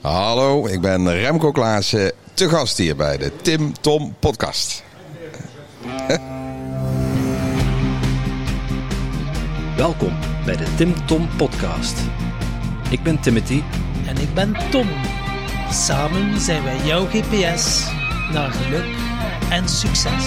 Hallo, ik ben Remco Klaassen, te gast hier bij de Tim Tom Podcast. Welkom bij de Tim Tom Podcast. Ik ben Timothy. En ik ben Tom. Samen zijn wij jouw GPS naar geluk en succes.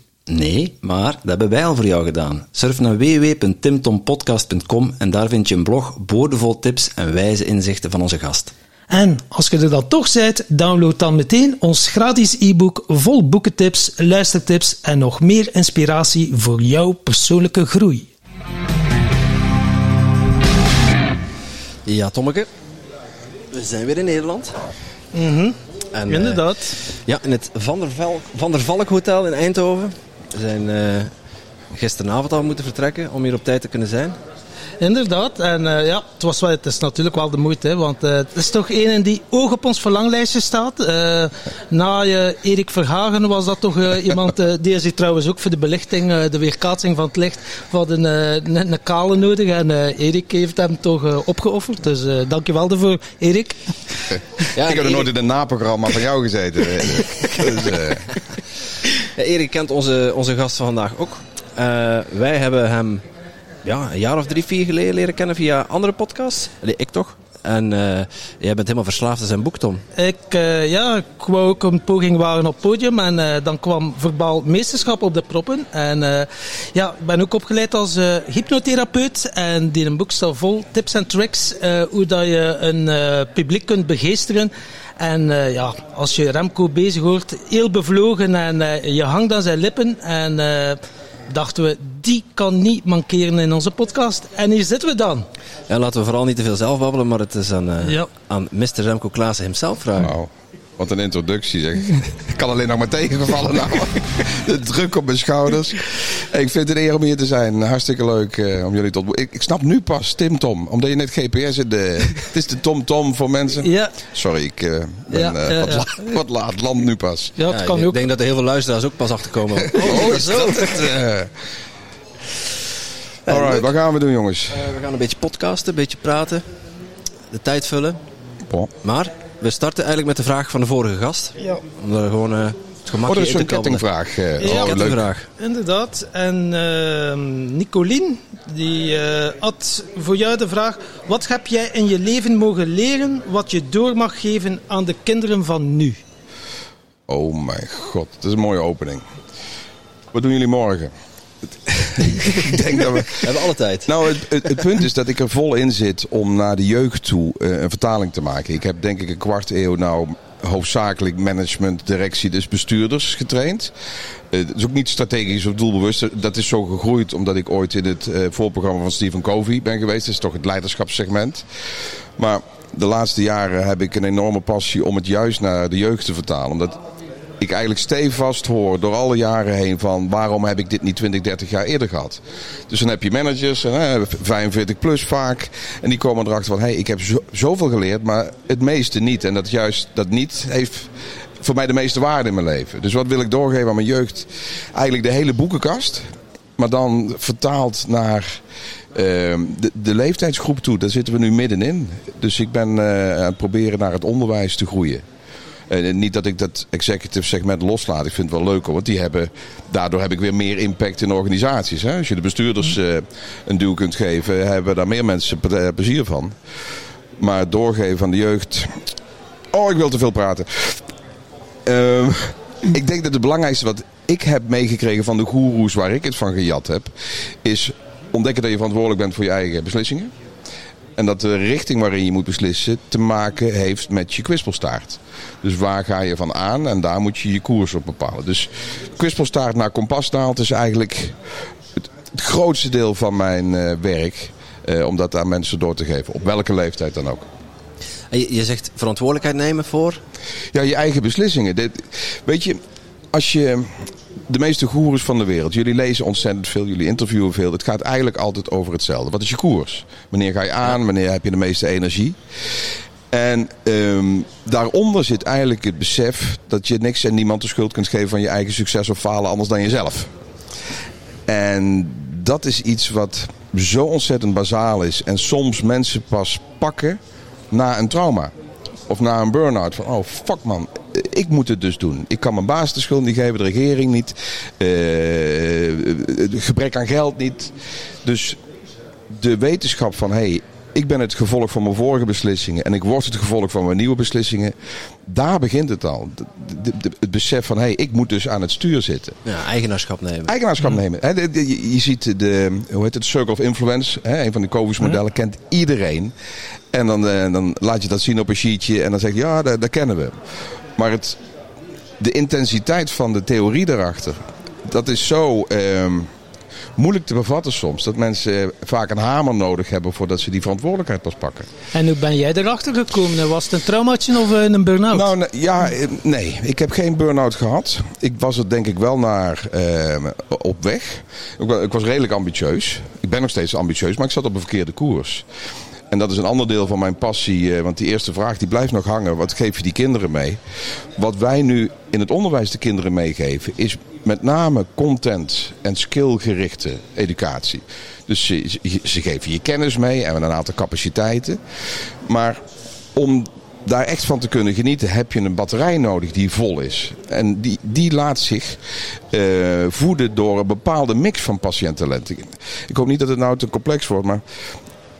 Nee, maar dat hebben wij al voor jou gedaan. Surf naar www.timtompodcast.com en daar vind je een blog boordevol tips en wijze inzichten van onze gast. En als je er dan toch bent, download dan meteen ons gratis e-book vol boekentips, luistertips en nog meer inspiratie voor jouw persoonlijke groei. Ja, Tommeke. We zijn weer in Nederland. Mm en, Inderdaad. Uh, ja, in het Van der, Valk, Van der Valk Hotel in Eindhoven. Zijn uh, gisteravond al moeten vertrekken om hier op tijd te kunnen zijn. Inderdaad, en uh, ja, het, was wel, het is natuurlijk wel de moeite, hè, want uh, het is toch een die oog op ons verlanglijstje staat. Uh, na Erik Verhagen was dat toch iemand, die is trouwens ook voor de belichting, de weerkaatsing van het licht, van een, een, een kale nodig. En Erik heeft hem toch opgeofferd, dus dankjewel daarvoor, Erik. Ja, ik heb er nooit in een naprogramma van jou gezeten. dus, ja, Erik kent onze, onze gast van vandaag ook. wij hebben hem ja, een jaar of drie, vier geleden leren kennen via andere podcasts. Allee, ik toch? En uh, jij bent helemaal verslaafd aan zijn boek, Tom. Ik, uh, ja, ik wou ook een poging waren op podium. En uh, dan kwam verbaal meesterschap op de proppen. En ja, ik ben ook opgeleid als hypnotherapeut. En die een boek staat vol tips en tricks. hoe dat je een publiek kunt begeesteren. En ja, als je Remco bezig hoort, heel bevlogen. En je hangt aan zijn lippen. En dachten we, die kan niet mankeren in onze podcast. En hier zitten we dan. Ja, laten we vooral niet te veel zelf babbelen, maar het is aan, uh, aan Mr. Remco Klaassen himself vragen. Wow. Wat een introductie zeg. Ik kan alleen nog maar tegengevallen nou. De druk op mijn schouders. Ik vind het een eer om hier te zijn. Hartstikke leuk uh, om jullie te ontmoeten. Ik, ik, snap nu pas Tim Tom. Omdat je net GPS in de... Het is de Tom Tom voor mensen. Ja. Sorry, ik uh, ben ja, uh, wat, la wat, laat. Land nu pas. Ja, het kan ik ook. denk dat er heel veel luisteraars ook pas achterkomen. oh, is dat het? Alright, wat gaan we doen jongens? we gaan een beetje podcasten, een beetje praten. De tijd vullen. Bon. Maar we starten eigenlijk met de vraag van de vorige gast. Ja. Om er gewoon uh, het gemak oh, dat is een kettingvraag. Uh, ja, kettingvraag. Inderdaad. En uh, Nicolien, die uh, had voor jou de vraag... Wat heb jij in je leven mogen leren wat je door mag geven aan de kinderen van nu? Oh mijn god, dat is een mooie opening. Wat doen jullie morgen? ik denk dat we... we hebben alle tijd. Nou, het, het, punt is dat ik er vol in zit om naar de jeugd toe uh, een vertaling te maken. Ik heb denk ik een kwart eeuw nou hoofdzakelijk management, directie, dus bestuurders getraind. Uh, dat is ook niet strategisch of doelbewust. Dat is zo gegroeid omdat ik ooit in het uh, voorprogramma van Stephen Covey ben geweest. Dat is toch het leiderschapssegment. Maar de laatste jaren heb ik een enorme passie om het juist naar de jeugd te vertalen. Omdat ik eigenlijk stevast hoor door alle jaren heen van waarom heb ik dit niet 20, 30 jaar eerder gehad. Dus dan heb je managers, hè, 45 plus vaak, en die komen erachter van hé, hey, ik heb zo, zoveel geleerd, maar het meeste niet. En dat juist dat niet heeft voor mij de meeste waarde in mijn leven. Dus wat wil ik doorgeven aan mijn jeugd? Eigenlijk de hele boekenkast, maar dan vertaald naar uh, de, leeftijdsgroep toe. Daar zitten we nu middenin. Dus ik ben uh, aan het proberen naar het onderwijs te groeien. Uh, niet dat ik dat executive segment loslaat. Ik vind het wel leuk want die hebben, daardoor heb ik weer meer impact in organisaties. Hè? Als je de bestuurders uh, een duw kunt geven, hebben daar meer mensen plezier van. Maar doorgeven aan de jeugd. Oh, ik wil te veel praten. Uh, ik denk dat het belangrijkste wat ik heb meegekregen van de goeroes waar ik het van gejat heb, is ontdekken dat je verantwoordelijk bent voor je eigen beslissingen. En dat de richting waarin je moet beslissen te maken heeft met je kwispelstaart. Dus waar ga je van aan en daar moet je je koers op bepalen. Dus kwispelstaart naar kompasnaald is eigenlijk het, het grootste deel van mijn uh, werk. Uh, om dat aan mensen door te geven, op welke leeftijd dan ook. Je, je zegt verantwoordelijkheid nemen voor? Ja, je eigen beslissingen. Dit, weet je, als je de meeste goeroes van de wereld, jullie lezen ontzettend veel, jullie interviewen veel. Het gaat eigenlijk altijd over hetzelfde. Wat is je koers? Wanneer ga je aan? Wanneer heb je de meeste energie? En ehm, daaronder zit eigenlijk het besef dat je niks en niemand de schuld kunt geven van je eigen succes of falen anders dan jezelf. En dat is iets wat zo ontzettend bazaal is en soms mensen pas pakken na een trauma. Of na een burn-out. Van, oh fuck man, ik moet het dus doen. Ik kan mijn baas de schuld niet geven, de regering niet. Uh, gebrek aan geld niet. Dus de wetenschap van, hey, ik ben het gevolg van mijn vorige beslissingen en ik word het gevolg van mijn nieuwe beslissingen. Daar begint het al. het besef van, hé, hey, ik moet dus aan het stuur zitten. Ja, eigenaarschap nemen. Eigenaarschap nemen. je, ziet de, hoe heet het, Circle of Influence. een van de Covus modellen kent iedereen. En dan, eh, dan laat je dat zien op een sheetje en dan zeg je, ja, dat, dat kennen we. Maar het, de intensiteit van de theorie daarachter, dat is zo... Ehm, moeilijk te bevatten soms. Dat mensen vaak een hamer nodig hebben voordat ze die verantwoordelijkheid pas pakken. En hoe ben jij erachter gekomen? Was het een traumaatje of een burn-out? Nou, ja, eh, nee. Ik heb geen burn-out gehad. Ik was er denk ik wel naar uh, op weg. Ik was redelijk ambitieus. Ik ben nog steeds ambitieus, maar ik zat op een verkeerde koers. En dat is een ander deel van mijn passie. Eh, want die eerste vraag die blijft nog hangen. Wat geef je die kinderen mee? Wat wij nu in het onderwijs de kinderen meegeven is met name content en skillgerichte educatie. Dus ze, geven je kennis mee en een aantal capaciteiten. Maar om daar echt van te kunnen genieten, heb je een batterij nodig die vol is. En die, die laat zich uh, voeden door een bepaalde mix van patiëntentalenten. Ik hoop niet dat het nou te complex wordt, maar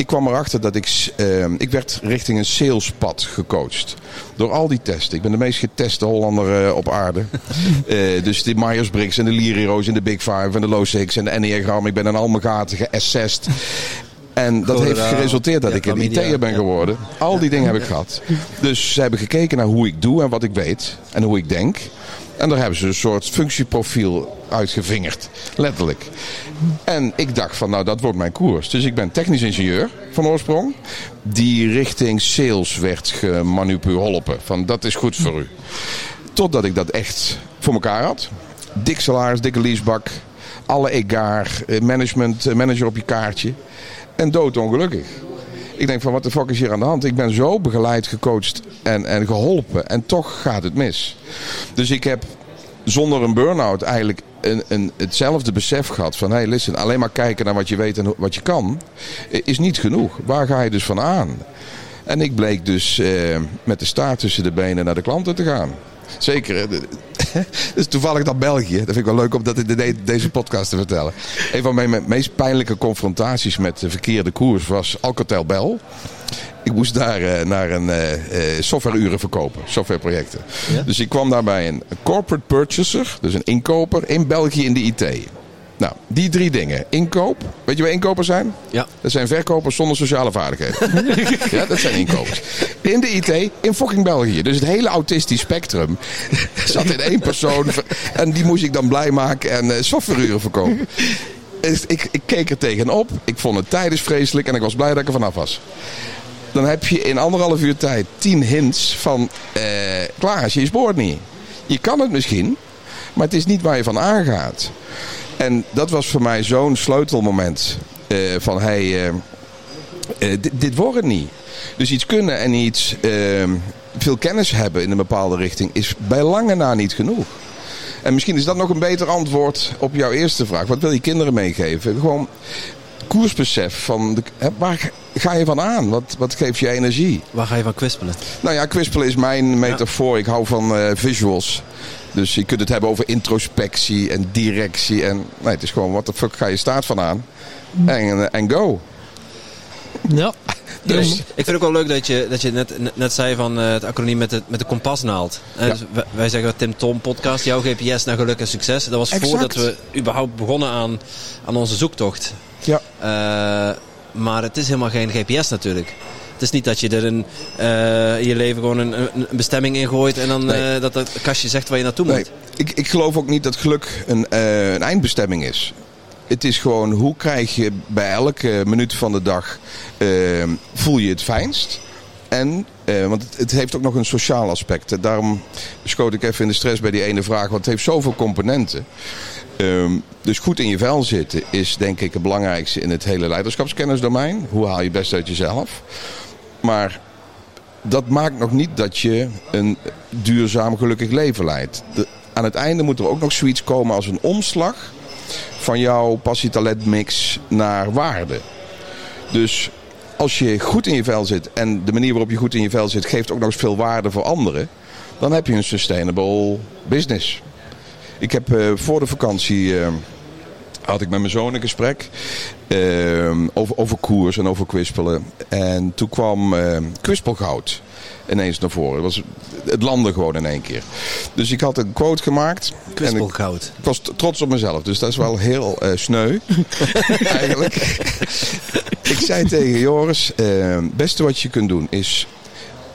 ik kwam erachter dat ik, uh, ik werd richting een salespad gecoacht. Door al die testen. Ik ben de meest geteste Hollander uh, op aarde. uh, dus de Myers-Briggs en de Lirios en de Big Five en de Low Six en de Enneagram. Ik ben in al mijn gaten geassessed. En dat heeft geresulteerd dat ik een IT'er ben geworden. Al die dingen heb ik gehad. Dus ze hebben gekeken naar hoe ik doe en wat ik weet. En hoe ik denk. En daar hebben ze een soort functieprofiel uitgevingerd. Letterlijk. En ik dacht van nou dat wordt mijn koers. Dus ik ben technisch ingenieur van oorsprong. Die richting sales werd gemanipuleerd. Van dat is goed voor u. Totdat ik dat echt voor elkaar had. Dik salaris, dikke leasebak. Alle egaar, eh, management, eh, manager op je kaartje. En doodongelukkig. Ik denk van wat de fuck is hier aan de hand? Ik ben zo begeleid, gecoacht en, en geholpen. En toch gaat het mis. Dus ik heb zonder een burn-out eigenlijk een, een, hetzelfde besef gehad van... hey, listen, alleen maar kijken naar wat je weet en wat je kan... is niet genoeg. Waar ga je dus van aan? En ik bleek dus eh, met de staart tussen de benen naar de klanten te gaan. Zeker. dus toevallig dat België. Dat vind ik wel leuk om dat in deze podcast te vertellen. Een van mijn meest pijnlijke confrontaties met de verkeerde koers was Alcatel Bell. Ik moest daar uh, naar een uh, softwareuren verkopen, softwareprojecten. Dus ik kwam daarbij een corporate purchaser, dus een inkoper in België in de IT. Nou, die drie dingen. Inkoop. Weet je wat inkopers zijn? Ja. Dat zijn verkopers zonder sociale vaardigheden. ja, dat zijn inkopers. In de IT, in fucking België. Dus het hele autistisch spectrum zat in één persoon. En die moest ik dan blij maken en uh, softwareuren verkopen. Ik, ik keek er tegenop. Ik vond het tijdens vreselijk en ik was blij dat ik er vanaf was dan heb je in anderhalf uur tijd tien hints van eh, klaar als je je spoort niet. Je kan het misschien, maar het is niet waar je van aangaat. En dat was voor mij zo'n sleutelmoment uh, van hey, uh, uh, dit, wordt het niet. Dus iets kunnen en iets veel kennis hebben in een bepaalde richting is bij lange na niet genoeg. En misschien is dat nog een beter antwoord op jouw eerste vraag. Wat wil je kinderen meegeven? Gewoon koersbesef van de, waar ga je van aan? Wat, wat geeft je energie? Waar ga je van kwispelen? Nou ja, kwispelen is mijn metafoor. Ik hou van uh, visuals. Dus je kunt het hebben over introspectie en directie. En nee, het is gewoon, wat de fuck ga je staat van aan? En, en go. Ja. Dus ik vind het ook wel leuk dat je, dat je net, net zei van uh, het acroniem met de, met de kompasnaald. Uh, dus wij, zeggen Tim Tom podcast, jouw GPS naar geluk en succes. Dat was exact. voordat we überhaupt begonnen aan, aan onze zoektocht. Ja. Uh, maar het is helemaal geen GPS natuurlijk. Het is niet dat je er een, uh, in je leven gewoon een, een bestemming in gooit en dan nee. uh, dat het kastje zegt waar je naartoe moet. Nee. Ik, ik geloof ook niet dat geluk een, uh, een eindbestemming is. Het is gewoon hoe krijg je bij elke minuut van de dag voel je het fijnst. En Eh, want het, het heeft ook nog een sociaal aspect. Daarom schoot ik even in de stress bij die ene vraag. Want het heeft zoveel componenten. Ehm, dus goed in je vel zitten is denk ik het belangrijkste in het hele leiderschapskennisdomein. Hoe haal je het best uit jezelf? Maar dat maakt nog niet dat je een duurzaam gelukkig leven leidt. Aan het einde moet er ook nog zoiets komen als een omslag van jouw passie-talent-mix naar waarde. Dus als je goed in je vel zit en de manier waarop je goed in je vel zit geeft ook nog eens veel waarde voor anderen, dan heb je een sustainable business. Ik heb eh, voor de vakantie eh, had ik met mijn zoon een gesprek eh, over, over koers en over kwispelen. En toen kwam eh kwispelgoud ineens naar voren. Het, was, het landde gewoon in één keer. Dus ik had een quote gemaakt. En ik, Kwispelgoud. ik was trots op mezelf, dus dat is wel heel eh, sneu. eigenlijk. ik zei tegen Joris: het beste wat je kunt doen is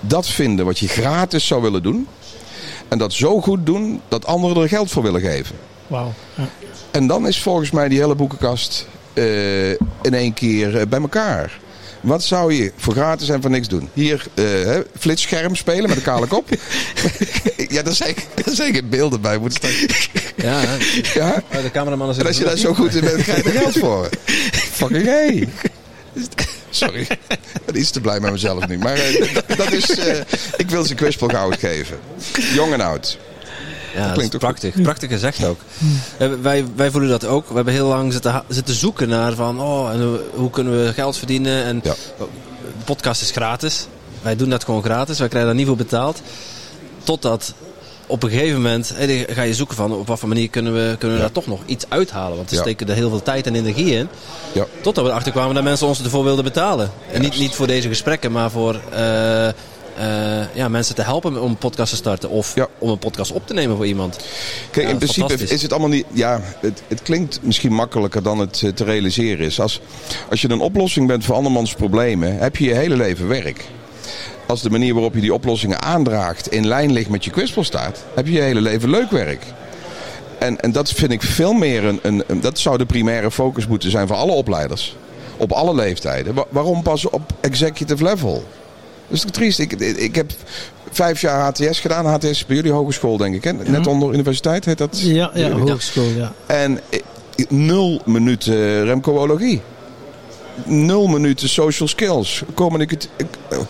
dat vinden wat je gratis zou willen doen. En dat zo goed doen dat anderen er geld voor willen geven. Wauw. Ja. En dan is volgens mij die hele boekenkast eh, in één keer eh, bij elkaar. Wat zou je voor gratis en voor niks doen? Hier, eh, hè, flitsscherm spelen met een kale kop. ja, daar zijn, daar zijn geen beelden bij. Moet staan. Ja, Ja? Oh, de cameraman is En als je daar zo goed in bent, krijg je er geld voor. Fucking hey. Sorry, ben iets te blij met mezelf nu. Maar eh, dat, dat is, eh, ik wil ze kwispelgoud geven. Jong en oud. Ja, dat klinkt ook prachtig. Prachtig gezegd ook. Eh, wij, wij voelen dat ook. We hebben heel lang zitten, zitten zoeken naar van, oh, en hoe, kunnen we geld verdienen? En Ja. de podcast is gratis. Wij doen dat gewoon gratis. Wij krijgen daar niet voor betaald. Totdat op een gegeven moment ga je zoeken van op wat voor manier kunnen we, kunnen we daar toch nog iets uithalen. Want we Ja. steken er heel veel tijd en energie in. Ja. Totdat we erachter kwamen dat mensen ons ervoor wilden betalen. En niet, niet voor deze gesprekken, maar voor eh, eh, ja, mensen te helpen om een podcast te starten. Of Ja. om een podcast op te nemen voor iemand. Kijk, Ja, in principe is het allemaal niet. Ja, het, het klinkt misschien makkelijker dan het eh, te realiseren is. Als, als je een oplossing bent voor andermans problemen, heb je je hele leven werk. Als de manier waarop je die oplossingen aandraagt in lijn ligt met je kwispelstaart, heb je je hele leven leuk werk. En, en dat vind ik veel meer een, een, een- Dat zou de primaire focus moeten zijn voor alle opleiders. Op alle leeftijden. Wa- waarom pas op executive level? Dat is toch triest. Ik, ik heb vijf jaar HTS gedaan. HTS is bij jullie hogeschool, denk ik. Hè? Net onder universiteit heet dat. Ja, ja, hogeschool, ja. En eh, nul minuten remcoologie. Nul minuten social skills. Communicatieve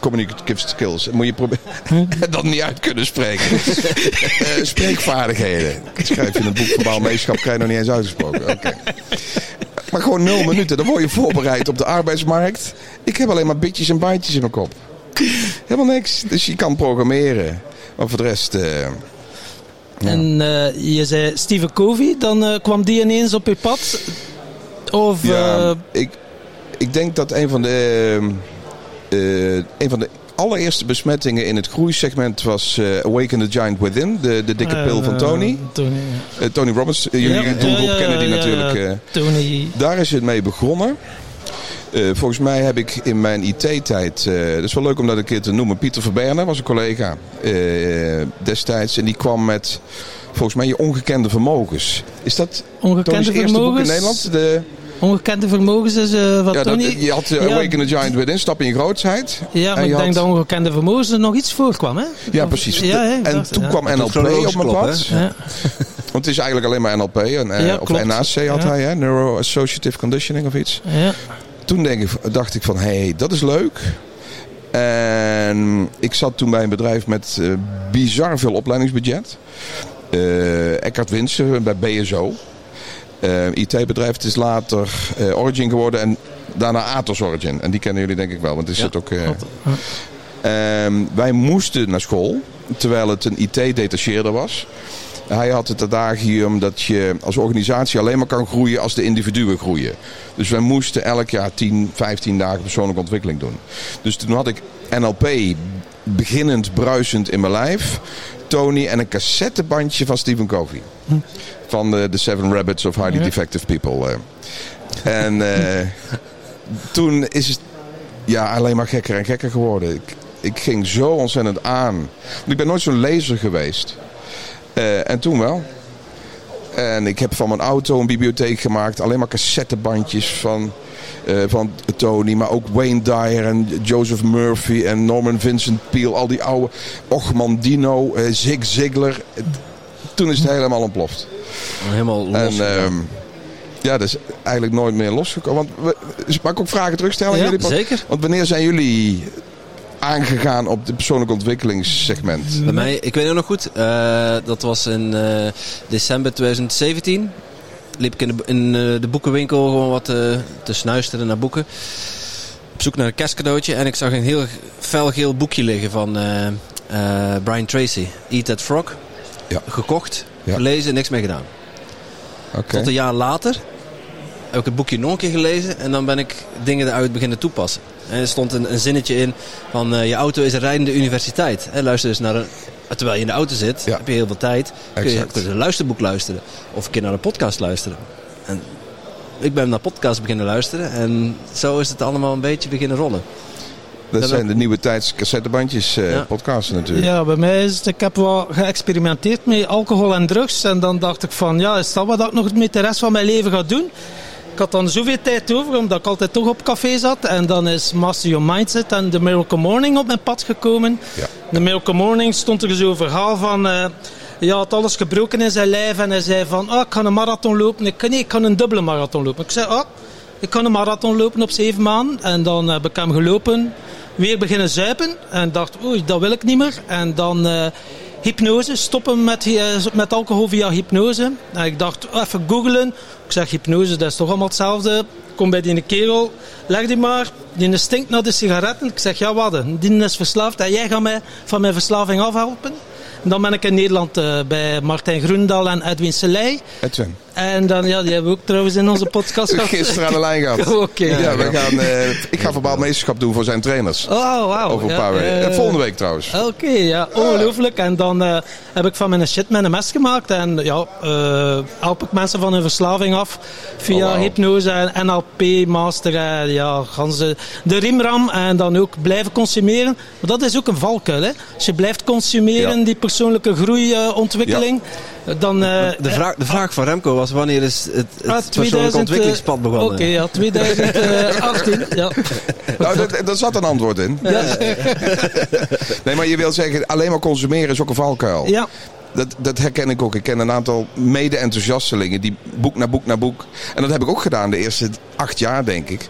communicatieve skills. Moet je proberen. dat niet uit kunnen spreken. Eh, spreekvaardigheden. Dat schrijf je in een boek verbaal meeschap. Krijg je nog niet eens uitgesproken. Oké. Maar gewoon nul minuten. Dan word je voorbereid op de arbeidsmarkt. Ik heb alleen maar bitjes en bytes in mijn kop. Helemaal niks. Dus je kan programmeren. Maar voor de rest... eh, Ja. En eh, je zei Stephen Covey, dan eh, kwam die ineens op je pad? Of, Ja, ik, ik denk dat een van de, een van de allereerste besmettingen in het groeisegment was Awaken the Giant Within, de, de dikke pil van Tony. Tony, ja. Tony Robbins, jullie Ja, doelgroep ja, kennen die natuurlijk. Tony. daar is het mee begonnen. Eh, volgens mij heb ik in mijn IT-tijd, eh dat is wel leuk om dat een keer te noemen, Pieter Verberner was een collega eh, destijds. En die kwam met, volgens mij, je ongekende vermogens. Is dat Tony's Ongekende eerste boek in vermogens. Nederland? De, Ongekende vermogens is eh wat ja, dat, Tony... je had Ja. Awaken the Giant Within, Stap in je grootsheid. Ja, maar En ik je denk had- dat ongekende vermogens er nog iets voor kwam, hè? Ja, Of- precies. Ja, hè, en dacht, toen ja. kwam NLP op mijn pad. hè? Ja. Want het is eigenlijk alleen maar NLP. En, eh, Ja, of klopt. NAC had Ja. hij, hè? Neuro Associative Conditioning of iets. Toen denk ik, dacht ik van, hé, hey, dat is leuk. En ik zat toen bij een bedrijf met eh, bizar veel opleidingsbudget. Eh Eckhart Winsen bij BSO. Eh, IT-bedrijf. Het is later eh, Origin geworden en daarna Atos Origin. En die kennen jullie denk ik wel, want er Ja, zit ook... eh. Ehm, wij moesten naar school, terwijl het een IT-detacheerder was. Hij had het adagium dat je als organisatie alleen maar kan groeien als de individuen groeien. Dus wij moesten elk jaar 10, 15 dagen persoonlijke ontwikkeling doen. Dus toen had ik NLP beginnend bruisend in mijn lijf. Tony en een cassettebandje van Stephen Covey. Van de, The Seven Rabbits of Highly. Defective People. eh. En eh, toen is het ja, alleen maar gekker en gekker geworden. Ik, ik ging zo ontzettend aan. Want ik ben nooit zo'n lezer geweest. Eh, en toen wel. En ik heb van mijn auto een bibliotheek gemaakt. Alleen maar cassettebandjes van, eh, van Tony. Maar ook Wayne Dyer en Joseph Murphy en Norman Vincent Peale. Al die oude Ochman Dino, eh, Zig Ziglar. Toen is het helemaal ontploft. Helemaal los. En ehm, ja, dat is eigenlijk nooit meer losgekomen. Want we, mag ik ook vragen terugstellen? Ja, jullie? zeker. Want wanneer zijn jullie aangegaan op de persoonlijke ontwikkelingssegment? Bij mij, ik weet het nog goed, eh, dat was in eh, december 2017. Liep ik in, de, in eh, de boekenwinkel gewoon wat te snuisteren naar boeken. Op zoek naar een kerstcadeautje en ik zag een heel felgeel boekje liggen van Brian Tracy. Eat That Frog. Ja. Gekocht, Ja. gelezen, niks mee gedaan. Oké. Tot een jaar later heb ik het boekje nog een keer gelezen en dan ben ik dingen eruit beginnen toepassen. En er stond een, een zinnetje in van eh, je auto is een rijdende universiteit. Hè, luister eens naar een, terwijl je in de auto zit, Ja. heb je heel veel tijd. Kun je, kun je een luisterboek luisteren of een keer naar een podcast luisteren. En ik ben naar podcast beginnen luisteren en zo is het allemaal een beetje beginnen rollen. Dat Dat zijn ook. de nieuwe tijds cassettebandjes eh Ja. podcasten natuurlijk. Ja, bij mij is het, ik heb wel geëxperimenteerd met alcohol en drugs. En dan dacht ik van, ja, is dat wat ik nog met de rest van mijn leven ga doen? Ik had dan zoveel tijd over, omdat ik altijd toch op café zat. En dan is Master Your Mindset en The Miracle Morning op mijn pad gekomen. Ja. De Miracle Morning stond er zo'n verhaal van... eh ja, had alles gebroken in zijn lijf en hij zei van, ah, ik ga een marathon lopen. Ik, nee, ik kan een dubbele marathon lopen. Ik zei, ah, ik kan een marathon lopen op zeven maanden. En dan heb ik hem gelopen, weer beginnen zuipen. En dacht, oei, dat wil ik niet meer. En dan eh, hypnose, stoppen met, eh, met alcohol via hypnose. En ik dacht, oh, even googlen. Ik zeg, hypnose, dat is toch allemaal hetzelfde. Kom bij die kerel, leg die maar. Die stinkt naar de sigaretten. Ik zeg, ja wat, die is verslaafd. En jij gaat mij van mijn verslaving afhelpen. En dan ben ik in Nederland eh, bij Martijn Groendal en Edwin Selei. Edwin. En dan, ja, die hebben we ook trouwens in onze podcast gehad. Gisteren aan de lijn gehad. Oké. Ja, we gaan, eh, ik ga verbaal meesterschap doen voor zijn trainers. Oh, wauw. Over een Ja, paar weken. eh, Eh, Volgende week trouwens. Oké, ja, ongelooflijk. En dan heb ik van mijn shit mijn mes gemaakt. En ja, help ik mensen van hun verslaving af via Oh, hypnose en NLP, master. En, ja, gaan ze de rimram en dan ook blijven consumeren. Maar dat is ook een valkuil. Hè? Als je blijft consumeren, Ja. die persoonlijke groeiontwikkeling, dan... eh, De vraag, de vraag van Remco was wanneer is het, het ah, persoonlijke 2000, eh, ontwikkelingspad begonnen? Oké, ja, 2018. ja. Nou, dat- daar zat een antwoord in. Nee, maar je wil zeggen, alleen maar consumeren is ook een valkuil. ja. Dat, dat herken ik ook. Ik ken een aantal mede-enthousiastelingen die boek na boek na boek. En dat heb ik ook gedaan de eerste acht jaar, denk ik.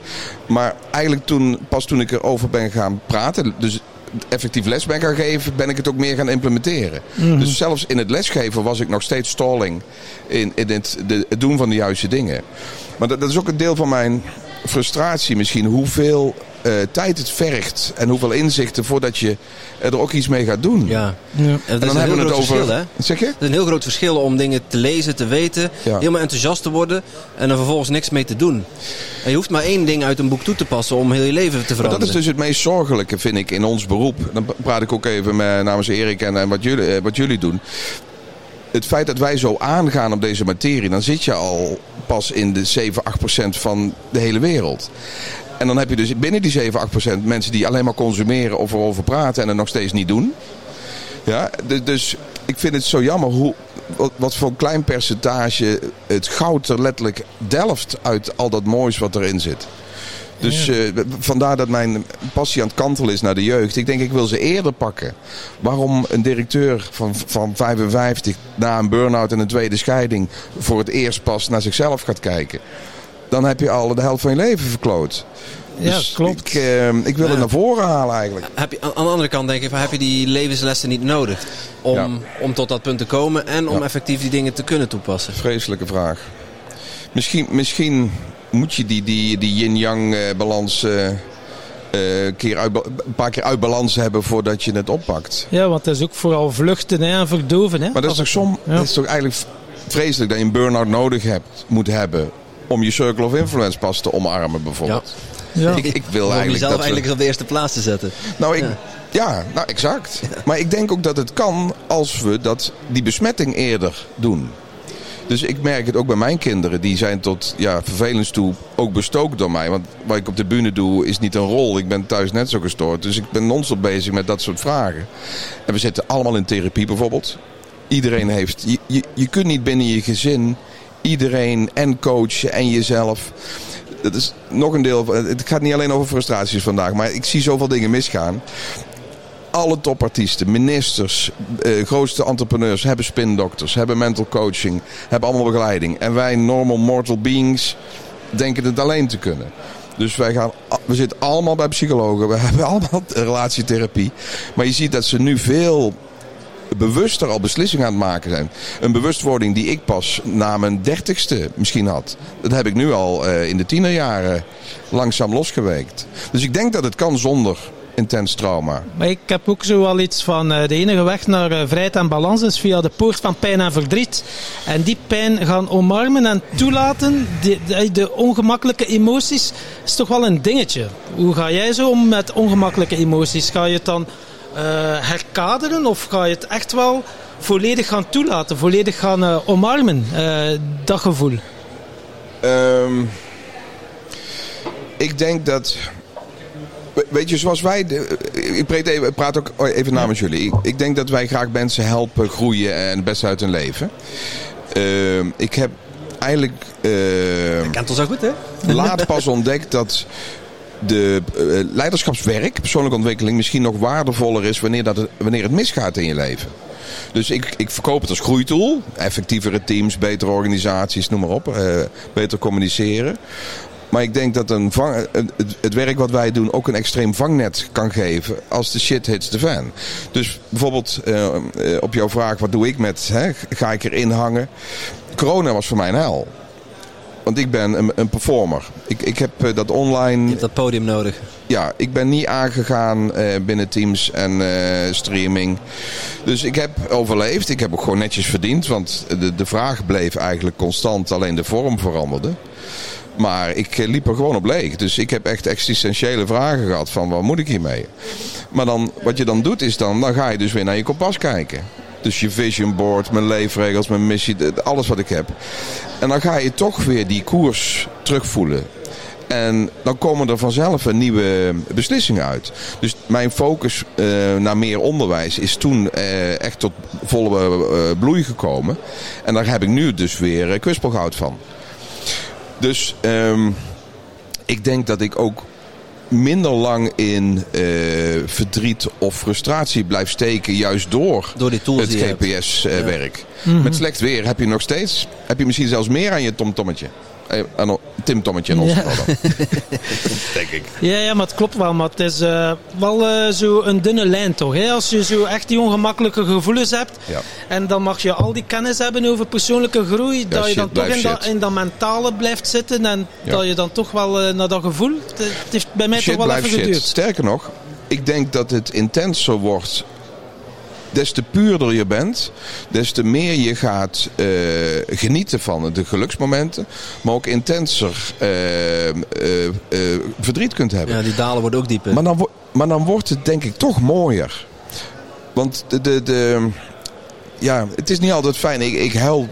Maar eigenlijk toen, pas toen ik erover ben gaan praten, dus effectief les ben gaan geven, ben ik het ook meer gaan implementeren. Dus zelfs in het lesgeven was ik nog steeds stalling in, in het, de, het doen van de juiste dingen. Maar dat, dat is ook een deel van mijn frustratie misschien. Hoeveel eh, tijd het vergt en hoeveel inzichten voordat je er ook iets mee gaat doen. Ja. ja. En En dan hebben we het over. Verschil, hè? Zeg je? Het is een heel groot verschil om dingen te lezen, te weten, Ja. helemaal enthousiast te worden en er vervolgens niks mee te doen. En je hoeft maar één ding uit een boek toe te passen om heel je leven te Maar veranderen. dat is dus het meest zorgelijke, vind ik, in ons beroep. Dan praat ik ook even met, namens Erik en, en wat, jullie, eh, wat jullie doen. Het feit dat wij zo aangaan op deze materie, dan zit je al pas in de 7, 8 procent van de hele wereld. En dan heb je dus binnen die 7, 8 procent mensen die alleen maar consumeren of erover praten en het nog steeds niet doen. Ja, dus, ik vind het zo jammer hoe, wat, wat voor een klein percentage het goud er letterlijk delft uit al dat moois wat erin zit. Dus eh, vandaar dat mijn passie aan het kantelen is naar de jeugd. Ik denk, ik wil ze eerder pakken. Waarom een directeur van, van 55 na een burn-out en een tweede scheiding voor het eerst pas naar zichzelf gaat kijken? Dan heb je al de helft van je leven verkloot. Ja, Dus klopt. Ik, eh, ik wil het naar voren halen eigenlijk. Heb je, aan de andere kant denk ik, van, heb je die levenslessen niet nodig om, Ja. om tot dat punt te komen en om Ja. effectief die dingen te kunnen toepassen? Vreselijke vraag. Misschien, misschien moet je die, die, die yin-yang eh, balans eh, eh, keer uit, een paar keer uit balans hebben voordat je het oppakt. Ja, want het is ook vooral vluchten hè, en verdoven. Hè. Maar dat is toch, som, Ja. dat is toch eigenlijk vreselijk dat je een burn-out nodig hebt, moet hebben om je circle of influence pas te omarmen bijvoorbeeld. Ja. Ik, ik wil Om eigenlijk jezelf dat we- eigenlijk op de eerste plaats te zetten. Nou, ik, ja. nou exact. Maar ik denk ook dat het kan als we dat, die besmetting eerder doen. Dus ik merk het ook bij mijn kinderen. Die zijn tot ja, vervelens toe ook bestookt door mij. Want wat ik op de bühne doe is niet een rol. Ik ben thuis net zo gestoord. Dus ik ben non-stop bezig met dat soort vragen. En we zitten allemaal in therapie bijvoorbeeld. Iedereen heeft. Je, je, je kunt niet binnen je gezin iedereen en coachen en jezelf. Dat is nog een deel. Het gaat niet alleen over frustraties vandaag, maar ik zie zoveel dingen misgaan. Alle topartiesten, ministers, eh, grootste entrepreneurs hebben spindokters, hebben mental coaching, hebben allemaal begeleiding. En wij, normal mortal beings, denken het alleen te kunnen. Dus wij gaan, we zitten allemaal bij psychologen, we hebben allemaal relatietherapie. Maar je ziet dat ze nu veel bewuster al beslissingen aan het maken zijn. Een bewustwording die ik pas na mijn dertigste misschien had. Dat heb ik nu al uh, in de tienerjaren langzaam losgeweekt. Dus ik denk dat het kan zonder intens trauma. Maar ik heb ook zo wel iets van uh, de enige weg naar uh, vrijheid en balans is via de poort van pijn en verdriet. En die pijn gaan omarmen en toelaten, de, de, de ongemakkelijke emoties, is toch wel een dingetje. Hoe ga jij zo om met ongemakkelijke emoties? Ga je het dan herkaderen of ga je het echt wel volledig gaan toelaten, volledig gaan uh, omarmen, uh, dat gevoel? Um, ik denk dat. Weet je, zoals wij. Ik praat, ook even namens jullie. Ik, denk dat wij graag mensen helpen groeien en het beste uit hun leven. Uh, ik heb eigenlijk. Uh, Je kent ons al goed, hè? Laat pas ontdekt dat de uh, leiderschapswerk, persoonlijke ontwikkeling, misschien nog waardevoller is wanneer, dat het, wanneer het misgaat in je leven. Dus ik, ik verkoop het als groeitool. Effectievere teams, betere organisaties, noem maar op. Uh, beter communiceren. Maar ik denk dat een het, werk wat wij doen ook een extreem vangnet kan geven als de shit hits the fan. Dus bijvoorbeeld uh, op jouw vraag, wat doe ik met, hè, ga ik erin hangen? Corona was voor mij een hel. Want ik ben een, een performer. Ik, ik heb uh, dat online. Je hebt dat podium nodig. Ja, ik ben niet aangegaan uh, binnen Teams en uh, streaming. Dus ik heb overleefd. Ik heb ook gewoon netjes verdiend. Want de, de vraag bleef eigenlijk constant, alleen de vorm veranderde. Maar ik liep er gewoon op leeg. Dus ik heb echt existentiële vragen gehad van wat moet ik hiermee? Maar dan, wat je dan doet is dan, dan ga je dus weer naar je kompas kijken. Dus je vision board, mijn leefregels, mijn missie, alles wat ik heb. En dan ga je toch weer die koers terugvoelen. En dan komen er vanzelf een nieuwe beslissingen uit. Dus mijn focus uh, naar meer onderwijs is toen uh, echt tot volle uh, bloei gekomen. En daar heb ik nu dus weer kwispelgoud van. Dus um, ik denk dat ik ook minder lang in uh, verdriet of frustratie blijft steken, juist door, door die tools het GPS-werk. Ja. mm -hmm. Met slecht weer heb je nog steeds, heb je misschien zelfs meer aan je tomtommetje. Aan Tim Tommetje in ons ja. geval dan. Denk ik. Ja, ja, maar het klopt wel. Maar het is uh, wel uh, zo een dunne lijn toch. Hè? Als je zo echt die ongemakkelijke gevoelens hebt. Ja. En dan mag je al die kennis hebben over persoonlijke groei. Ja, dat je dan toch in dat, in dat mentale blijft zitten. En dat je dan toch wel uh, naar dat gevoel. Het, het heeft bij mij shit toch wel even shit. geduurd. Sterker nog, ik denk dat het intenser wordt des te puurder je bent, des te meer je gaat uh, genieten van de geluksmomenten, maar ook intenser uh, uh, verdriet kunt hebben. Ja, die dalen worden ook dieper. Maar dan, maar dan wordt het denk ik toch mooier. Want de, de, de, ja, het is niet altijd fijn. Ik, ik huil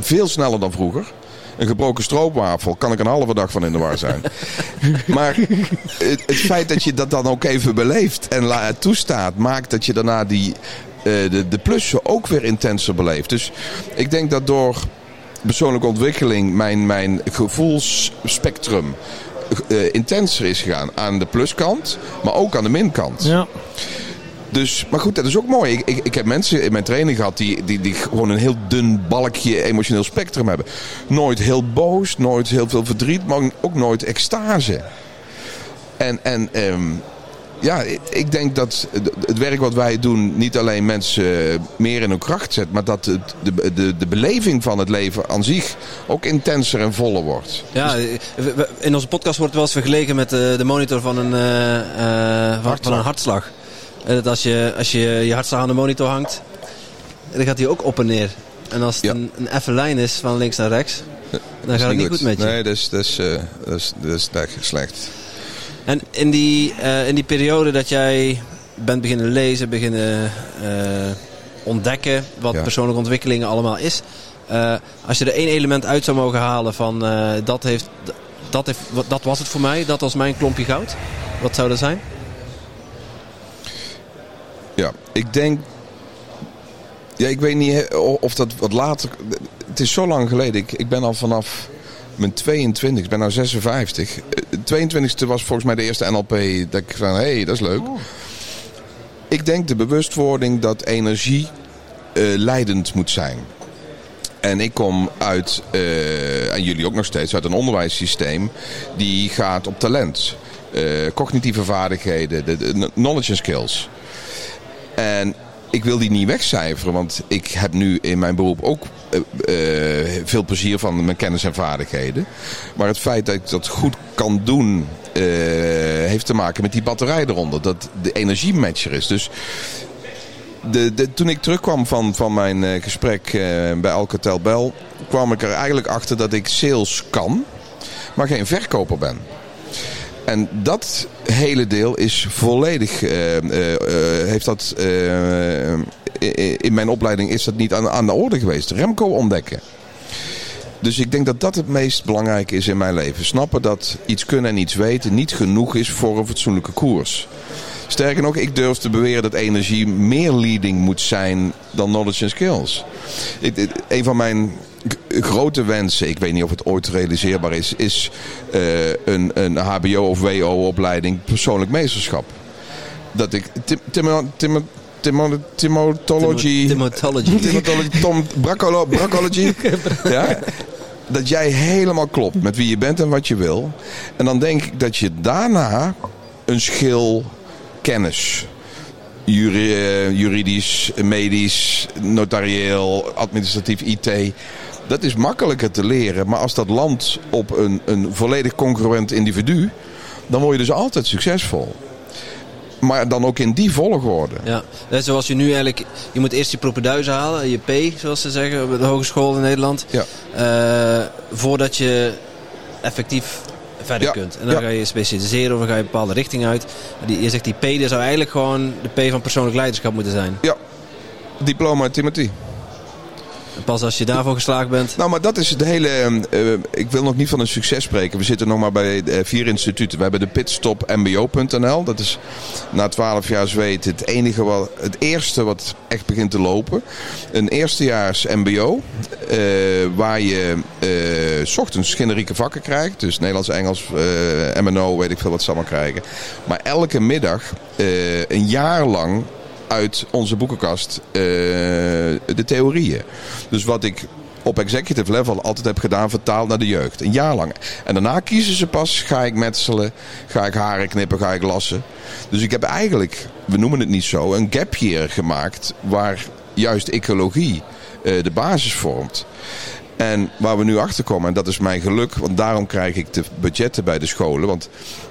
veel sneller dan vroeger. Een gebroken stroopwafel kan ik een halve dag van in de war zijn. maar het, het, feit dat je dat dan ook even beleeft en toestaat, maakt dat je daarna die de, de plussen ook weer intenser beleeft. Dus ik denk dat door persoonlijke ontwikkeling mijn, mijn gevoelsspectrum uh, intenser is gegaan aan de pluskant, maar ook aan de minkant. Ja. Dus, maar goed, dat is ook mooi. Ik, ik, ik heb mensen in mijn training gehad die, die, die gewoon een heel dun balkje emotioneel spectrum hebben. Nooit heel boos, nooit heel veel verdriet, maar ook nooit extase. En, en um, ja, ik denk dat het werk wat wij doen niet alleen mensen meer in hun kracht zet, maar dat het, de, de, de beleving van het leven aan zich ook intenser en voller wordt. Ja, in onze podcast wordt wel eens vergeleken met de, de monitor van een, uh, uh, van een hartslag. Dat als je, als je je hartslag aan de monitor hangt, dan gaat hij ook op en neer. En als het ja. een, een effe lijn is van links naar rechts, dan gaat het niet goed. goed met je. Nee, dat is, dat is, uh, dat is, dat is, dat is slecht. En in die, uh, in die periode dat jij bent beginnen lezen, beginnen uh, ontdekken wat ja. persoonlijke ontwikkelingen allemaal is. Uh, als je er één element uit zou mogen halen van dat, heeft, dat, heeft, dat was het voor mij, dat was mijn klompje goud. Wat zou dat zijn? Ja, ik denk Ja, ik weet niet of dat wat later... Het is zo lang geleden. Ik, ik ben al vanaf mijn 22, ik ben nu 56. De 22e was volgens mij de eerste NLP dat ik van, hé, hey, dat is leuk. Oh. Ik denk de bewustwording dat energie uh, leidend moet zijn. En ik kom uit, uh, en jullie ook nog steeds, uit een onderwijssysteem die gaat op talent. Uh, cognitieve vaardigheden, de, de knowledge and skills. En ik wil die niet wegcijferen, want ik heb nu in mijn beroep ook uh, uh, veel plezier van mijn kennis en vaardigheden. Maar het feit dat ik dat goed kan doen, uh, heeft te maken met die batterij eronder. Dat de energiematcher is. Dus de, de, toen ik terugkwam van, van mijn gesprek bij Alcatel Bell, kwam ik er eigenlijk achter dat ik sales kan, maar geen verkoper ben. En dat hele deel is volledig, uh, heeft dat, in mijn opleiding is dat niet aan, aan de orde geweest. Remco ontdekken. Dus ik denk dat dat het meest belangrijke is in mijn leven. Snappen dat iets kunnen en iets weten niet genoeg is voor een fatsoenlijke koers. Sterker nog, ik durf te beweren dat energie meer leading moet zijn dan knowledge and skills. een van mijn grote wensen, ik weet niet of het ooit realiseerbaar is, is uh, een, een HBO of WO-opleiding persoonlijk meesterschap. Dat ik tim, tim, tim, Timotology. Timotology. Tom, bracology. ja, dat jij helemaal klopt met wie je bent en wat je wil. En dan denk ik dat je daarna een schil kennis juridisch, medisch, notarieel, administratief, IT. Dat is makkelijker te leren. Maar als dat landt op een, een volledig congruent individu, dan word je dus altijd succesvol. Maar dan ook in die volgorde. Ja, zoals je nu eigenlijk... Je moet eerst je propeduizen halen, je P, zoals ze zeggen, op de hogeschool in Nederland. Ja. Uh, voordat je effectief verder kunt. En dan ga je specialiseren of dan ga je een bepaalde richting uit. Die, je zegt die P, dat zou eigenlijk gewoon de P van persoonlijk leiderschap moeten zijn. Ja, diploma Timothy. Pas als je daarvoor geslaagd bent. Nou, maar dat is het hele. Uh, ik wil nog niet van een succes spreken. We zitten nog maar bij uh, vier instituten. We hebben de pitstopmbo.nl. Dat is na twaalf jaar zweet het enige wat. Het eerste wat echt begint te lopen. Een eerstejaars MBO. Uh, waar je s ochtends generieke vakken krijgt. Dus Nederlands, Engels, MNO, weet ik veel wat ze allemaal krijgen. Maar elke middag een jaar lang uit onze boekenkast uh, de theorieën. Dus wat ik op executive level altijd heb gedaan, vertaald naar de jeugd. Een jaar lang. En daarna kiezen ze pas, ga ik metselen, ga ik haren knippen, ga ik lassen. Dus ik heb eigenlijk, we noemen het niet zo, een gap year gemaakt waar juist ecologie uh, de basis vormt. En waar we nu achter komen, en dat is mijn geluk, want daarom krijg ik de budgetten bij de scholen. Want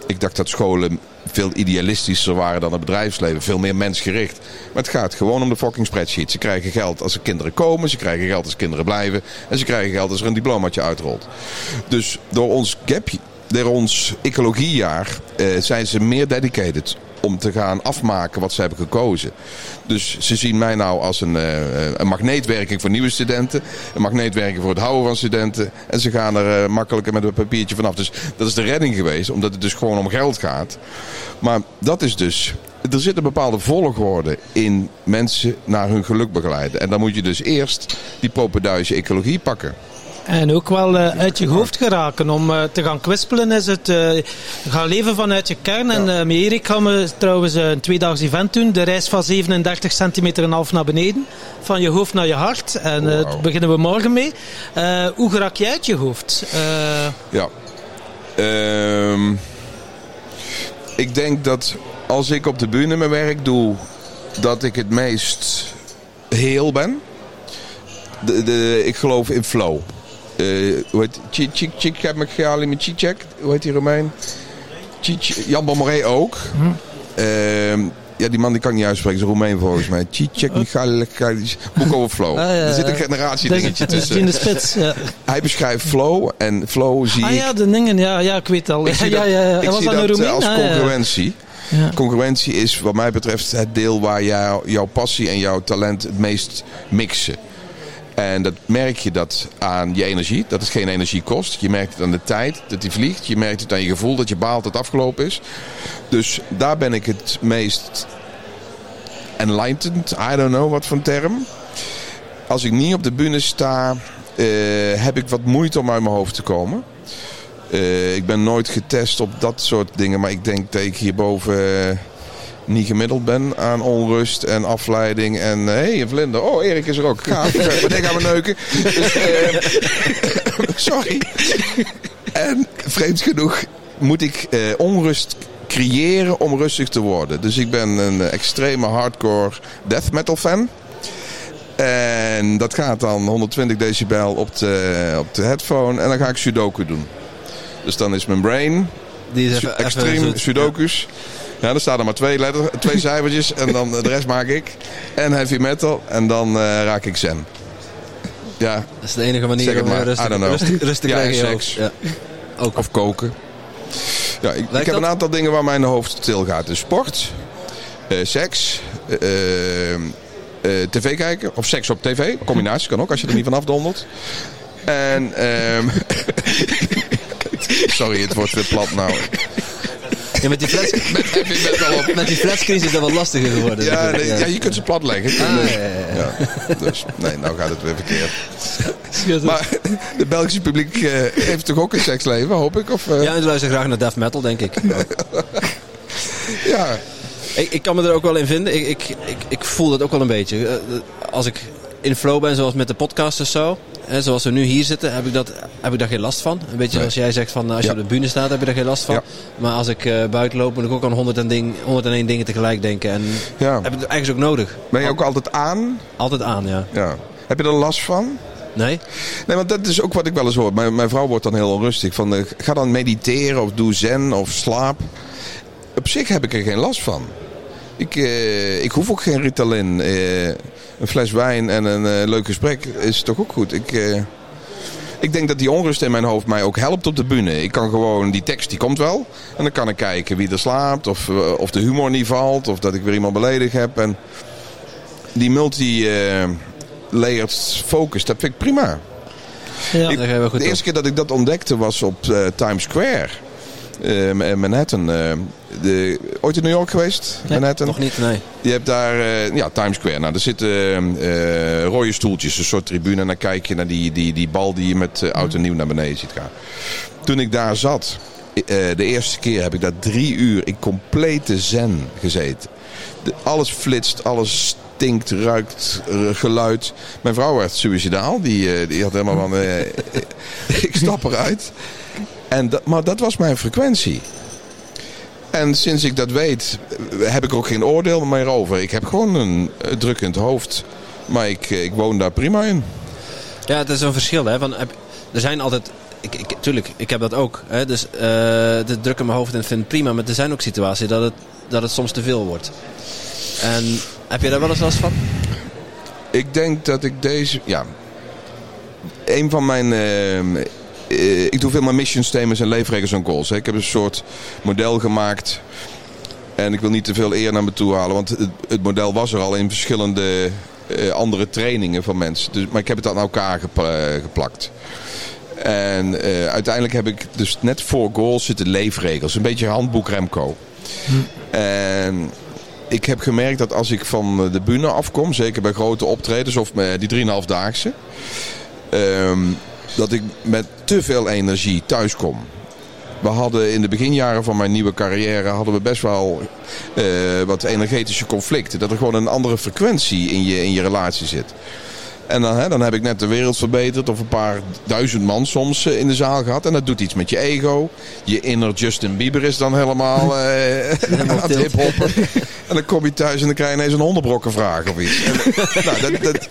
ik dacht dat scholen veel idealistischer waren dan het bedrijfsleven. Veel meer mensgericht. Maar het gaat gewoon om de fucking spreadsheet. Ze krijgen geld als er kinderen komen. Ze krijgen geld als kinderen blijven. En ze krijgen geld als er een diplomaatje uitrolt. Dus door ons gap, door ons ecologiejaar, eh, zijn ze meer dedicated om te gaan afmaken wat ze hebben gekozen. Dus ze zien mij nou als een, uh, een magneetwerking voor nieuwe studenten. Een magneetwerking voor het houden van studenten. En ze gaan er uh, makkelijker met een papiertje vanaf. Dus dat is de redding geweest, omdat het dus gewoon om geld gaat. Maar dat is dus er zit een bepaalde volgorde in mensen naar hun geluk begeleiden. En dan moet je dus eerst die propenduizen ecologie pakken. En ook wel uh, uit je hoofd geraken. Om uh, te gaan kwispelen is het uh, gaan leven vanuit je kern. En met Erik gaan we trouwens een tweedaags event doen. De reis van 37 centimeter en half naar beneden. Van je hoofd naar je hart. En wow. daar beginnen we morgen mee. hoe raak jij uit je hoofd? Ja. Um, ik denk dat als ik op de bühne mijn werk doe, dat ik het meest heel ben. De, de, ik geloof in flow. Uh, hoe heet Chik Chik heb ik gehaald met Chicek. Hoe heet die Romein? Jan Bommeré ook. Hm. Uh, ja, die man die kan ik niet uitspreken. Is Romein volgens mij. Chicek Michalik. Boek over flow. Ah, ja, er zit een generatie dingetje tussen. In de spits, ja. Hij beschrijft flow. En flow zie ah, ik... ja, de dingen. Ja, ja ik weet al. Ik zie ja, dat, ja, ja. Ik zie dat als concurrentie. Ja. Concurrentie is wat mij betreft het deel waar jou, jouw passie en jouw talent het meest mixen. En dat merk je dat aan je energie, dat het geen energie kost. Je merkt het aan de tijd dat die vliegt. Je merkt het aan je gevoel dat je baalt dat het afgelopen is. Dus daar ben ik het meest enlightened, I don't know wat voor term. als ik niet op de bühne sta, eh, heb ik wat moeite om uit mijn hoofd te komen. Eh, ik ben nooit getest op dat soort dingen, maar ik denk dat ik hierboven eh, niet gemiddeld ben aan onrust en afleiding. En hé, hey, een vlinder. Oh, Erik is er ook. Gaaf. Meteen gaan we neuken. Dus, eh, sorry. En vreemd genoeg moet ik eh, onrust creëren om rustig te worden. Dus ik ben een eh, extreme hardcore death metal fan. En dat gaat dan 120 decibel op de, op de headphone. En dan ga ik sudoku doen. Dus dan is mijn brain Die is even, extreem even sudokus. Ja, dan staan er maar twee, letter, twee cijfertjes en dan eh, de rest maak ik. En heavy metal en dan eh, raak ik zen. Ja, Dat is de enige manier om rustig, rustig, rustig Ja, seks. Ja. Ook. of koken. Ja, ik, ik heb een aantal dingen waar mijn hoofd stil gaat. Dus sport, eh, seks, tv kijken of seks op tv. Combinatie kan ook als je er niet van afdondert. En, ehm sorry, het wordt weer plat nou. Ja, met die flats, Met met die flatscreens is dat wat lastiger geworden. Ja, nee, ja, je kunt ze plat leggen. Ah, ja, ja, ja. Ja, dus nee, nou gaat het weer verkeerd. Maar de Belgische publiek eh, heeft toch ook een seksleven, hoop ik? Of, eh, Ja, ze luisteren graag naar death metal, denk ik. ja. ik. Ik kan me er ook wel in vinden. Ik, ik, ik, ik voel dat ook wel een beetje. Eh, Als ik in flow ben, zoals met de podcast of zo. Hè, zoals we nu hier zitten, heb ik, dat, heb ik daar geen last van. Een beetje Nee. zoals jij zegt, van, als je Ja. op de bühne staat, heb je daar geen last van. Ja. Maar als ik eh, buiten loop, moet ik ook aan 101, ding, 101 dingen tegelijk denken. En ja. heb ik het eigenlijk ook nodig. Ben je ook altijd aan? Altijd aan, ja. Ja. Heb je er last van? Nee? Nee, want dat is ook wat ik wel eens hoor. Mijn, mijn vrouw wordt dan heel onrustig. Van, eh, ga dan mediteren of doe zen of slaap. Op zich heb ik er geen last van. Ik, eh, ik hoef ook geen Ritalin. Eh, een fles wijn en een eh, leuk gesprek is toch ook goed. Ik, ik denk dat die onrust in mijn hoofd mij ook helpt op de bühne. Ik kan gewoon, die tekst die komt wel. En dan kan ik kijken wie er slaapt. Of, of de humor niet valt. Of dat ik weer iemand beledigd heb. En die multi-layered focus, dat vind ik prima. Ja. Goed De op. eerste keer dat ik dat ontdekte was op Times Square. in Manhattan. De, ooit in New York geweest? Nee, Manhattan? Nog niet, nee. Je hebt daar, eh, ja, Times Square. Nou, daar zitten eh, rode stoeltjes, een soort tribune. En dan kijk je naar die, die, die bal die je met eh, oud en nieuw naar beneden ziet gaan. Toen ik daar zat, de eerste keer heb ik daar drie uur in complete zen gezeten. De- alles flitst, alles stinkt, ruikt, geluid. Mijn vrouw werd suicidaal. Die, die had helemaal van, ik stap eruit. En dat, maar dat was mijn frequentie. En sinds ik dat weet, heb ik ook geen oordeel meer over. Ik heb gewoon een eh, drukkend hoofd. Maar ik, eh, ik woon daar prima in. Ja, het is een verschil. Hè? Van, er zijn altijd... Ik, ik, tuurlijk, ik heb dat ook. Hè? Dus eh de druk in mijn hoofd en vind het prima. Maar er zijn ook situaties dat het, dat het soms te veel wordt. En heb je daar wel eens last van? Ik denk dat ik deze. Ja. Een van mijn. eh, eh, ik doe veel maar mission statements en leefregels en goals. Hè. Ik heb een soort model gemaakt. En ik wil niet te veel eer naar me toe halen. Want het, het model was er al in verschillende eh, andere trainingen van mensen. Dus, maar ik heb het aan elkaar gepla- geplakt. En eh, uiteindelijk heb ik dus net voor goals zitten leefregels. Een beetje handboek Remco. En ik heb gemerkt dat als ik van de bühne afkom, zeker bij grote optredens of met die 3,5-daagse, ehm, dat ik met te veel energie thuis kom. We hadden in de beginjaren van mijn nieuwe carrière hadden we best wel eh, wat energetische conflicten. Dat er gewoon een andere frequentie in je, in je relatie zit. En dan, hè, dan heb ik net de wereld verbeterd of een paar duizend man soms eh, in de zaal gehad. En dat doet iets met je ego. Je inner Justin Bieber is dan helemaal aan het hiphoppen. En dan kom je thuis en dan krijg je ineens een hondenbrokken vraag of iets. En, nou, dat, dat,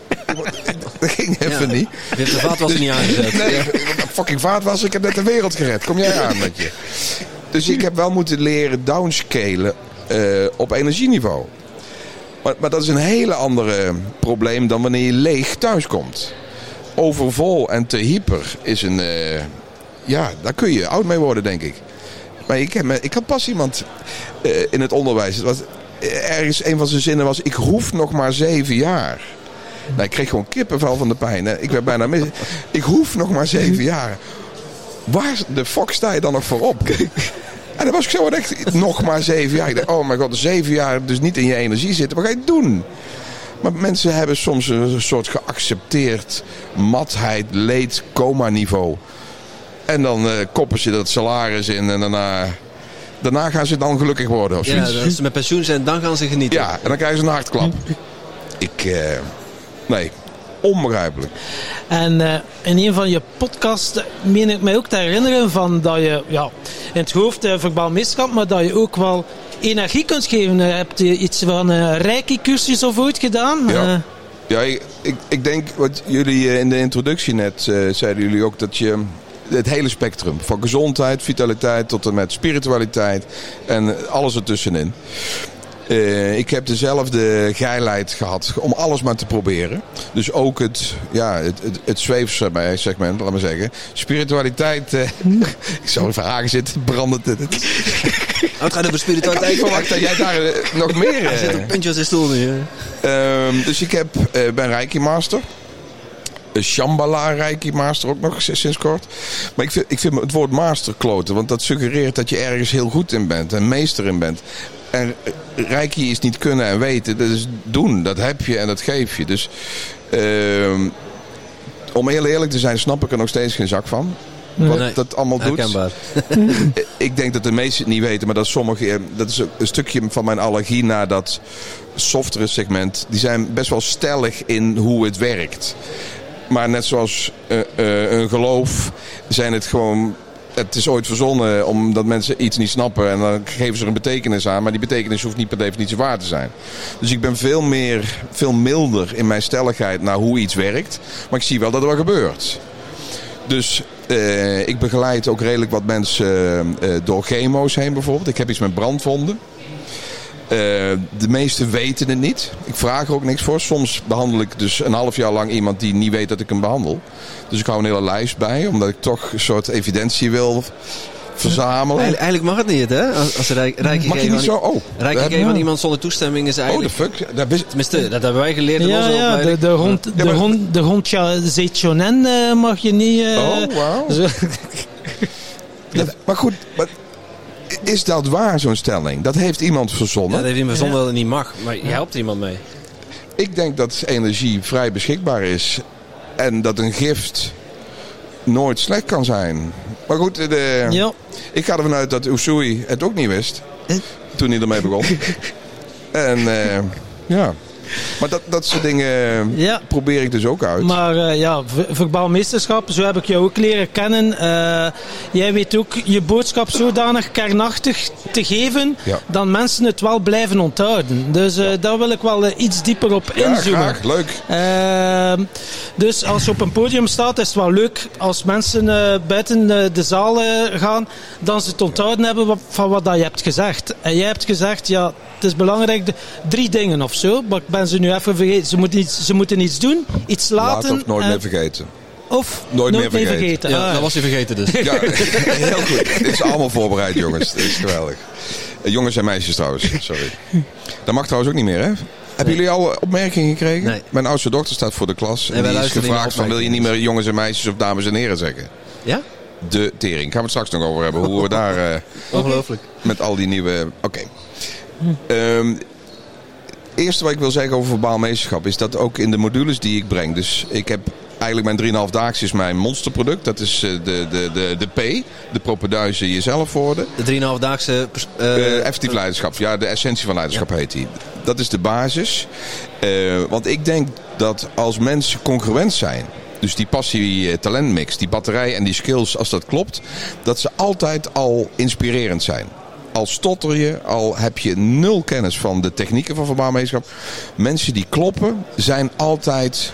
dat ging even niet. Hebt de vaatwasser niet aangezet. Nee, fucking vaat was. Ik heb net de wereld gered. Kom jij aan met je. Dus ik heb wel moeten leren downscalen eh, op energieniveau. Maar, maar dat is een hele andere probleem dan wanneer je leeg thuiskomt. Overvol en te hyper is een... eh, ja, daar kun je oud mee worden, denk ik. Maar ik, heb, ik had pas iemand eh, in het onderwijs. Het was, eh, ergens een van zijn zinnen was... Ik hoef nog maar zeven jaar. Nou, ik kreeg gewoon kippenvel van de pijn. Hè. Ik werd bijna mis. Ik hoef nog maar zeven jaar. Waar de fuck sta je dan nog voor op? En dan was ik zo echt nog maar zeven jaar. Ik dacht, oh mijn god, zeven jaar dus niet in je energie zitten. Wat ga je doen? Maar mensen hebben soms een soort geaccepteerd matheid, leed, coma niveau. En dan eh, koppen ze dat salaris in en daarna, daarna gaan ze dan gelukkig worden. Of Ja, als ze met pensioen zijn, dan gaan ze genieten. Ja, en dan krijgen ze een hartklap. Ik, eh, nee, onbegrijpelijk. En eh, in een van je podcasts meen ik mij ook te herinneren van dat je ja, in het hoofd uh, verbaal meeschap, maar dat je ook wel energie kunt geven. Uh, heb je iets van een reiki cursus of ooit gedaan? Ja. Eh, Ja, ik, ik, ik denk wat jullie eh, in de introductie net eh, zeiden jullie ook dat je het hele spectrum van gezondheid, vitaliteit tot en met spiritualiteit en alles ertussenin. Eh, ik heb dezelfde geilheid gehad om alles maar te proberen. Dus ook het, ja, het, het, het zweefsegment, laat maar zeggen. Spiritualiteit, eh, ik zou er vragen zitten, brandend. Het, Oh, gaat over spiritualiteit. ik verwacht dat jij daar eh, nog meer... Hij zit op puntje zijn stoel nu. Ehm, dus ik heb, ben Reiki Master. Shambhala Reiki Master ook nog sinds kort. Maar ik vind, ik vind het woord master kloten. Want dat suggereert dat je ergens heel goed in bent. En meester in bent. En Reiki is niet kunnen en weten. Dat is doen. Dat heb je en dat geef je. Dus ehm, om heel eerlijk te zijn snap ik er nog steeds geen zak van. Wat Nee, dat allemaal doet. Herkenbaar. Ik denk dat de meesten het niet weten, maar dat sommige, dat is een stukje van mijn allergie naar dat softere segment. Die zijn best wel stellig in hoe het werkt. Maar net zoals eh, eh, een geloof zijn het gewoon. Het is ooit verzonnen omdat mensen iets niet snappen en dan geven ze er een betekenis aan. Maar die betekenis hoeft niet per definitie waar te zijn. Dus ik ben veel meer, veel milder in mijn stelligheid naar hoe iets werkt. Maar ik zie wel dat er wat gebeurt. Dus eh, ik begeleid ook redelijk wat mensen door chemo's heen bijvoorbeeld. Ik heb iets met brandwonden. Eh, de meesten weten het niet. Ik vraag er ook niks voor. Soms behandel ik dus een half jaar lang iemand die niet weet dat ik hem behandel. Dus ik hou een hele lijst bij, omdat ik toch een soort evidentie wil verzamelen. Eigenlijk, eigenlijk mag het niet, hè? Als, rijk, Mag je niet zo? Oh, geven aan iemand zonder toestemming is oh, de eigenlijk... fuck. Dat wist- Tenminste, dat hebben wij geleerd in ja, onze ja, de, opleiding. de hond, Ja, de maar- hond, de hond ja, Zeichonen eh, mag je niet... eh, Oh, wauw. Maar goed, maar is dat waar, zo'n stelling? Dat heeft iemand Ja, verzonnen. dat heeft iemand zonder dat het niet mag. Maar je helpt iemand mee. Ik denk dat energie vrij beschikbaar is. En dat een gift nooit slecht kan zijn. Maar goed, de, ja. ik ga ervan uit dat Usui het ook niet wist. Toen hij ermee begon. en eh, ja. Maar dat, dat soort dingen Ja. probeer ik dus ook uit. Maar eh, ja, ver- verbaal meesterschap, zo heb ik jou ook leren kennen. Eh, jij weet ook je boodschap zodanig kernachtig te geven Ja. dat mensen het wel blijven onthouden. Dus eh, daar wil ik wel eh, iets dieper op ja, inzoomen. graag. Leuk. Ehm, dus als je op een podium staat, is het wel leuk als mensen eh, buiten eh, de zaal eh, gaan, dan ze het onthouden hebben van wat dat je hebt gezegd. En jij hebt gezegd, ja, het is belangrijk, de, drie dingen of zo, maar ik ben ze nu even vergeten. Ze moeten iets, ze moeten iets doen, iets laten. Laat of nooit en- meer vergeten. of Nooit meer vergeten. Ja, Ah. dat was hij vergeten dus. Ja, heel goed. Dit is allemaal voorbereid, jongens. Dit is geweldig. Eh, jongens en meisjes trouwens, sorry. Dat mag trouwens ook niet meer, hè? Hebben jullie al opmerkingen gekregen? Nee. Mijn oudste dochter staat voor de klas. En die is gevraagd van, wil je niet meer jongens en meisjes of dames en heren zeggen? Ja? De tering. Gaan we het straks nog over hebben. Hoe we daar eh, Ongelooflijk. met al die nieuwe... Oké. Ehm, eerste wat ik wil zeggen over verbaal meesterschap is dat ook in de modules die ik breng. Dus ik heb eigenlijk mijn 3,5 daags is mijn monsterproduct. Dat is eh, de, de, de, de P, de propenduizen jezelf worden. De 3,5-daagse... pers- eh, Eh, effectief leiderschap, ja, de essentie van leiderschap heet die. Dat is de basis. Want ik denk dat als mensen congruent zijn, dus die passie-talentmix, die batterij en die skills, als dat klopt, dat ze altijd al inspirerend zijn. Al stotter je, al heb je nul kennis van de technieken van verbaalmeesterschap. Mensen die kloppen, zijn altijd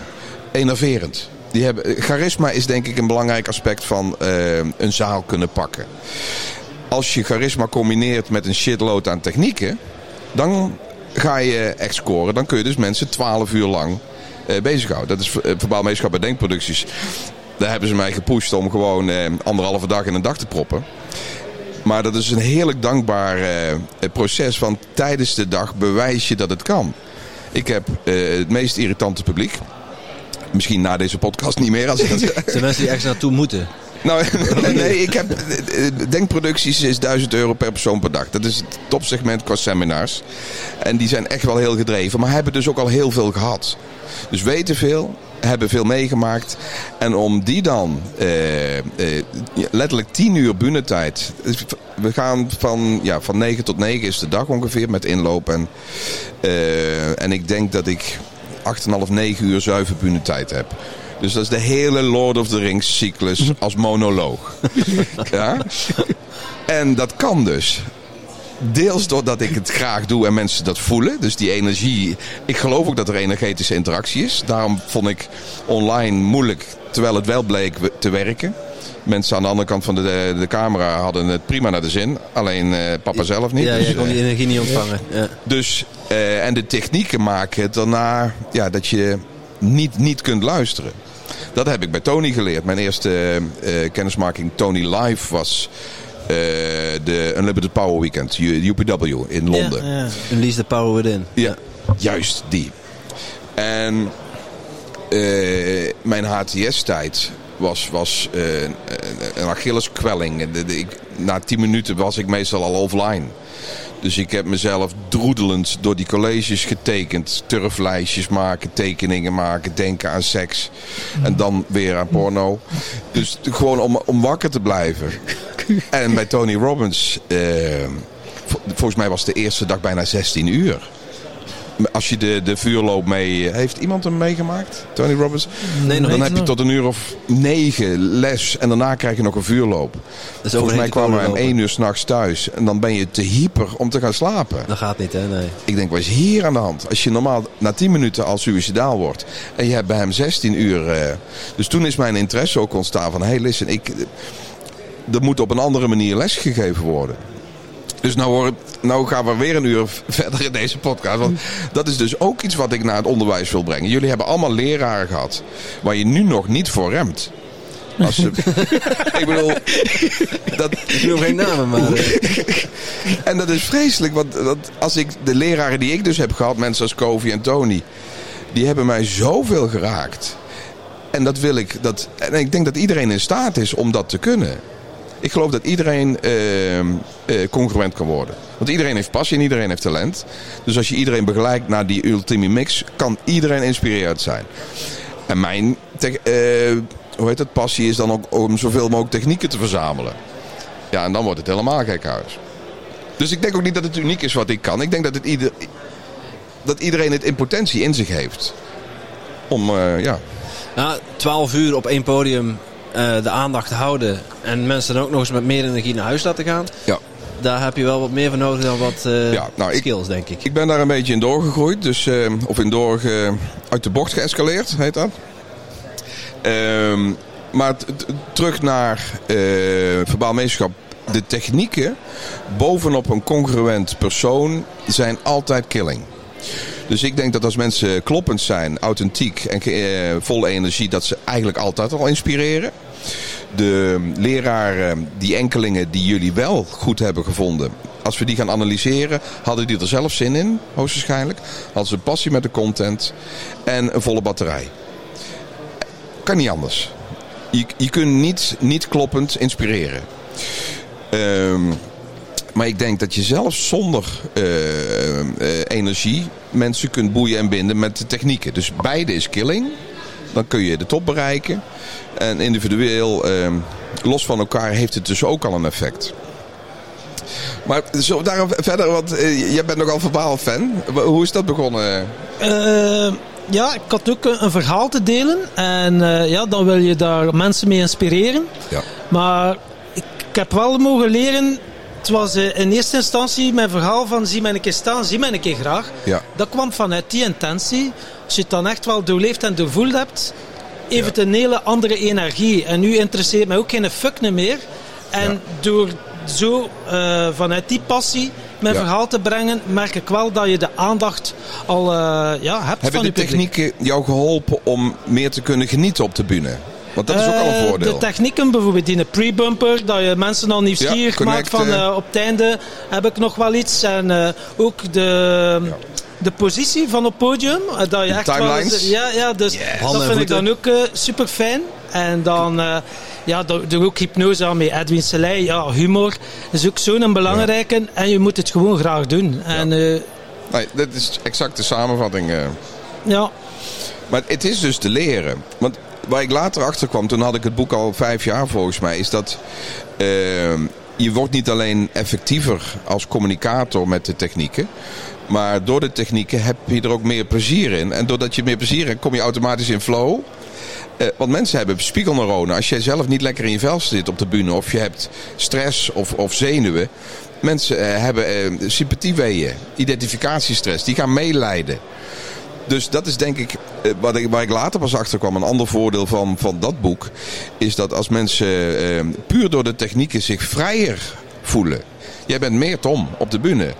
enerverend. Die hebben, charisma is denk ik een belangrijk aspect van eh, een zaal kunnen pakken als je charisma combineert met een shitload aan technieken, dan ga je echt scoren. Dan kun je dus mensen 12 uur lang eh, bezighouden. Dat is meesterschap bij denkproducties. Daar hebben ze mij gepusht om gewoon anderhalve dag in een dag te proppen. Maar dat is een heerlijk dankbaar eh, proces. Want tijdens de dag bewijs je dat het kan. Ik heb eh, het meest irritante publiek. Misschien na deze podcast niet meer. Als ik dat zijn mensen die ergens naartoe moeten. Nou, nee, ik heb. eh, Denkproducties is 1000 euro per persoon per dag. Dat is het topsegment qua seminars. En die zijn echt wel heel gedreven, maar hebben dus ook al heel veel gehad. Dus weten veel, hebben veel meegemaakt. En om die dan eh, eh, letterlijk 10 uur bunetijd. Dus We gaan van, ja, van 9 tot 9 is de dag ongeveer met inloop. En, eh, en ik denk dat ik 8,5, 9 uur zuiver bunetijd heb. Dus dat is de hele Lord of the Rings cyclus als monoloog. ja? En dat kan dus. Deels doordat ik het graag doe en mensen dat voelen. Dus die energie. Ik geloof ook dat er energetische interactie is. Daarom vond ik online moeilijk, terwijl het wel bleek te werken. Mensen aan de andere kant van de, de camera hadden het prima naar de zin. Alleen eh, papa zelf niet. Ja, Dus, je kon die energie niet ontvangen. Ja. dus, eh, en de technieken maken het daarna ja, dat je niet, niet kunt luisteren. Dat heb ik bij Tony geleerd. Mijn eerste eh, kennismaking Tony Live was de Unlimited Power Weekend, UPW in Londen. Ja, ja. Unleash the power within. Ja, juist die. En eh, mijn HTS-tijd was, was eh, een Achilleskwelling. En de- de- ik- Na tien minuten was ik meestal al offline. Dus ik heb mezelf droedelend door die colleges getekend. Turflijstjes maken, tekeningen maken, denken aan seks. En dan weer aan porno. Dus gewoon om, om wakker te blijven. En bij Tony Robbins, eh, vol- volgens mij was de eerste dag bijna 16 uur. Als je de, de vuurloop mee... Heeft iemand hem meegemaakt? Tony Robbins? Nee, nog Dan heb je tot een uur of negen les. En daarna krijg je nog een vuurloop. Dus Volgens mij kwamen we om één uur s'nachts thuis. En dan ben je te hyper om te gaan slapen. Dat gaat niet, hè? Nee. Ik denk, wat is hier aan de hand? Als je normaal na 10 minuten al suicidaal wordt. En je hebt bij hem 16 uur. eh, dus toen is mijn interesse ook ontstaan van... Hey, listen, ik, er moet op een andere manier lesgegeven worden. Dus nou, hoor, nou gaan we weer een uur verder in deze podcast. Want dat is dus ook iets wat ik naar het onderwijs wil brengen. Jullie hebben allemaal leraren gehad. Waar je nu nog niet voor remt. Als ze, ik bedoel, dat, Ik noem geen namen, maar... en dat is vreselijk, want want als ik de leraren die ik dus heb gehad, mensen als Kovi en Tony, die hebben mij zoveel geraakt. En dat wil ik, dat, en ik denk dat iedereen in staat is om dat te kunnen. Ik geloof dat iedereen eh, eh, congruent kan worden. Want iedereen heeft passie en iedereen heeft talent. Dus als je iedereen begeleidt naar die ultieme mix, kan iedereen inspirerend zijn. En mijn eh, hoe heet het, passie is dan ook om zoveel mogelijk technieken te verzamelen. Ja, en dan wordt het helemaal gek huis. Dus ik denk ook niet dat het uniek is wat ik kan. Ik denk dat, het ieder, dat iedereen het in potentie in zich heeft. Om, eh, ja. Nou, 12 uur op één podium de aandacht houden. En mensen dan ook nog eens met meer energie naar huis laten gaan. ja. Daar heb je wel wat meer voor nodig dan wat eh, Ja, nou, ik- skills, denk ik. Ik ben daar een beetje in doorgegroeid. Dus, eh, of in door uit de bocht geëscaleerd, heet dat. Ehm, maar terug naar eh verbaal meesterschap. De technieken bovenop een congruent persoon zijn altijd killing. Dus ik denk dat als mensen kloppend zijn, authentiek en eh, vol energie, dat ze eigenlijk altijd al inspireren. De leraren, die enkelingen die jullie wel goed hebben gevonden, als we die gaan analyseren, hadden die er zelf zin in, hoogstwaarschijnlijk. Hadden ze passie met de content en een volle batterij. Kan niet anders. Je, je kunt niet, niet kloppend inspireren. Ehm, maar ik denk dat je zelf zonder eh, eh, energie mensen kunt boeien en binden met de technieken. Dus beide is killing. Dan kun je de top bereiken. En individueel, ehm, los van elkaar, heeft het dus ook al een effect. Maar zo, daar verder, want eh, jij bent nogal verbaal fan. Hoe is dat begonnen? Eh, ja, ik had ook een, verhaal te delen. En eh, ja, dan wil je daar mensen mee inspireren. Ja. Maar ik, ik heb wel mogen leren. Het was eh, in eerste instantie mijn verhaal van zie mij een keer staan, zie mij een keer graag. Ja. Dat kwam vanuit die intentie. Als je het dan echt wel doorleefd en doorvoeld hebt, heeft het een hele andere energie. En nu interesseert mij ook geen fuck meer. En Ja. door zo eh, vanuit die passie mijn Ja. verhaal te brengen, merk ik wel dat je de aandacht al eh, ja, hebt Hebben van de technieken jou geholpen om meer te kunnen genieten op de bühne? Want dat is ook al een Eh, voordeel. De technieken, bijvoorbeeld die pre-bumper, dat je mensen al nieuwsgierig Ja, maakt van eh, op het einde heb ik nog wel iets. En eh, ook de, de positie van op het podium. dat je echt wel timelines. eens- ja, ja, dus dat vind ik dan ook super fijn. En dan, eh, ja, doe ook hypnose aan mee. Edwin Selei, ja, humor is ook zo'n belangrijke. En je moet het gewoon graag doen. En, eh, Nee, dat is exact de samenvatting. eh. ja, Maar het is dus te leren. Want waar ik later achter kwam, toen had ik het boek al vijf jaar volgens mij, is dat eh, je wordt niet alleen effectiever als communicator met de technieken. Maar door de technieken heb je er ook meer plezier in. En doordat je meer plezier hebt, kom je automatisch in flow. Eh, want mensen hebben spiegelneuronen. Als jij zelf niet lekker in je vel zit op de bühne, of je hebt stress of, of zenuwen. Mensen eh, hebben eh, sympathieweeën, identificatiestress, die gaan meeleiden. Dus dat is denk ik, eh, wat ik, waar ik later pas achter kwam. Een ander voordeel van, van dat boek. Is dat als mensen eh, puur door de technieken zich vrijer voelen. Jij bent meer Tom op de bühne.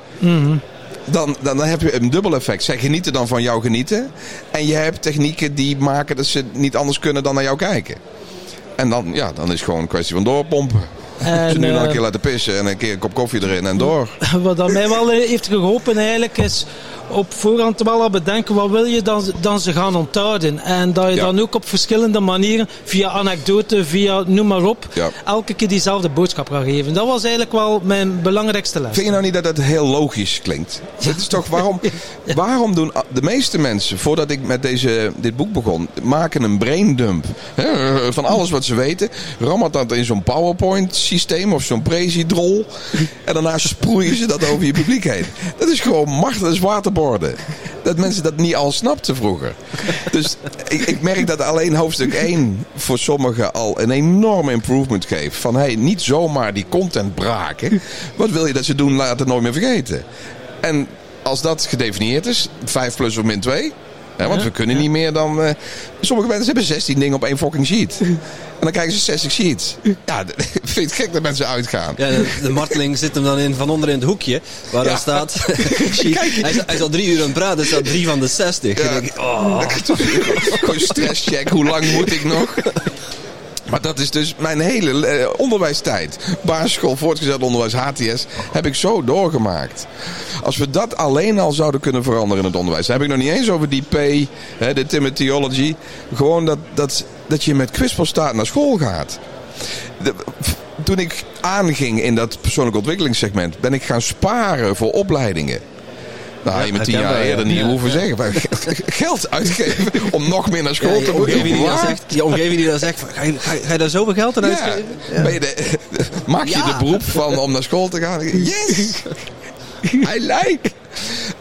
Dan, dan, dan heb je een dubbel effect. Zij genieten dan van jou genieten. En je hebt technieken die maken dat ze niet anders kunnen dan naar jou kijken. En dan, ja, dan is het gewoon een kwestie van doorpompen. En, ze nu nog een eh, keer laten pissen en een keer een kop koffie erin en door. Wat dat mij wel eh, heeft geholpen eigenlijk is op voorhand wel al bedenken wat wil je dan, dan ze gaan onthouden. En dat je Ja. dan ook op verschillende manieren, via anekdote, via noem maar op, Ja. elke keer diezelfde boodschap gaan geven. Dat was eigenlijk wel mijn belangrijkste les. Vind je nou niet dat dat heel logisch klinkt? Het is toch waarom, waarom doen de meeste mensen, voordat ik met deze, dit boek begon, maken een braindump hè, van alles wat ze weten, rammert dat in zo'n PowerPoint systeem of zo'n Prezi-drol en daarna sproeien ze dat over je publiek heen. Dat is gewoon macht, dat is waterborden. Dat mensen dat niet al snapten vroeger. Dus ik, ik merk dat alleen hoofdstuk 1 voor sommigen al een enorme improvement geeft. Van hey, niet zomaar die content braken. Wat wil je dat ze doen? Laat het nooit meer vergeten. En als dat gedefinieerd is, 5 plus of min 2. Hè, want we kunnen niet meer dan. eh, sommige mensen hebben 16 dingen op één fucking sheet. En dan krijgen ze 60 sheets. Ja, vind het gek dat mensen uitgaan? Ja, de, de marteling zit hem dan in, van onder in het hoekje. Waar dan staat... hij, is, hij is al drie uur aan het praten, er staat drie van de zestig. Ja. En dan denk ik, oh. Gewoon stresscheck, hoe lang moet ik nog? Maar dat is dus mijn hele eh, onderwijstijd. Basisschool, voortgezet onderwijs, HTS, heb ik zo doorgemaakt. Als we dat alleen al zouden kunnen veranderen in het onderwijs. Dan heb ik nog niet eens over die P, de Timothyology. Gewoon dat, dat, dat je met kwispelstaat naar school gaat. Toen ik aanging in dat persoonlijke ontwikkelingssegment, ben ik gaan sparen voor opleidingen. Nou, had je me tien jaar ja. eerder niet Ja, hoeven zeggen. Maar geld uitgeven om nog meer naar school Ja, te moeten. die je omgeving die dan zegt van, ga, je, ga, je- daar zoveel geld aan Ja. uitgeven? Ben je de, maak je Ja. de beroep van om naar school te gaan? Yes! I like!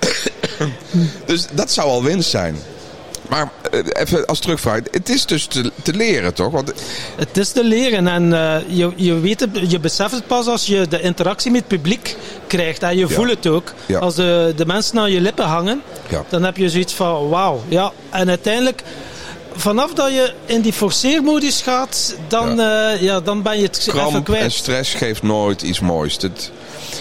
dus dat zou al winst zijn. Maar eh, even als terugvraag. Het is dus te, te leren, toch? Want Het is te leren en eh, je, je, weet het, je beseft het pas als je de interactie met het publiek krijgt. En je voelt het ook. Ja. Als de, de mensen aan je lippen hangen, Ja. dan heb je zoiets van wauw. Ja. En uiteindelijk, vanaf dat je in die forceermodus gaat, dan, ja. ja, dan ben je het even kramp en kwijt. stress geeft nooit iets moois. Dat,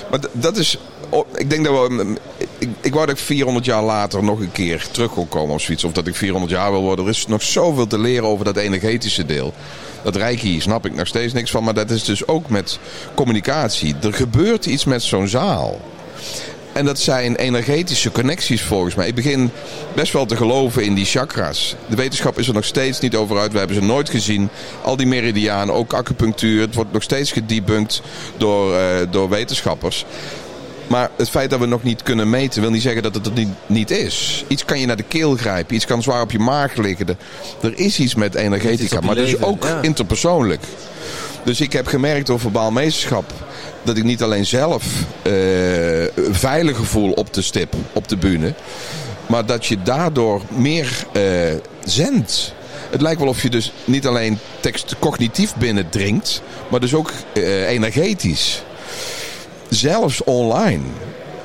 maar dat is... oh, Ik denk dat we... Ik, ik wou dat ik 400 jaar later nog een keer terug kon komen of zoiets. Of dat ik 400 jaar wil worden. Er is nog zoveel te leren over dat energetische deel. Dat reiki snap ik nog steeds niks van. Maar dat is dus ook met communicatie. Er gebeurt iets met zo'n zaal. En dat zijn energetische connecties volgens mij. Ik begin best wel te geloven in die chakras. De wetenschap is er nog steeds niet over uit. We hebben ze nooit gezien. Al die meridianen, ook acupunctuur. Het wordt nog steeds gedebunked door, eh, door wetenschappers. Maar het feit dat we nog niet kunnen meten wil niet zeggen dat het er niet, niet is. Iets kan je naar de keel grijpen. Iets kan zwaar op je maag liggen. Er, er is iets met energetica. Maar dus leven, ook ja. interpersoonlijk. Dus ik heb gemerkt door verbaal meesterschap dat ik niet alleen zelf eh veiliger voel op de stip, op de bühne. Maar dat je daardoor meer eh, zendt. Het lijkt wel of je dus niet alleen tekst cognitief binnendringt, maar dus ook eh, energetisch. Zelfs online.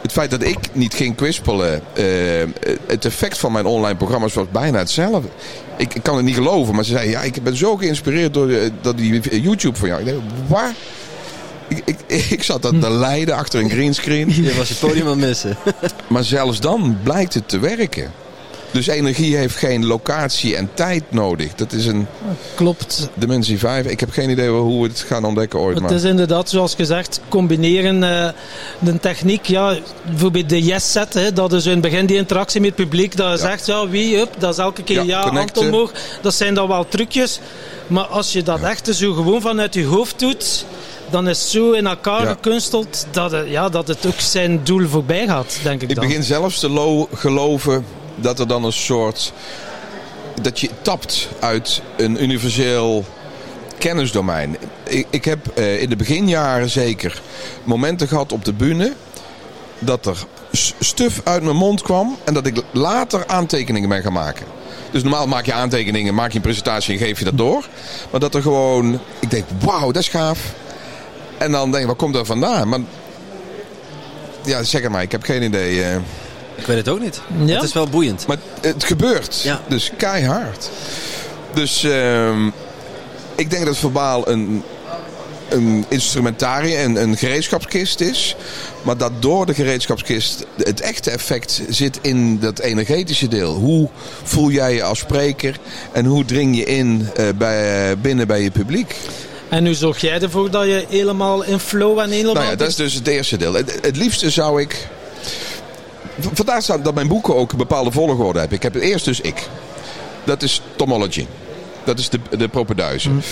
Het feit dat ik niet ging kwispelen, eh, het effect van mijn online programma's was bijna hetzelfde. Ik, ik kan het niet geloven, maar ze zei: Ja, ik ben zo geïnspireerd door, de- door die YouTube van jou. Ik denk, waar? Ik, ik, ik zat dat te lijden achter een greenscreen. Je was je podium aan het missen. Maar zelfs dan blijkt het te werken. Dus energie heeft geen locatie en tijd nodig. Dat is een Klopt. dimensie 5. Ik heb geen idee hoe we het gaan ontdekken ooit. Het Maar is inderdaad, zoals gezegd, combineren eh, de techniek. Ja, bijvoorbeeld de yes-set, hè, dat is in het begin die interactie met het publiek. Dat je Ja. zegt, ja, wie, up, dat is elke keer Ja, ja. Anton. Dat zijn dan wel trucjes. Maar als je dat echt zo gewoon vanuit je hoofd doet, dan is het zo in elkaar Ja. gekunsteld dat het, ja, dat het ook zijn doel voorbij gaat, denk ik ik dan. begin zelfs te lo- geloven dat er dan een soort. dat je tapt uit een universeel kennisdomein. Ik, ik heb eh, in de beginjaren zeker momenten gehad op de bühne. dat er stuf uit mijn mond kwam en dat ik later aantekeningen ben gaan maken. Dus normaal maak je aantekeningen, maak je een presentatie en geef je dat door. Maar dat er gewoon, ik denk, wauw, dat is gaaf. En dan denk ik, waar komt dat vandaan? Maar ja, zeg het maar, ik heb geen idee. eh. Ik weet het ook niet. Ja? Het is wel boeiend. Maar het gebeurt. Ja. Dus keihard. Dus ehm, ik denk dat verbaal een, een instrumentarium, een, een gereedschapskist is. Maar dat door de gereedschapskist het echte effect zit in dat energetische deel. Hoe voel jij je als spreker en hoe dring je in eh, bij, binnen bij je publiek? En nu zorg jij ervoor dat je helemaal in flow en helemaal... Nou ja, dat is dus het eerste deel. Het, het liefste zou ik. Vandaar staat dat mijn boeken ook een bepaalde volgorde hebben. Ik heb het eerst dus ik. Dat is Tomology. Dat is de, de propenduizen.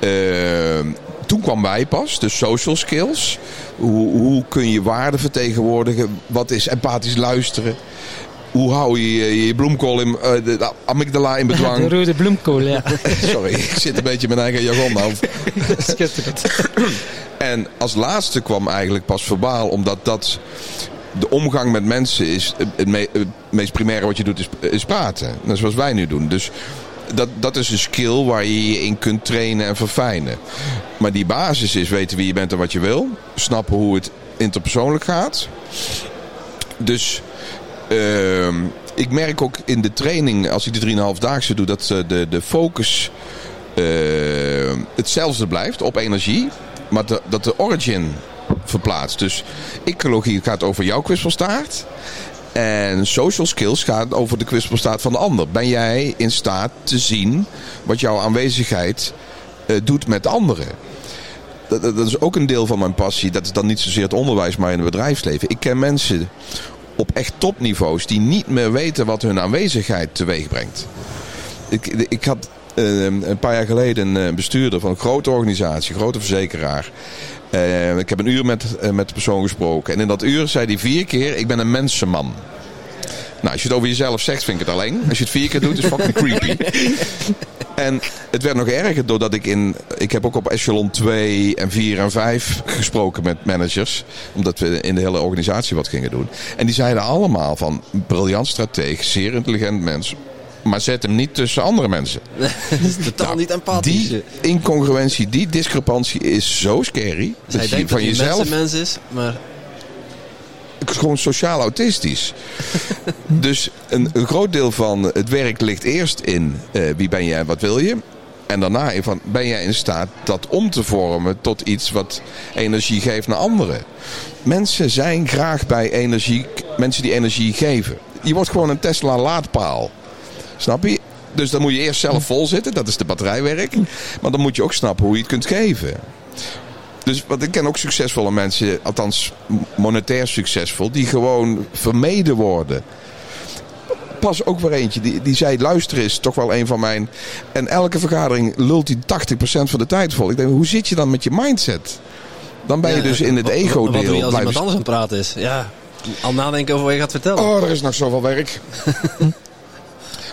Ehm, toen kwam wij pas, de social skills. Hoe, hoe kun je waarde vertegenwoordigen? Wat is empathisch luisteren? Hoe hou je je, bloemkool in, eh, de amygdala in De bedwang? rode bloemkool, ja. Sorry, ik zit een beetje in mijn eigen jargon. Schitterend. En als laatste kwam eigenlijk pas verbaal, omdat dat de omgang met mensen is. Het, me- het meest primaire wat je doet is, praten. Dat zoals wij nu doen. Dus dat, dat is een skill waar je je in kunt trainen en verfijnen. Maar die basis is weten wie je bent en wat je wil. Snappen hoe het interpersoonlijk gaat. Dus ehm, ik merk ook in de training, als ik die 3,5 daagse doe, dat eh, de, de focus eh, hetzelfde blijft op energie. Maar de- dat de origin verplaatst. Dus ecologie gaat over jouw kwispelstaart. En social skills gaat over de kwispelstaart van de ander. Ben jij in staat te zien wat jouw aanwezigheid eh, doet met anderen? Dat, dat is ook een deel van mijn passie. Dat is dan niet zozeer het onderwijs, maar in het bedrijfsleven. Ik ken mensen op echt topniveaus die niet meer weten wat hun aanwezigheid teweeg brengt. Ik, ik had eh, een paar jaar geleden een bestuurder van een grote organisatie, een grote verzekeraar. Eh, ik heb een uur met, eh, met de persoon gesproken. En in dat uur zei hij vier keer: Ik ben een mensenman. Nou, als je het over jezelf zegt, vind ik het alleen. Als je het vier keer doet, is het fucking creepy. En het werd nog erger doordat ik in. Ik heb ook op echelon 2 en 4 en 5 gesproken met managers. Omdat we in de hele organisatie wat gingen doen. En die zeiden allemaal van briljant strateeg, zeer intelligent mens. Maar zet hem niet tussen andere mensen. Dat is totaal Nou, niet empathisch. Die incongruentie, die discrepantie is zo scary. Zij Dat je denkt van dat jezelf mens is, maar gewoon sociaal autistisch. dus een, een groot deel van het werk ligt eerst in eh, wie ben je en wat wil je. En daarna in van ben jij in staat dat om te vormen tot iets wat energie geeft naar anderen. Mensen zijn graag bij energie, mensen die energie geven. Je wordt gewoon een Tesla laadpaal. Snap je? Dus dan moet je eerst zelf vol zitten, dat is de batterijwerk. Maar dan moet je ook snappen hoe je het kunt geven. Dus wat ik ken ook succesvolle mensen, althans monetair succesvol, die gewoon vermeden worden. Pas ook weer eentje, die, die zei luisteren is toch wel een van mijn... En elke vergadering lult hij 80% van de tijd vol. Ik denk, hoe zit je dan met je mindset? Dan ben je Ja, dus in het wat- Wat doe ego-deel je als iemand blijven anders aan het praten is? Ja, al nadenken over wat je gaat vertellen. Oh, er is nog zoveel werk.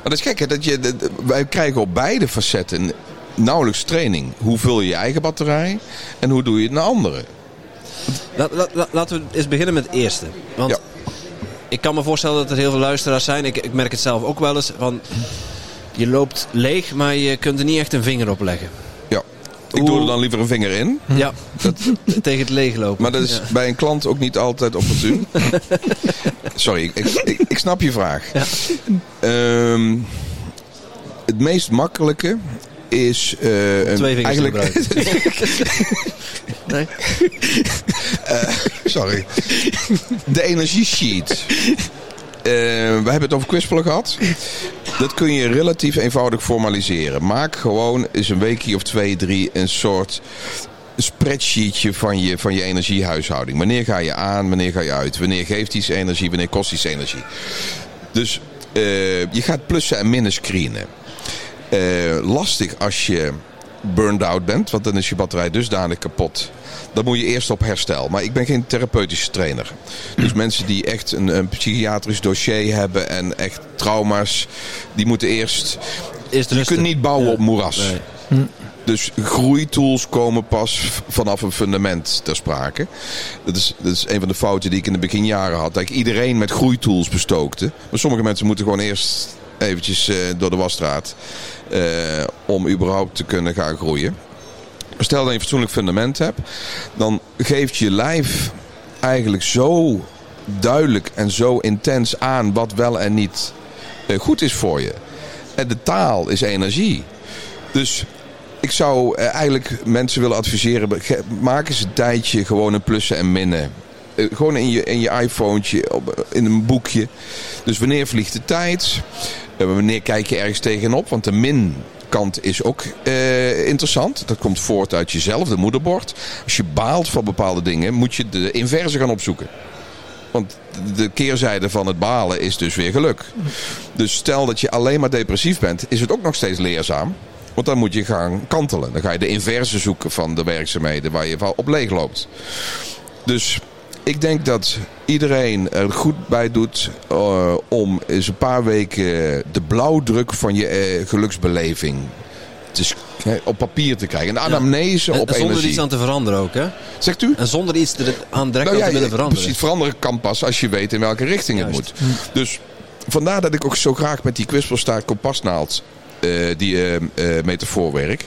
maar dat is gek, hè? Dat je, dat- wij krijgen op beide facetten nauwelijks training. Hoe vul je je eigen batterij en hoe doe je het naar anderen? Laten we eens beginnen met het eerste. Want Ja. ik kan me voorstellen dat er heel veel luisteraars zijn. Ik, ik merk het zelf ook wel eens. Van, je loopt leeg, maar je kunt er niet echt een vinger op leggen. Ik doe er dan liever een vinger in. Ja, tegen het leeglopen. Maar dat is Ja. bij een klant ook niet altijd opportun. Sorry, ik, ik, ik snap je vraag. Ja. Ehm, het meest makkelijke is eh, een- Twee vingers eigenlijk. Nee? Sorry. De energiesheet. We hebben het over kwispelen gehad. Dat kun je relatief eenvoudig formaliseren. Maak gewoon eens een weekje of twee, drie een soort spreadsheetje van je, van je energiehuishouding. Wanneer ga je aan, wanneer ga je uit? Wanneer geeft iets energie, wanneer kost iets energie? Dus uh, je gaat plussen en minnen screenen. Uh, lastig als je burned out bent, want dan is je batterij dusdanig kapot. Dan moet je eerst op herstel. Maar ik ben geen therapeutische trainer. Dus mensen die echt een, een psychiatrisch dossier hebben en echt trauma's, die moeten eerst. eerst je kunt niet bouwen op moeras. Nee. Dus groeitools komen pas vanaf een fundament ter sprake. Dat is, dat is een van de fouten die ik in de beginjaren had. Dat ik iedereen met groeitools bestookte. Maar sommige mensen moeten gewoon eerst eventjes uh, door de wasstraat. Uh, om überhaupt te kunnen gaan groeien. Stel dat je een fatsoenlijk fundament hebt. Dan geeft je lijf eigenlijk zo duidelijk en zo intens aan wat wel en niet uh, goed is voor je. En de taal is energie. Dus ik zou eh, eigenlijk mensen willen adviseren. Maak eens een tijdje gewoon een plussen en minnen. Eh, gewoon in je, in je iPhone, in een boekje. Dus wanneer vliegt de tijd? Eh, wanneer kijk je ergens tegenop? Want de min kant is ook uh, interessant. Dat komt voort uit jezelf, de moederbord. Als je baalt van bepaalde dingen, moet je de inverse gaan opzoeken. Want de keerzijde van het balen is dus weer geluk. Dus stel dat je alleen maar depressief bent, is het ook nog steeds leerzaam. Want dan moet je gaan kantelen. Dan ga je de inverse zoeken van de werkzaamheden waar je op leeg loopt. Dus ik denk dat iedereen er goed bij doet uh, om eens een paar weken de blauwdruk van je uh, geluksbeleving te, op papier te krijgen. Een anamnese ja. en, op en zonder energie. iets aan te veranderen ook, hè? Zegt u? En zonder iets er aan direct nou, aan ja, te willen veranderen. Precies, veranderen kan pas als je weet in welke richting Juist. het moet. Dus vandaar dat ik ook zo graag met die kwispelstaart kompasnaald uh, die uh, uh, metafoor werk.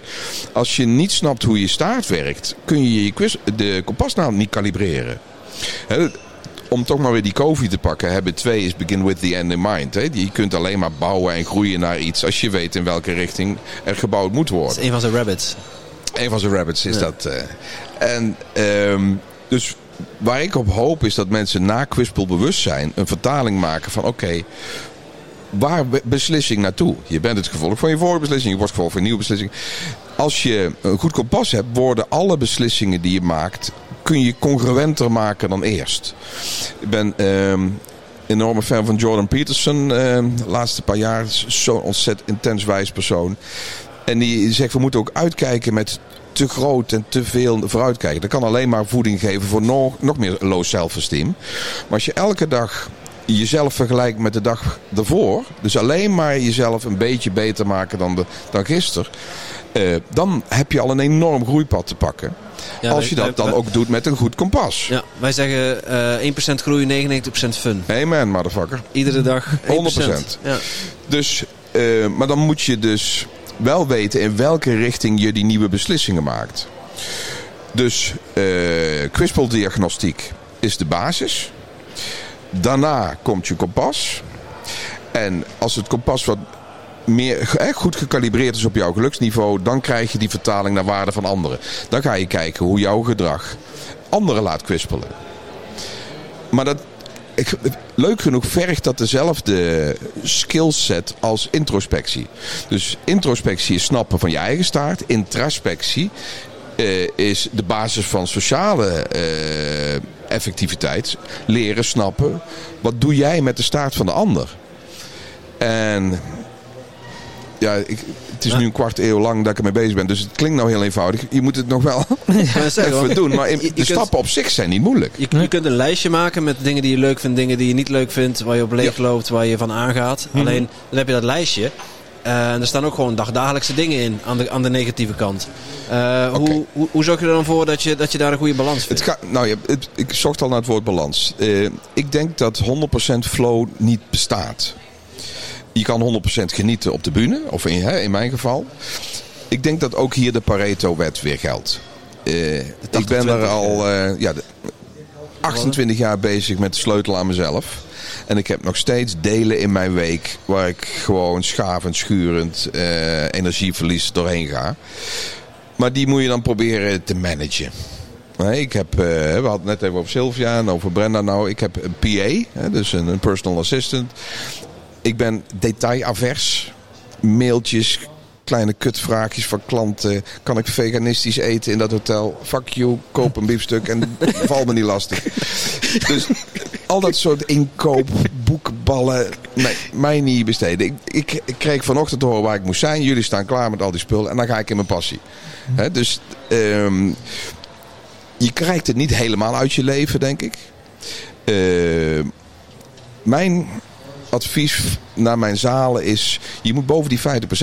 Als je niet snapt hoe je staart werkt, kun je, je quiz, de kompasnaald niet kalibreren. He, om toch maar weer die COVID te pakken, hebben twee is begin with the end in mind. Hè? Je kunt alleen maar bouwen en groeien naar iets als je weet in welke richting er gebouwd moet worden. Dat is een van zijn rabbits. Een van zijn rabbits is ja. dat. en um, dus waar ik op hoop is dat mensen na kwispelbewustzijn een vertaling maken van oké, okay, waar beslissing naartoe? Je bent het gevolg van je vorige beslissing, je wordt gevolg van een nieuwe beslissing. Als je een goed kompas hebt, worden alle beslissingen die je maakt, kun je congruenter maken dan eerst. Ik ben um, enorme fan van Jordan Peterson. De laatste paar jaar zo'n ontzettend intens wijs persoon. En die zegt, we moeten ook uitkijken met te groot en te veel vooruitkijken. Dat kan alleen maar voeding geven voor nog, nog meer low self-esteem. Maar als je elke dag jezelf vergelijkt met de dag ervoor. Dus alleen maar jezelf een beetje beter maken dan, de, dan gisteren. Uh, dan heb je al een enorm groeipad te pakken. Ja, als je dat dan ook doet met een goed kompas. Ja, wij zeggen uh, 1% groei, 99% fun. Amen, motherfucker. Iedere dag 1%. 100%. Ja. Dus, uh, maar dan moet je dus wel weten in welke richting je die nieuwe beslissingen maakt. Dus kwispeldiagnostiek is de basis. Daarna komt je kompas. En als het kompas wat meer goed gekalibreerd is op jouw geluksniveau, dan krijg je die vertaling naar waarde van anderen. Dan ga je kijken hoe jouw gedrag anderen laat kwispelen. Maar dat, ik, leuk genoeg vergt dat dezelfde skillset als introspectie. Dus introspectie is snappen van je eigen staart. Introspectie uh, is de basis van sociale uh, effectiviteit. Leren snappen. Wat doe jij met de staart van de ander? En ja, ik, het is nu een kwart eeuw lang dat ik ermee bezig ben. Dus het klinkt nou heel eenvoudig. Je moet het nog wel ja, even doen. Maar in, de kunt, stappen op zich zijn niet moeilijk. Je, je, kunt een lijstje maken met dingen die je leuk vindt, dingen die je niet leuk vindt, waar je op leeg ja. loopt, waar je van aangaat. Mm -hmm. Alleen dan heb je dat lijstje. Uh, en er staan ook gewoon dagdagelijkse dingen in aan de, aan de negatieve kant. Uh, okay. hoe, hoe, hoe, zorg je er dan voor dat je, dat je daar een goede balans vindt? Het ga, nou ja, het, ik zocht al naar het woord balans. Uh, ik denk dat 100% flow niet bestaat. Je kan 100% genieten op de bühne, of in, hè, in mijn geval. Ik denk dat ook hier de Pareto-wet weer geldt. ik ben er al ja, 28 jaar bezig met de sleutel aan mezelf. En ik heb nog steeds delen in mijn week waar ik gewoon schavend, schurend uh, energieverlies doorheen ga. Maar die moet je dan proberen te managen. Nee, ik heb, eh, we hadden het net even over Sylvia en over Brenda nou. Ik heb een PA, dus een personal assistant. Ik ben detail-avers. Mailtjes, kleine kutvraagjes van klanten. Kan ik veganistisch eten in dat hotel? Fuck you, koop een biefstuk en val me niet lastig. Dus al dat soort inkoop, boekballen, nee, mij niet besteden. Ik, ik, kreeg vanochtend te horen waar ik moest zijn. Jullie staan klaar met al die spullen en dan ga ik in mijn passie. Dus ehm, je krijgt het niet helemaal uit je leven, denk ik. Uh, mijn advies naar mijn zalen is: je moet boven die 50%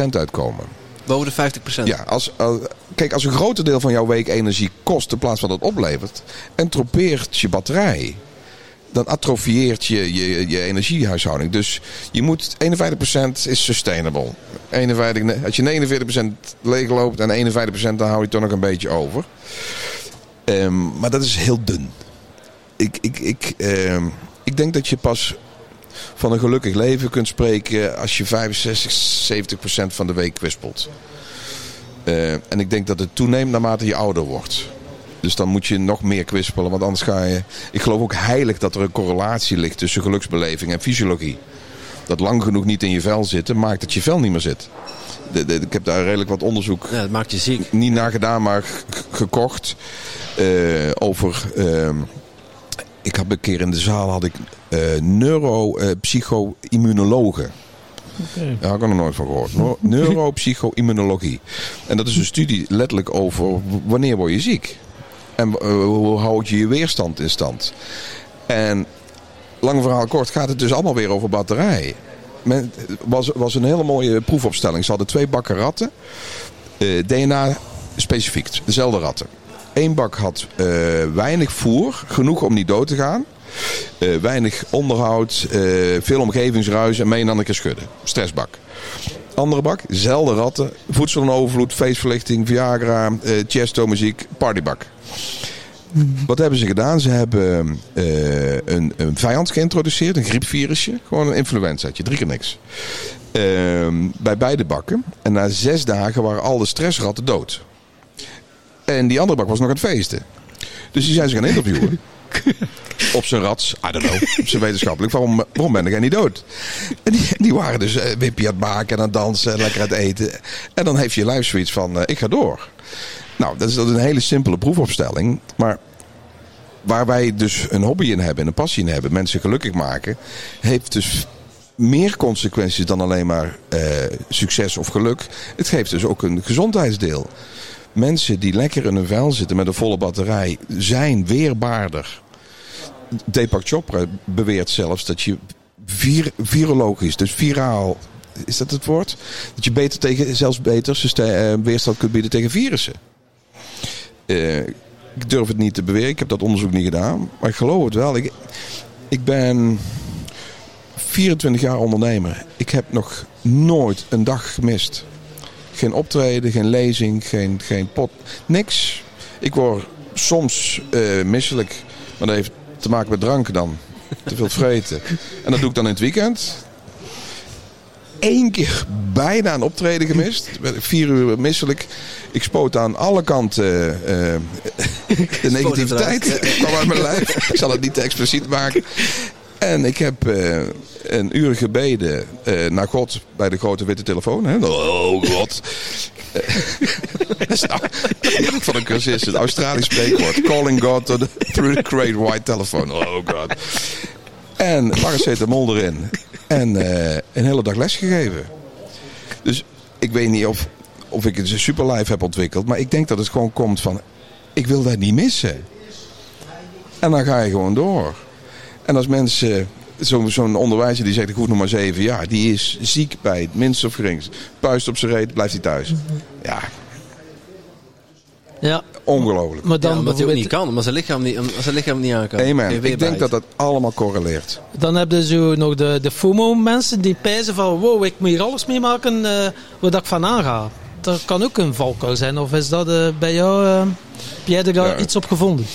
uitkomen. Boven de 50%? Ja, als, als, kijk, als een groter deel van jouw week energie kost in plaats van dat het oplevert, entropeert je batterij. Dan atrofieert je, je, je energiehuishouding. Dus je moet 51% is sustainable. 51, als je 49% leegloopt en 51% dan hou je toch nog een beetje over. Um, maar dat is heel dun. Ik, ik, ik, um, ik denk dat je pas van een gelukkig leven kunt spreken als je 65, 70 procent van de week kwispelt. Uh, en ik denk dat het toeneemt naarmate je ouder wordt. Dus dan moet je nog meer kwispelen, want anders ga je... Ik geloof ook heilig dat er een correlatie ligt tussen geluksbeleving en fysiologie. Dat lang genoeg niet in je vel zitten, maakt dat je vel niet meer zit. De, de, ik heb daar redelijk wat onderzoek ja, dat maakt je ziek. niet naar gedaan, maar gekocht. Uh, over... Uh, ik had een keer in de zaal had ik uh, neuropsycho-immunologen. Okay. Daar had ik er nog nooit van gehoord. Neuropsycho-immunologie. En dat is een studie letterlijk over wanneer word je ziek. En uh, hoe houd je je weerstand in stand. En lang verhaal kort gaat het dus allemaal weer over batterij. Het was, was een hele mooie proefopstelling. Ze hadden twee bakken ratten. Uh, DNA specifiek, dezelfde ratten. Eén bak had uh, weinig voer, genoeg om niet dood te gaan. Uh, weinig onderhoud, uh, veel omgevingsruis en mee aan een keer schudden. Stressbak. Andere bak, zelden ratten, voedsel en overvloed, feestverlichting, Viagra, uh, chesto muziek, partybak. Wat hebben ze gedaan? Ze hebben een, een vijand geïntroduceerd, een griepvirusje. Gewoon een influenzaatje, drie keer niks. bij beide bakken. En na zes dagen waren al de stressratten dood. En die andere bak was nog aan het feesten. Dus die zijn ze gaan interviewen. op zijn rats, I don't know, op zijn wetenschappelijk. Waarom, waarom ben ik niet dood? En die, die waren dus uh, wippie aan het maken en aan het dansen en lekker aan het eten. En dan heeft je lijf zoiets van, uh, ik ga door. Nou, dat is, dat is een hele simpele proefopstelling. Maar waar wij dus een hobby in hebben en een passie in hebben, mensen gelukkig maken, heeft dus meer consequenties dan alleen maar uh, succes of geluk. Het geeft dus ook een gezondheidsdeel mensen die lekker in hun vel zitten met een volle batterij zijn weerbaarder. Deepak Chopra beweert zelfs dat je vir virologisch, dus viraal, is dat het woord? Dat je beter tegen, zelfs beter uh, weerstand kunt bieden tegen virussen. Uh, ik durf het niet te beweren, ik heb dat onderzoek niet gedaan, maar ik geloof het wel. Ik, ik ben 24 jaar ondernemer. Ik heb nog nooit een dag gemist. Geen optreden, geen lezing, geen, geen pot. Niks. Ik word soms uh, misselijk. Maar dat heeft te maken met dranken dan. Te veel vreten. En dat doe ik dan in het weekend. Eén keer bijna een optreden gemist. Vier uur misselijk. Ik spoot aan alle kanten uh, de negativiteit. kwam uit mijn lijf. Ik zal het niet te expliciet maken. En ik heb uh, een uur gebeden uh, naar God bij de grote witte telefoon. Hè? Oh God. van een cursist, het Australisch spreekwoord. Calling God the, through the great white telephone. Oh God. En paracetamol erin. En uh, een hele dag les gegeven. Dus ik weet niet of, of ik een superlife heb ontwikkeld. Maar ik denk dat het gewoon komt van... Ik wil dat niet missen. En dan ga je gewoon door. En als mensen, zo'n zo onderwijzer die zegt ik hoef nog maar zeven jaar, die is ziek bij het minst of geringst. Puist op zijn reet, blijft hij thuis. Ja. Ja. Ongelooflijk. Maar dan ja, omdat hij ook niet kan, maar zijn lichaam niet, zijn lichaam niet aan kan. Amen. Ik denk dat dat allemaal correleert. Dan heb je zo nog de, de FOMO-mensen die pijzen van wow, ik moet hier alles meemaken uh, waar ik van aanga. Dat kan ook een valkuil zijn. Of is dat uh, bij jou, uh, heb jij er ja. iets op gevonden?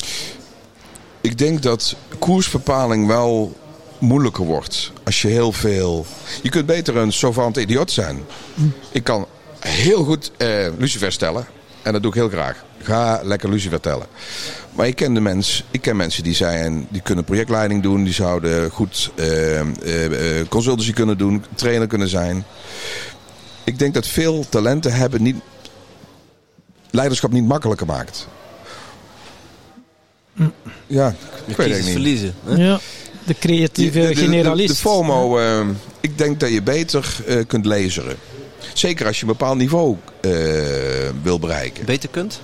Ik denk dat koersbepaling wel moeilijker wordt. Als je heel veel. Je kunt beter een savant idiot zijn. Ik kan heel goed uh, Lucifer stellen. En dat doe ik heel graag. Ga lekker Lucie vertellen. Maar ik ken, de mens, ik ken mensen die zijn, die kunnen projectleiding doen. Die zouden goed uh, uh, consultancy kunnen doen. Trainer kunnen zijn. Ik denk dat veel talenten hebben niet, leiderschap niet makkelijker maakt. Ja, ik weet het niet. verliezen. Hè? Ja, de creatieve De- de- generalist. De, FOMO, eh, ik denk dat je beter eh, kunt lezen. Zeker als je een bepaald niveau eh, wil bereiken. Beter kunt?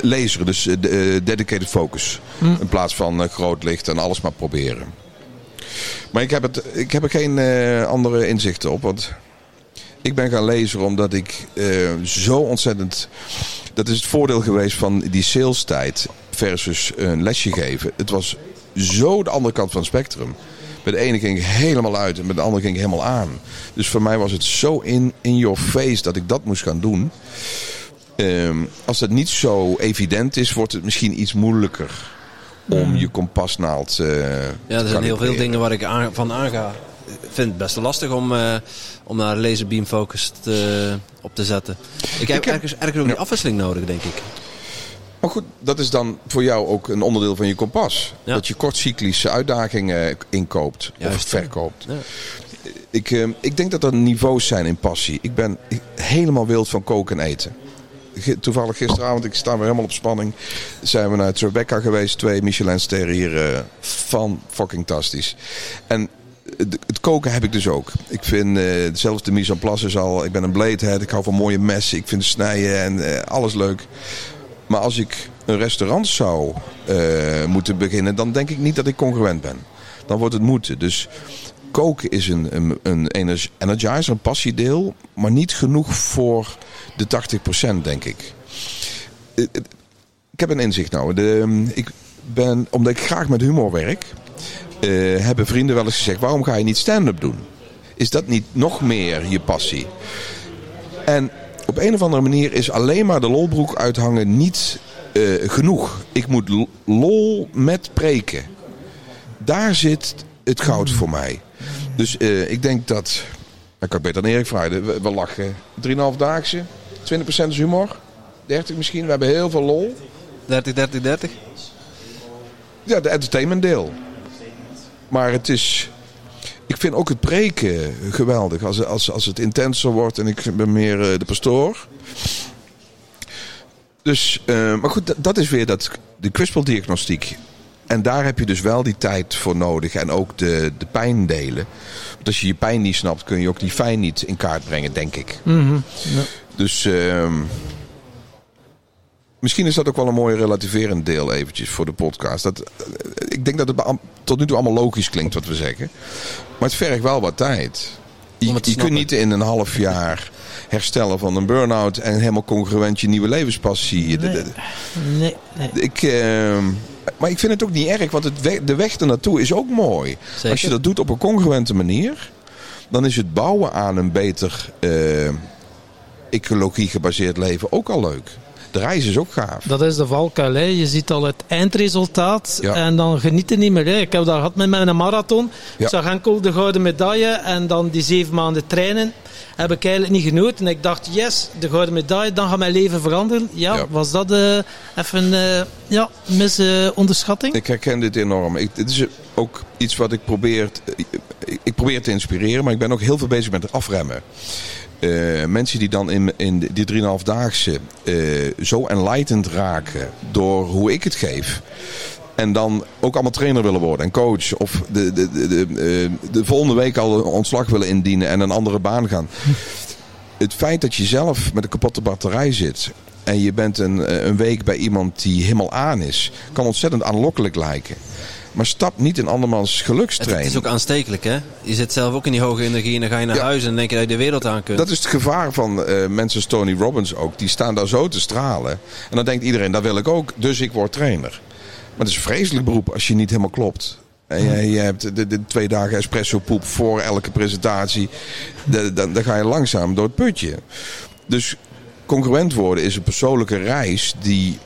Lezen, dus de- dedicated focus. In plaats van groot licht en alles maar proberen. Maar ik heb, het, ik heb er geen eh, andere inzichten op. Want ik ben gaan lezen omdat ik eh, zo ontzettend... Dat is het voordeel geweest van die sales tijd versus een lesje geven. Het was zo de andere kant van het spectrum. Met de ene ging ik helemaal uit en met de andere ging ik helemaal aan. Dus voor mij was het zo in, in your face dat ik dat moest gaan doen. Ehm, als dat niet zo evident is, wordt het misschien iets moeilijker om je kompasnaald eh Ja, er zijn heel veel dingen waar ik aan, van aanga. Ik vind het best lastig om, eh, om naar laser beam focus te, op te zetten. Ik heb, Ik heb- ergens, ergens ook die afwisseling nodig, denk ik. Maar goed, dat is dan voor jou ook een onderdeel van je kompas. Ja. Dat je kortcyclische uitdagingen inkoopt of verkoopt. Ja. Ik, eh, ik denk dat er niveaus zijn in passie. Ik ben helemaal wild van koken en eten. Toevallig gisteravond, ik sta weer helemaal op spanning. Zijn we naar Tribeca geweest. Twee Michelin-sterren hier. eh, van fucking fantastisch. En het, het koken heb ik dus ook. Ik vind eh zelfs de mise en place is al... Ik ben een bladehead. Ik hou van mooie messen. Ik vind snijden en eh, alles leuk. Maar als ik een restaurant zou eh, moeten beginnen... dan denk ik niet dat ik congruent ben. Dan wordt het moeten. Dus koken is een, een, een energi- energizer, een passiedeel. Maar niet genoeg voor de 80% denk ik. Eh, eh, Ik heb een inzicht nou. De, ik ben, omdat ik graag met humor werk... hebben vrienden wel eens gezegd... waarom ga je niet stand-up doen? Is dat niet nog meer je passie? En op een of andere manier is alleen maar de lolbroek uithangen niet eh, genoeg. Ik moet lol met preken. Daar zit het goud voor mij. Dus eh, ik denk dat... Ik kan beter aan Erik vragen. We, we lachen 3,5 daagse. 20% is humor. 30 misschien. We hebben heel veel lol. 30, 30, 30. Ja, de entertainment deel. Maar het is... Ik vind ook het preken geweldig. Als, als, als het intenser wordt en ik ben meer eh, de pastoor. Dus, eh, maar goed, dat, dat is weer dat, de kwispeldiagnostiek. En daar heb je dus wel die tijd voor nodig. En ook de, de pijndelen. Want als je je pijn niet snapt, kun je ook die fijn niet in kaart brengen, denk ik. Mhm, ja. Dus ehm, misschien is dat ook wel een mooi relativerend deel eventjes voor de podcast. Dat, eh, ik denk dat het tot nu toe allemaal logisch klinkt wat we zeggen. Maar het vergt wel wat tijd. Je, kunt niet in een half jaar herstellen van een burn-out en helemaal congruent je nieuwe levenspassie. Nee, nee. Ik, ehm, maar ik vind het ook niet erg, want het we- de weg ernaartoe is ook mooi. Zeker. Als je dat doet op een congruente manier, dan is het bouwen aan een beter eh, ecologie gebaseerd leven ook al leuk. De reis is ook gaaf. Dat is de valkuil. Hè. Je ziet al het eindresultaat Ja. en dan geniet je niet meer. Hè. Ik heb dat gehad met mijn marathon. Ja. Ik zag enkel de gouden medaille en dan die zeven maanden trainen. Heb ik eigenlijk niet genoten. En ik dacht, yes, de gouden medaille, dan gaat mijn leven veranderen. Ja, Ja. was dat eh, even eh ja, misonderschatting? Ik herken dit enorm. Ik, dit is ook iets wat ik probeer. Ik, ik probeer te inspireren, maar ik ben ook heel veel bezig met het afremmen. Eh, mensen die dan in, in die 3,5-daagse eh zo enlightened raken door hoe ik het geef. En dan ook allemaal trainer willen worden en coach. Of de, de, de, eh, de volgende week al ontslag willen indienen en een andere baan gaan. Het feit dat je zelf met een kapotte batterij zit. En je bent een, een week bij iemand die helemaal aan is. Kan ontzettend aanlokkelijk lijken. Maar stap niet in andermans gelukstrein. het is ook aanstekelijk, hè? Je zit zelf ook in die hoge energie en dan ga je naar Ja. huis en dan denk je dat je de wereld aan kunt. Dat is het gevaar van eh, mensen als Tony Robbins ook. Die staan daar zo te stralen. En dan denkt iedereen, dat wil ik ook. Dus ik word trainer. Maar het is een vreselijk beroep als je niet helemaal klopt. En je, je hebt de, de twee dagen espresso poep voor elke presentatie. De- Dan, dan ga je langzaam door het putje. Dus congruent worden is een persoonlijke reis die...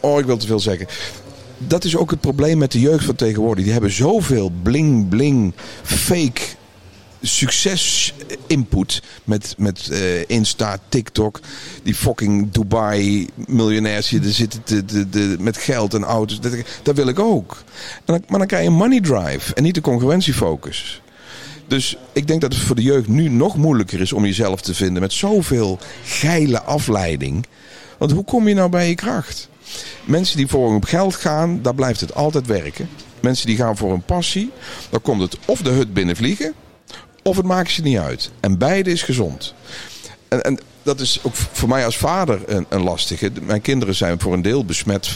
Oh, ik wil te veel zeggen. Dat is ook het probleem met de jeugd van tegenwoordig. Die hebben zoveel bling, bling, fake succes input met, met eh, Insta, TikTok, die fucking Dubai miljonairs die er zitten te, te- te- met geld en auto's. Dat, dat wil ik ook. Maar dan krijg je een money drive en niet de concurrentiefocus. Dus ik denk dat het voor de jeugd nu nog moeilijker is om jezelf te vinden met zoveel geile afleiding. Want hoe kom je nou bij je kracht? Mensen die voor hun geld gaan, daar blijft het altijd werken. Mensen die gaan voor een passie, dan komt het of de hut binnenvliegen, of het maakt ze niet uit. En beide is gezond. En, en dat is ook voor mij als vader een, een lastige. Mijn kinderen zijn voor een deel besmet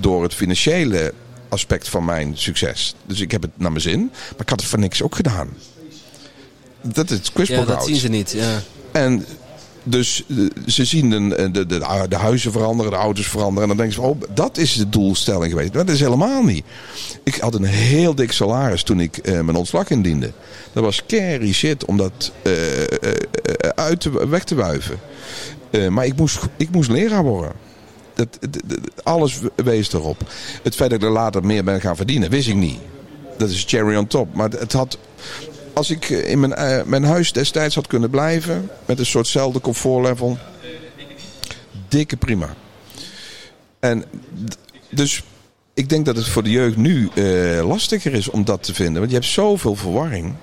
door het financiële aspect van mijn succes. Dus ik heb het naar mijn zin, maar ik had het voor niks ook gedaan. Dat is Ja, kwispelgoud. dat zien ze niet. Ja. En dus eh, ze zien de, de, de, de huizen veranderen, de auto's veranderen. En dan denken ze, oh, dat is de doelstelling geweest. Dat is helemaal niet. Ik had een heel dik salaris toen ik eh, mijn ontslag indiende. Dat was carry shit om dat eh, eh, eh, uit te, weg te wuiven. Eh, maar ik moest, ik moest leraar worden. Dat- alles wees erop. Het feit dat ik er later meer ben gaan verdienen, wist ik niet. Dat is cherry on top. Maar het had als ik eh, in mijn, eh, mijn huis destijds had kunnen blijven. Met een soortzelfde comfortlevel. Dikke prima. En dus ik denk dat het voor de jeugd nu eh, lastiger is om dat te vinden. Want je hebt zoveel verwarring.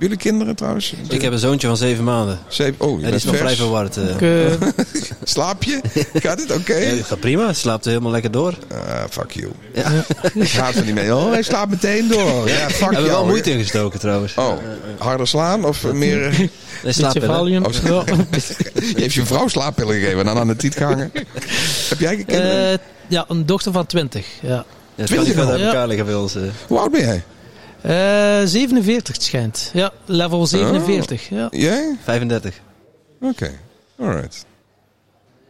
Jullie kinderen trouwens? Ik heb een zoontje van zeven maanden. Zeven, oh, je En die is nog vrij verward. eh. Ik, eh, Slaap je? Gaat het oké? Ja, gaat prima, slaapt helemaal lekker door. Ah, fuck you. Ja. Ik ga er niet mee. Oh, hij slaapt meteen door. Ja, fuck We hebben jou. wel moeite ingestoken trouwens. Oh, harder slaan of meer... Nee, slaapt. Oh, Ja. Je heeft je vrouw slaappillen gegeven en dan aan de tiet gehangen. Heb jij kinderen? Eh, ja, een dochter van 20. Ja. Ja, het kan niet Twintig verder al? uit elkaar liggen bij ons. eh. Hoe oud ben jij? Eh, 47 het schijnt. Ja, level 47. Ja. Jij? 35. Oké. Alright.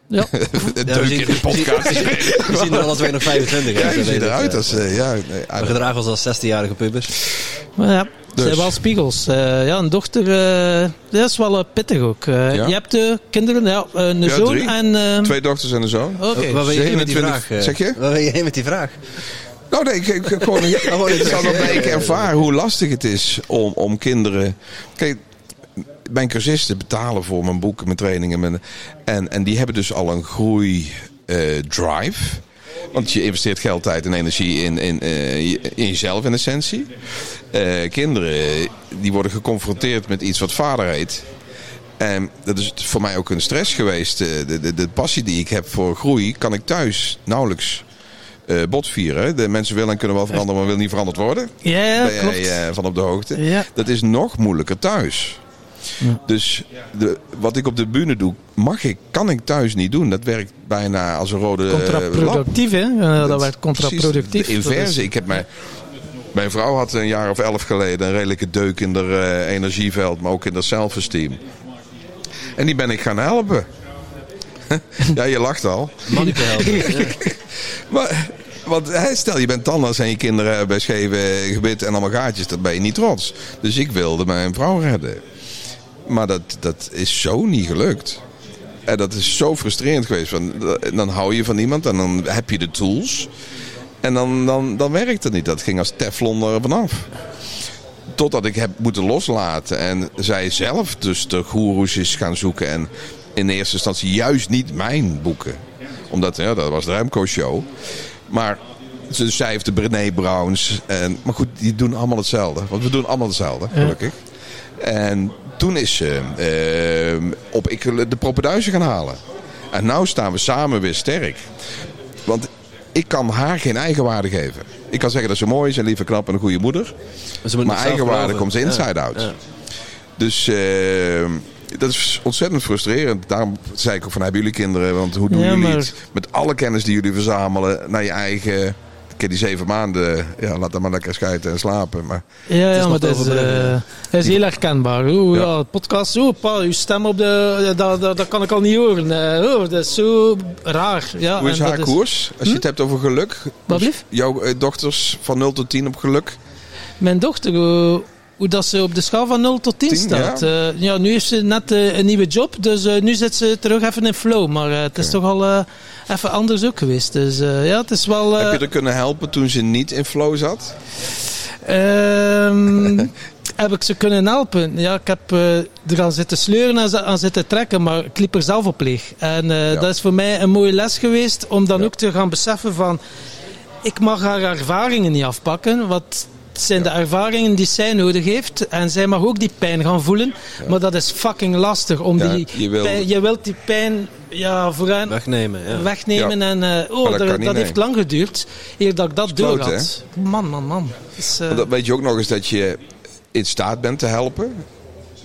Ja. Het Ja, we deuk zien- in de podcast. We zien er alle twee nog 25 Ja, uit. je ziet eruit eh. als... eh, ja, nee, We gedragen ons als 16-jarige pubers. Maar ja, het Dus. zijn wel spiegels. Eh, ja, een dochter, eh, dat is wel eh, pittig ook. Eh, Ja. Je hebt de kinderen, ja, eh, een Ja, zoon drie. en... eh, Twee dochters en een zoon. Oké. Waar wil je heen met die 27 vraag? eh? zeg je? Waar wil je heen met die vraag? Nou nee, ik, ik, gewoon, ik ervaar hoe lastig het is om, om kinderen... Kijk, mijn cursisten betalen voor mijn boeken, mijn trainingen. Mijn, en, en die hebben dus al een groei eh, drive. Want je investeert geld, tijd en energie in, in, eh, in jezelf in essentie. Eh, kinderen die worden geconfronteerd met iets wat vader heet. En dat is voor mij ook een stress geweest. De, de, de passie die ik heb voor groei kan ik thuis nauwelijks eh botvieren. De mensen willen en kunnen wel veranderen, maar willen niet veranderd worden. Ja, ja, ben klopt. jij eh, van op de hoogte. Ja. Dat is nog moeilijker thuis. Dus de, wat ik op de bühne doe, mag ik, kan ik thuis niet doen. Dat werkt bijna als een rode. Contraproductief, hè? Dat werd contraproductief. Precies, de Dat is- inverse. Ik heb mijn, mijn vrouw had een jaar of elf geleden een redelijke deuk in haar eh, energieveld, maar ook in haar self-esteem. En die ben ik gaan helpen. ja, je lacht al. Helpen. Maar, want hè, stel je bent tandarts en je kinderen hebben scheve gebit en allemaal gaatjes, dan ben je niet trots. Dus ik wilde mijn vrouw redden. Maar dat, dat is zo niet gelukt. En dat is zo frustrerend geweest. Want dan hou je van iemand en dan heb je de tools. En dan, dan, dan werkt het niet. Dat ging als teflon er vanaf. Totdat ik heb moeten loslaten. En zij zelf dus de goeroes is gaan zoeken. En in eerste instantie juist niet mijn boeken. Omdat, ja, dat was de Remco Show. Maar dus zij heeft de Brené Browns. En, maar goed, die doen allemaal hetzelfde. Want we doen allemaal hetzelfde, gelukkig. En toen is ze eh, op ik de proppenduizen gaan halen. En nu staan we samen weer sterk. Want ik kan haar geen eigenwaarde geven. Ik kan zeggen dat ze mooi is en lieve knap en een goede moeder. Maar ze moet Maar eigenwaarde geloven. komt ze inside Ja, out. ja. Dus eh, dat is ontzettend frustrerend. Daarom zei ik ook van, hebben jullie kinderen? Want hoe doen Ja, jullie maar- het? Met alle kennis die jullie verzamelen naar je eigen... Ik heb die zeven maanden, ja, laat dan maar lekker schijten en slapen. Maar Ja, ja maar dat is, dat is heel herkenbaar. Oeh, Ja. ja. podcast, oeh, pa, uw stem op de, dat, dat, dat kan ik al niet horen. Eh, oh, dat is zo raar. Ja, hoe is en haar dat Hm? koers? Als je het hebt over geluk. Wat blieft? Jouw eh, dochters van 0 tot 10 op geluk. Mijn dochter, hoe, hoe dat ze op de schaal van 0 tot 10, 10, staat. ja. Ja. ja, nu heeft ze net eh, een nieuwe job, dus eh, nu zit ze terug even in flow. Maar eh, het is toch al eh, even anders ook geweest. Dus eh, ja, het is wel... eh, Heb je er kunnen helpen toen ze niet in flow zat? Ehm, heb ik ze kunnen helpen. Ja, ik heb er aan zitten sleuren en aan zitten trekken, maar ik liep er zelf op leeg. En ja. dat is voor mij een mooie les geweest om dan ja. ook te gaan beseffen van... Ik mag haar ervaringen niet afpakken, want het zijn de ervaringen die zij nodig heeft. En zij mag ook die pijn gaan voelen. Maar dat is fucking lastig. Om die je, wil... pijn, je wilt die pijn ja, vooraan wegnemen. Ja. wegnemen en uh, oh, dat, dat, dat heeft lang geduurd. Eer dat ik dat door had. Man, man, man. Dus, uh... dat weet je ook nog eens dat je in staat bent te helpen.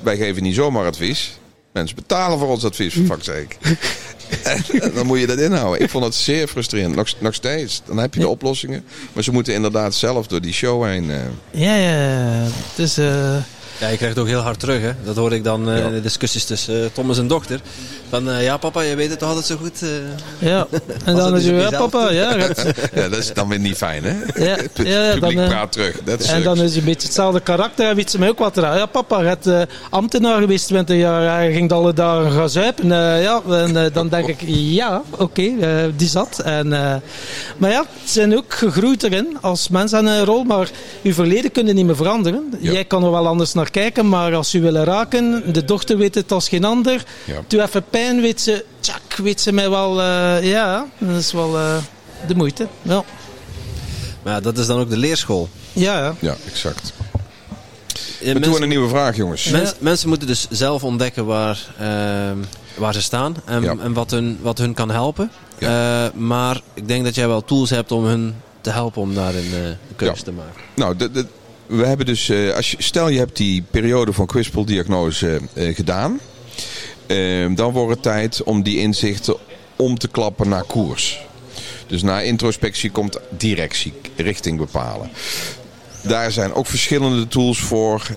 Wij geven niet zomaar advies. Mensen betalen voor ons advies, voor fuck's sake. en dan moet je dat inhouden. Ik vond het zeer frustrerend. Nog, nog steeds. Dan heb je de oplossingen. Maar ze moeten inderdaad zelf door die show heen. Uh... Ja, ja. Dus... Uh... Ja, je krijgt het ook heel hard terug. Hè? Dat hoor ik dan uh, in de discussies tussen uh, Tom en zijn dochter. Van uh, ja, papa, je weet het toch altijd zo goed. Ja, en dan is je ja, papa, ja. ja, dat is dan weer niet fijn, hè? Ja, ja dan, praat terug. Dat is en dan is je een beetje hetzelfde karakter. En weet ze mij ook wat eraan. Ja, papa, je hebt ambtenaar geweest 20 jaar. Hij ging alle dagen gaan zuipen. ja, en dan denk ik, ja, oké, okay, die zat. En, maar ja, ze zijn ook gegroeid erin als mens aan een rol. Maar je verleden kun je niet meer veranderen. Jij kan er wel anders naar kijken, maar als u willen raken, de dochter weet het als geen ander. Ja. Doe even pijn, weet ze, tjak, weet ze mij wel, uh, ja, dat is wel uh, de moeite. Ja. Maar ja, dat is dan ook de leerschool. Ja, ja. ja exact. Ja, We doen een nieuwe vraag, jongens. Mens, mensen moeten dus zelf ontdekken waar, uh, waar ze staan en, ja. en, wat, hun, wat hun kan helpen. Ja. maar ik denk dat jij wel tools hebt om hun te helpen om daarin de keuze te maken. Nou, de, de, we hebben dus, als je, stel je hebt die periode van kwispeldiagnose uh, gedaan. Uh, dan wordt het tijd om die inzichten om te klappen naar koers. Dus na introspectie komt directie, richting bepalen. Daar zijn ook verschillende tools voor.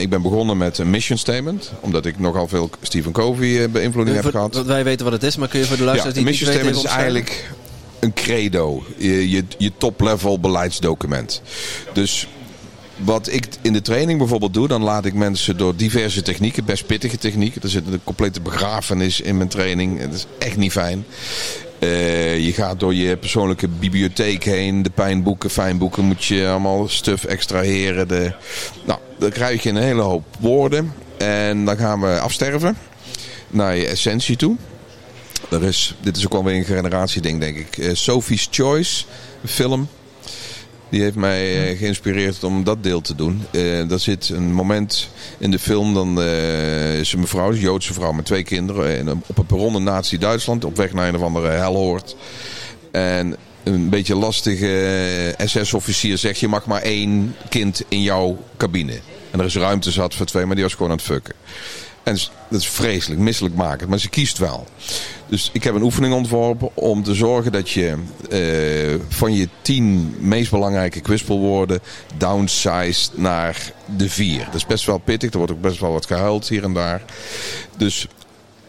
Ik ben begonnen met een mission statement. Omdat ik nogal veel Stephen Covey beïnvloeding heb gehad. Wij weten wat het is, maar kun je voor de luisteraars ja, die een mission statement is eigenlijk een credo. Je, je, je top-level beleidsdocument. Dus wat ik in de training bijvoorbeeld doe, dan laat ik mensen door diverse technieken, best pittige technieken. Er zit een complete begrafenis in mijn training. Dat is echt niet fijn. Uh, je gaat door je persoonlijke bibliotheek heen. De pijnboeken, fijnboeken moet je allemaal stuf extraheren. De... Nou, dan krijg je een hele hoop woorden. En dan gaan we afsterven naar je essentie toe. Er is, dit is ook alweer een generatieding, denk ik. Uh, Sophie's Choice, een film. Die heeft mij uh, geïnspireerd om dat deel te doen. Uh, daar zit een moment in de film, dan uh, is een mevrouw, een Joodse vrouw met twee kinderen, op een perron in Nazi-Duitsland, op weg naar een of andere helhoort. En een beetje lastige SS-officier zegt, je mag maar één kind in jouw cabine. En er is ruimte zat voor twee, maar die was gewoon aan het fucken. En dat is vreselijk, misselijk maken. Maar ze kiest wel. Dus ik heb een oefening ontworpen om te zorgen dat je uh, van je tien meest belangrijke kwispelwoorden downsized naar de vier. Dat is best wel pittig. Er wordt ook best wel wat gehuild hier en daar. Dus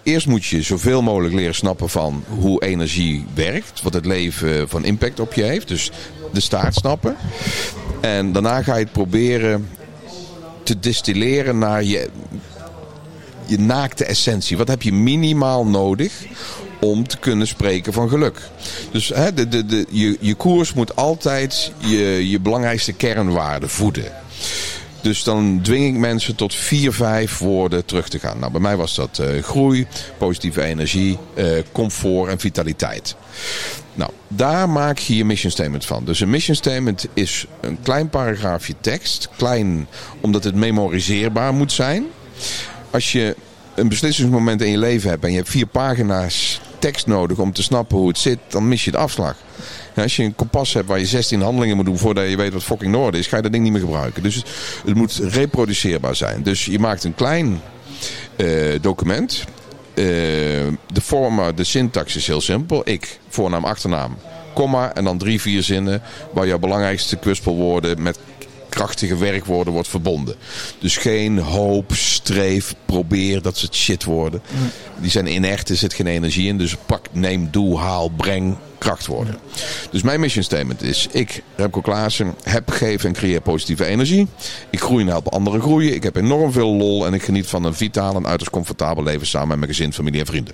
eerst moet je zoveel mogelijk leren snappen van hoe energie werkt. Wat het leven van impact op je heeft. Dus de staart snappen. En daarna ga je het proberen te distilleren naar je je naakte essentie. Wat heb je minimaal nodig om te kunnen spreken van geluk? Dus hè, de, de, de, je, je koers moet altijd je, je belangrijkste kernwaarden voeden. Dus dan dwing ik mensen tot vier, vijf woorden terug te gaan. Nou, bij mij was dat uh, groei, positieve energie, uh, comfort en vitaliteit. Nou, daar maak je je mission statement van. Dus een mission statement is een klein paragraafje tekst. Klein omdat het memoriseerbaar moet zijn als je een beslissingsmoment in je leven hebt en je hebt vier pagina's tekst nodig om te snappen hoe het zit, dan mis je de afslag. als je een kompas hebt waar je 16 handelingen moet doen voordat je weet wat fucking noord is, ga je dat ding niet meer gebruiken. Dus het, moet reproduceerbaar zijn. Dus je maakt een klein uh, document. Uh, de vorm, de syntax is heel simpel. Ik, voornaam, achternaam, komma en dan drie, vier zinnen waar jouw belangrijkste kwispelwoorden met krachtige werkwoorden wordt verbonden. Dus geen hoop, streef, probeer, dat soort shit worden. Die zijn inert, er zit geen energie in. Dus pak, neem, doe, haal, breng, krachtwoorden. Dus mijn mission statement is, ik, Remco Klaassen, heb, geef en creëer positieve energie. Ik groei en help anderen groeien. Ik heb enorm veel lol en ik geniet van een vitaal en uiterst comfortabel leven samen met mijn gezin, familie en vrienden.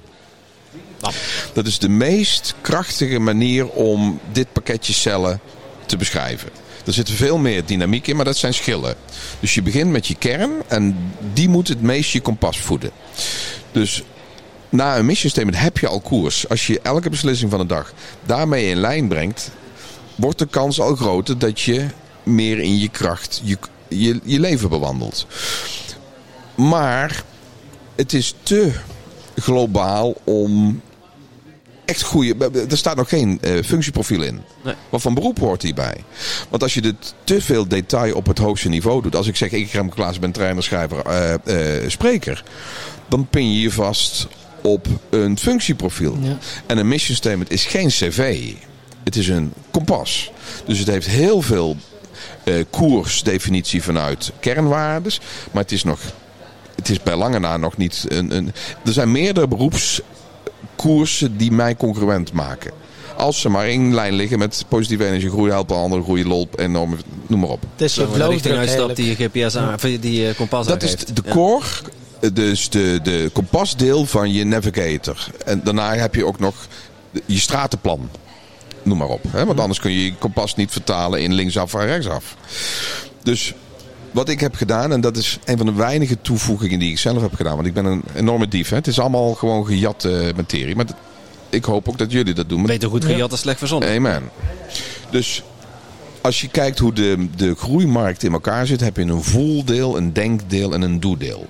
Dat is de meest krachtige manier om dit pakketje cellen te beschrijven. Er zit veel meer dynamiek in, maar dat zijn schillen. Dus je begint met je kern en die moet het meest je kompas voeden. Dus na een mission statement heb je al koers. Als je elke beslissing van de dag daarmee in lijn brengt, wordt de kans al groter dat je meer in je kracht je, je, je leven bewandelt. Maar het is te globaal om echt goede. Er staat nog geen uh, functieprofiel in. Nee. Wat van beroep hoort hierbij? Want als je dit te veel detail op het hoogste niveau doet. Als ik zeg, ik Rem Klaas ben trainer, schrijver, uh, uh, spreker. Dan pin je je vast op een functieprofiel. Ja. En een mission statement is geen cv. Het is een kompas. Dus het heeft heel veel uh, koersdefinitie vanuit kernwaardes. Maar het is nog. Het is bij lange na nog niet een. een er zijn meerdere beroepskoersen die mij concurrent maken. Als ze maar in lijn liggen met positieve energie, groei helpen, anderen groeien, lol, enorm, noem maar op. Het is je Zo, de richting uitstapt die je GPS aan, die uh, kompas Dat is de core, dus de, de kompasdeel van je navigator. En daarna heb je ook nog je stratenplan. Noem maar op. Hè? Want anders kun je je kompas niet vertalen in linksaf en rechtsaf. Dus wat ik heb gedaan, en dat is een van de weinige toevoegingen die ik zelf heb gedaan. Want ik ben een enorme dief. Hè? Het is allemaal gewoon gejatte materie. Maar ik hoop ook dat jullie dat doen. Maar Beter goed gejat dan slecht verzonnen. Amen. Dus als je kijkt hoe de, de groeimarkt in elkaar zit, heb je een voeldeel, een denkdeel en een doedeel.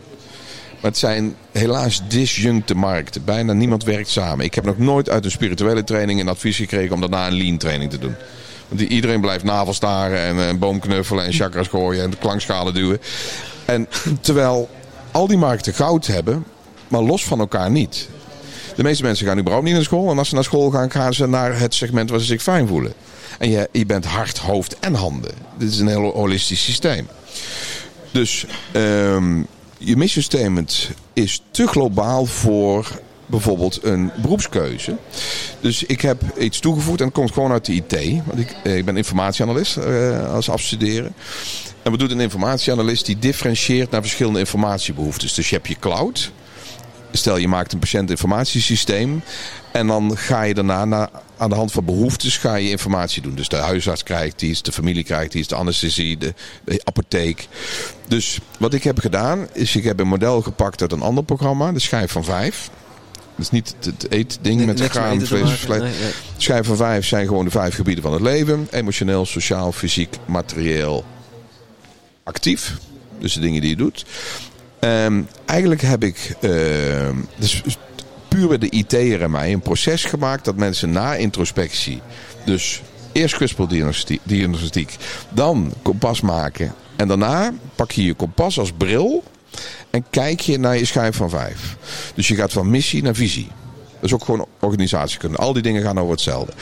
Maar het zijn helaas disjuncte markten. Bijna niemand werkt samen. Ik heb nog nooit uit een spirituele training een advies gekregen om daarna een lean training te doen. Die- iedereen blijft navelstaren en een boom knuffelen en chakras gooien en klankschalen duwen. En terwijl al die markten goud hebben, maar los van elkaar niet. De meeste mensen gaan überhaupt niet naar school. En als ze naar school gaan, gaan ze naar het segment waar ze zich fijn voelen. En je, je bent hart, hoofd en handen. Dit is een heel holistisch systeem. Dus ehm, je mission statement is te globaal voor bijvoorbeeld een beroepskeuze. Dus ik heb iets toegevoegd en het komt gewoon uit de IT. Want ik, eh, ik ben informatieanalist eh, als afstuderen. En wat doet een informatieanalist? Die differentieert naar verschillende informatiebehoeftes. Dus je hebt je cloud. Stel je maakt een patiëntinformatiesysteem. En dan ga je daarna naar, aan de hand van behoeftes ga je informatie doen. Dus de huisarts krijgt iets, de familie krijgt iets, de anesthesie, de, de apotheek. Dus wat ik heb gedaan is ik heb een model gepakt uit een ander programma. De schijf van vijf. Is niet het, eetding met Niks met graan, vlees, maken. vlees. Nee, nee. Schijf van vijf zijn gewoon de vijf gebieden van het leven. Emotioneel, sociaal, fysiek, materieel, actief. Dus de dingen die je doet. Ehm, eigenlijk heb ik ehm, dus puur bij de IT'er en mij een proces gemaakt dat mensen na introspectie, dus eerst kwispeldiagnostiek, diagnostiek, dan kompas maken en daarna pak je je kompas als bril en kijk je naar je schijf van vijf. Dus je gaat van missie naar visie. Dat is ook gewoon organisatiekunde. Al die dingen gaan over hetzelfde.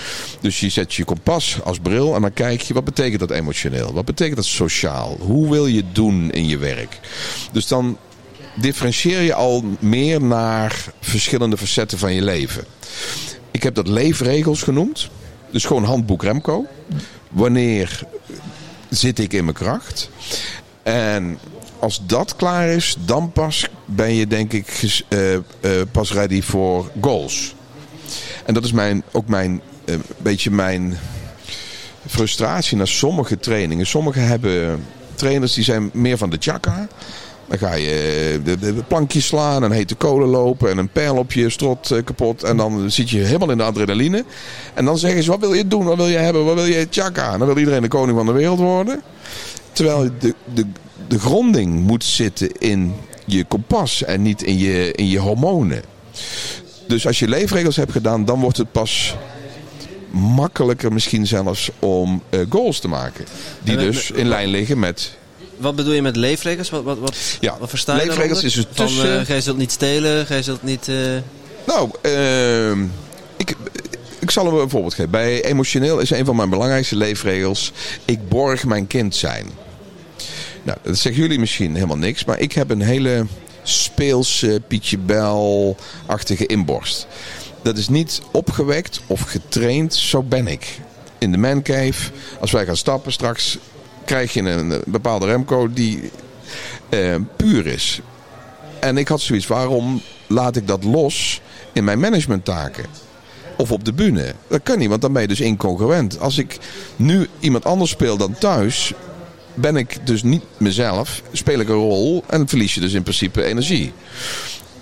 Dus je zet je kompas als bril en dan kijk je wat betekent dat emotioneel? Wat betekent dat sociaal? Hoe wil je doen in je werk? Dus dan differentieer je al meer naar verschillende facetten van je leven. Ik heb dat leefregels genoemd. Dus gewoon handboek Remco. Wanneer zit ik in mijn kracht? En als dat klaar is, dan pas ben je denk ik eh, eh, pas ready voor goals. En dat is mijn, ook mijn, eh, beetje mijn frustratie naar sommige trainingen. Sommigen hebben trainers die zijn meer van de chakra. Dan ga je de, plankjes slaan en hete kolen lopen en een pijl op je strot kapot. En dan zit je helemaal in de adrenaline. En dan zeggen ze, wat wil je doen? Wat wil je hebben? Wat wil je chakra? En dan wil iedereen de koning van de wereld worden. Terwijl de, de, de gronding moet zitten in je kompas en niet in je, in je hormonen. Dus als je leefregels hebt gedaan, dan wordt het pas makkelijker misschien zelfs om eh, goals te maken. Die En, eh, dus in lijn liggen met... Wat bedoel je met leefregels? Wat, wat, wat, Ja, wat versta je leefregels is het Van, tussen- eh, gij zult niet stelen, gij zult niet... eh, Nou, ehm, ik, ik zal hem een voorbeeld geven. Bij emotioneel is een van mijn belangrijkste leefregels... ik borg mijn kind zijn. Nou, dat zeggen jullie misschien helemaal niks... maar ik heb een hele speelse, Pietje Bel-achtige inborst. Dat is niet opgewekt of getraind, zo ben ik. In de mancave, als wij gaan stappen straks... krijg je een, bepaalde remco die eh, puur is. En ik had zoiets, waarom laat ik dat los in mijn managementtaken? of op de bühne. Dat kan niet, want dan ben je dus incongruent. Als ik nu iemand anders speel dan thuis, ben ik dus niet mezelf, speel ik een rol en verlies je dus in principe energie.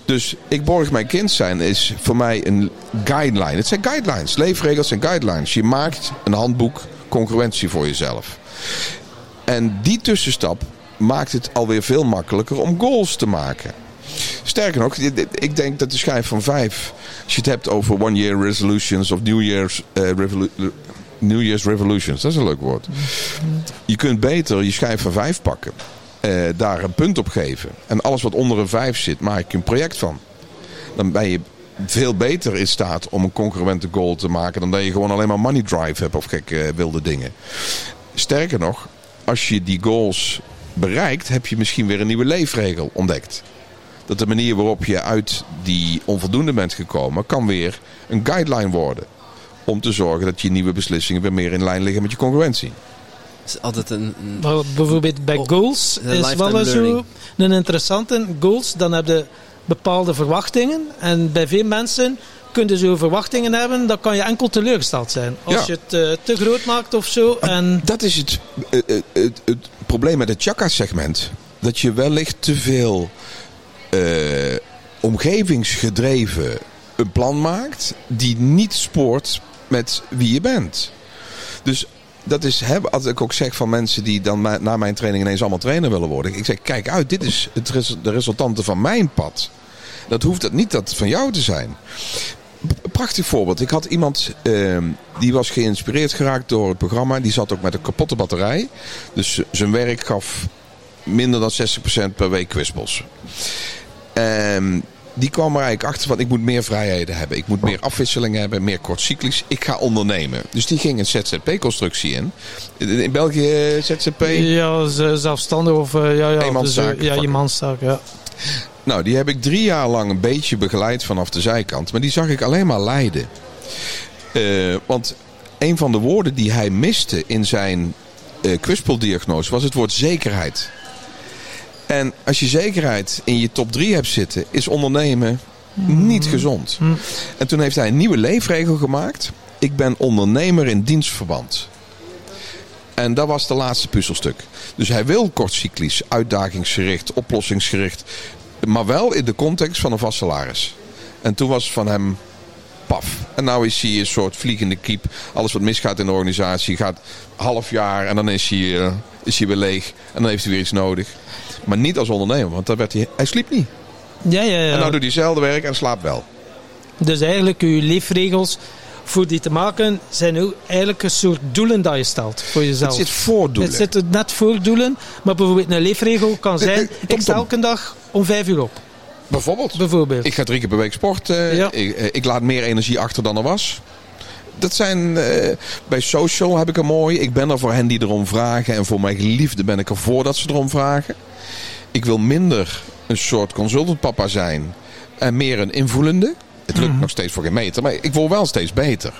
Dus ik borg mijn kind zijn is voor mij een guideline. Het zijn guidelines, leefregels en guidelines. Je maakt een handboek congruentie voor jezelf. En die tussenstap maakt het alweer veel makkelijker om goals te maken. Sterker nog, ik denk dat de schijf van vijf, als je het hebt over one year resolutions of New Year's, uh, New Year's revolutions, dat is een leuk woord. Je kunt beter je schijf van vijf pakken, uh, daar een punt op geven. En alles wat onder een vijf zit, maak je een project van. Dan ben je veel beter in staat om een concurrente goal te maken dan dat je gewoon alleen maar money drive hebt of gekke wilde dingen. Sterker nog, als je die goals bereikt, heb je misschien weer een nieuwe leefregel ontdekt. Dat de manier waarop je uit die onvoldoende bent gekomen, kan weer een guideline worden. Om te zorgen dat je nieuwe beslissingen weer meer in lijn liggen met je concurrentie. is altijd een, een... Maar bijvoorbeeld bij Oh, goals is wel zo een interessante. Goals, dan heb je bepaalde verwachtingen. En bij veel mensen kun je zo verwachtingen hebben, dan kan je enkel teleurgesteld zijn. Als Ja. je het eh, te groot maakt of zo. En Dat is het, eh, eh, het, het probleem met het chakra-segment. Dat je wellicht te veel eh, omgevingsgedreven een plan maakt die niet spoort met wie je bent. Dus dat is, hè, als ik ook zeg van mensen die dan na mijn training ineens allemaal trainer willen worden. Ik zeg, kijk uit, dit is het de resultante van mijn pad. Dat hoeft het niet dat van jou te zijn. Prachtig voorbeeld. Ik had iemand ehm, die was geïnspireerd geraakt door het programma. Die zat ook met een kapotte batterij. Dus zijn werk gaf minder dan 60% per week kwispels. Ehm, die kwam er eigenlijk achter van ik moet meer vrijheden hebben. Ik moet meer afwisseling hebben, meer kortcyclisch. Ik ga ondernemen. Dus die ging een ZZP-constructie in. In België ZZP. ja, zelfstandig of eh, ja, ja, Eenmanszaak, dus, eh, ja, fuck. je manszaak. Ja. Nou, die heb ik drie jaar lang een beetje begeleid vanaf de zijkant. Maar die zag ik alleen maar lijden. Eh, want een van de woorden die hij miste in zijn eh kwispeldiagnose was het woord zekerheid. En als je zekerheid in je top 3 hebt zitten, is ondernemen niet gezond. En toen heeft hij een nieuwe leefregel gemaakt. Ik ben ondernemer in dienstverband. En dat was de laatste puzzelstuk. Dus hij wil kortcyclisch, uitdagingsgericht, oplossingsgericht. Maar wel in de context van een vast salaris. En toen was het van hem paf. En nou is hij een soort vliegende kiep. Alles wat misgaat in de organisatie gaat half jaar en dan is hij, eh, is hij weer leeg. En dan heeft hij weer iets nodig. Maar niet als ondernemer, want dan werd hij, hij sliep niet. Ja, ja, ja. En nou doet hij hetzelfde werk en slaapt wel. Dus eigenlijk, je leefregels voor die te maken zijn ook eigenlijk een soort doelen dat je stelt voor jezelf. Het zit voor doelen. Het zit net voor doelen, maar bijvoorbeeld een leefregel kan zijn: Tom, ik sta elke dag om vijf uur op. Bijvoorbeeld. Bijvoorbeeld. Ik ga drie keer per week sporten. Ja. Ik, eh, ik laat meer energie achter dan er was. Dat zijn, eh, bij social heb ik een mooi. Ik ben er voor hen die erom vragen. En voor mijn geliefde ben ik er voor dat ze erom vragen. Ik wil minder een soort consultantpapa zijn. En meer een invoelende. Het lukt nog steeds voor geen meter. Maar ik word wel steeds beter.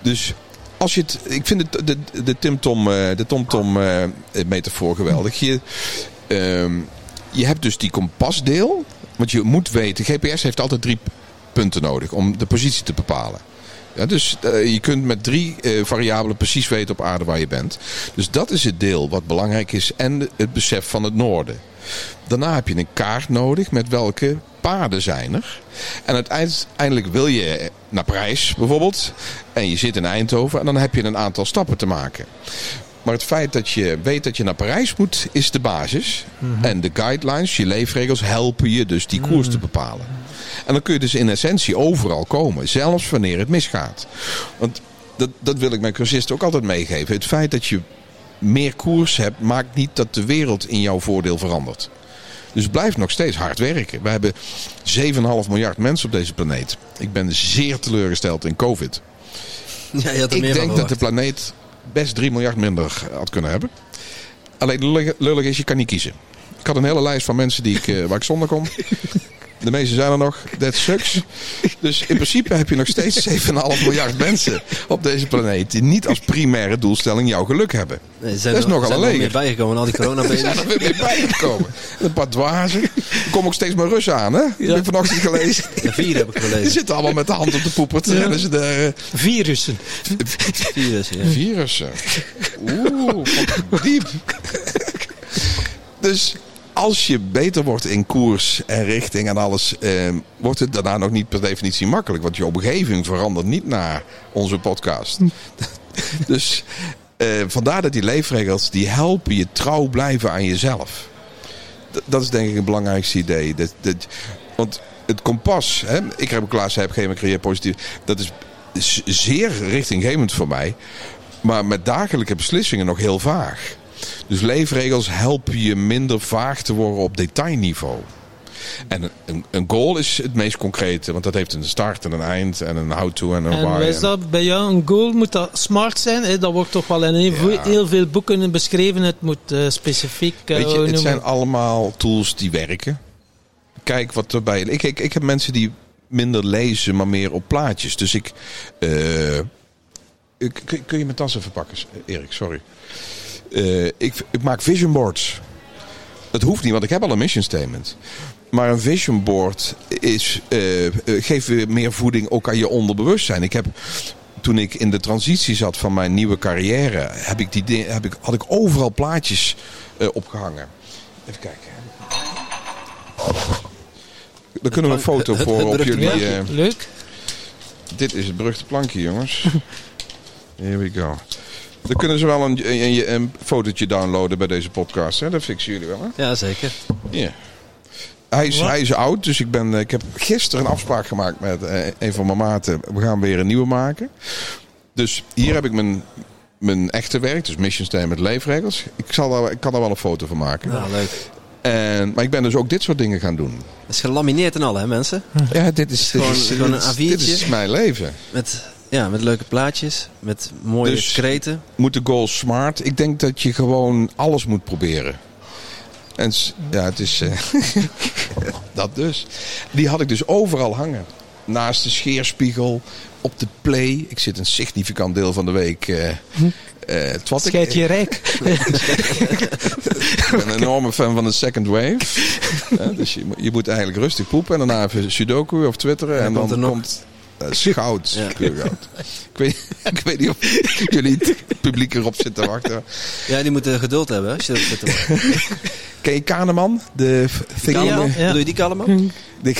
Dus als je het, ik vind het, de, de Tim-Tom eh, de Tom-Tom eh, metafoor geweldig. Je, ehm, je hebt dus die kompasdeel. Want je moet weten, GPS heeft altijd drie punten nodig om de positie te bepalen. Ja, dus eh, je kunt met drie eh, variabelen precies weten op aarde waar je bent. Dus dat is het deel wat belangrijk is en het besef van het noorden. Daarna heb je een kaart nodig met welke paden zijn er. En uiteindelijk wil je naar Parijs bijvoorbeeld. En je zit in Eindhoven en dan heb je een aantal stappen te maken. Maar het feit dat je weet dat je naar Parijs moet, is de basis. En de guidelines, je leefregels, helpen je dus die koers te bepalen. En dan kun je dus in essentie overal komen, zelfs wanneer het misgaat. Want dat, dat wil ik mijn cursisten ook altijd meegeven. Het feit dat je meer koers hebt, maakt niet dat de wereld in jouw voordeel verandert. Dus blijf nog steeds hard werken. We hebben 7,5 miljard mensen op deze planeet. Ik ben zeer teleurgesteld in COVID. Ja, je had er Ik denk dat de planeet best 3 miljard minder had kunnen hebben. Alleen lullig- is, je kan niet kiezen. Ik had een hele lijst van mensen die ik, eh, waar ik zonder kon. De meeste zijn er nog. That sucks. Dus in principe heb je nog steeds 7,5 miljard mensen op deze planeet die niet als primaire doelstelling jouw geluk hebben. Nee, er zijn Dat is nogal zijn een er meer bijgekomen, al die Er zijn er weer mee bijgekomen. Een paar dwazen. Er komen ook steeds meer Russen aan, hè? Ik heb vanochtend gelezen. Vier heb ik Die gelezen. zitten allemaal met de hand op de poeper te rennen ze de Virussen. Vier dus, ja. virussen. Oeh, diep. Dus als je beter wordt in koers en richting en alles, eh, wordt het daarna nog niet per definitie makkelijk. Want je omgeving verandert niet naar onze podcast. dus eh, vandaar dat die leefregels, die helpen je trouw blijven aan jezelf. D- dat is denk ik het belangrijkste idee. Dat, dat, want het kompas, hè, ik heb een klas, heb geen creëer positief. Dat is zeer richtinggevend voor mij. Maar met dagelijkse beslissingen nog heel vaag. Dus leefregels helpen je minder vaag te worden op detailniveau. En een, een goal is het meest concrete, want dat heeft een start en een eind en een how-to en een En why. is dat bij jou een goal? Moet dat smart zijn? Hè? Dat wordt toch wel in heel, veel- heel veel boeken beschreven. Het moet eh, specifiek. eh, Weet je, het zijn allemaal tools die werken. Kijk wat erbij. Ik, ik, ik heb mensen die minder lezen, maar meer op plaatjes. Dus ik. eh, ik- kun, kun je mijn tas even pakken, Erik? Sorry. Eh, ik, ik maak vision boards. Dat hoeft niet, want ik heb al een mission statement. Maar een vision board is, eh, eh, geeft weer meer voeding ook aan je onderbewustzijn. Ik heb, toen ik in de transitie zat van mijn nieuwe carrière, heb ik die, di- heb ik, had ik overal plaatjes eh, opgehangen. Even kijken. Daar kunnen we een foto het- voor het op jullie. Leuk. dit is het beruchte plankje, jongens. Here we go. Dan kunnen ze wel een, een, een fotootje downloaden bij deze podcast. Hè? Dat fixen jullie wel, hè? Ja, zeker. Ja. Hij is, hij is oud, dus ik, ben, eh, ik heb gisteren een afspraak gemaakt met eh, een van mijn maten. We gaan weer een nieuwe maken. Dus hier heb ik mijn, mijn echte werk, dus mission met leefregels. Ik, zal daar, ik kan daar wel een foto van maken. Ja, leuk. En, maar ik ben dus ook dit soort dingen gaan doen. Het is gelamineerd en al, hè, mensen? Ja, dit is, dit Gewoon- is, gewoon dit een is- dit A4'tje. is mijn leven. Met, ja, met leuke plaatjes, met mooie Dus- kreten. moet de goal smart. Ik denk dat je gewoon alles moet proberen. En ja, het is eh, dat dus. Die had ik dus overal hangen. Naast de scheerspiegel, op de play. Ik zit een significant deel van de week. eh eh, het wat ik, Scheid je rijk. ik ben een enorme fan van de second wave. Eh, dus je, moet- je moet eigenlijk rustig poepen en daarna even sudoku of twitteren. En en dan dan komt eh, is goud, Ja. puur goud. Ik weet, ik weet niet of jullie het publiek erop zitten te wachten. Ja, die moeten geduld hebben als je erop zit te wachten. Ken je Kahneman? De thing Kaleman? ja. Bedoel je die Kaleman? de,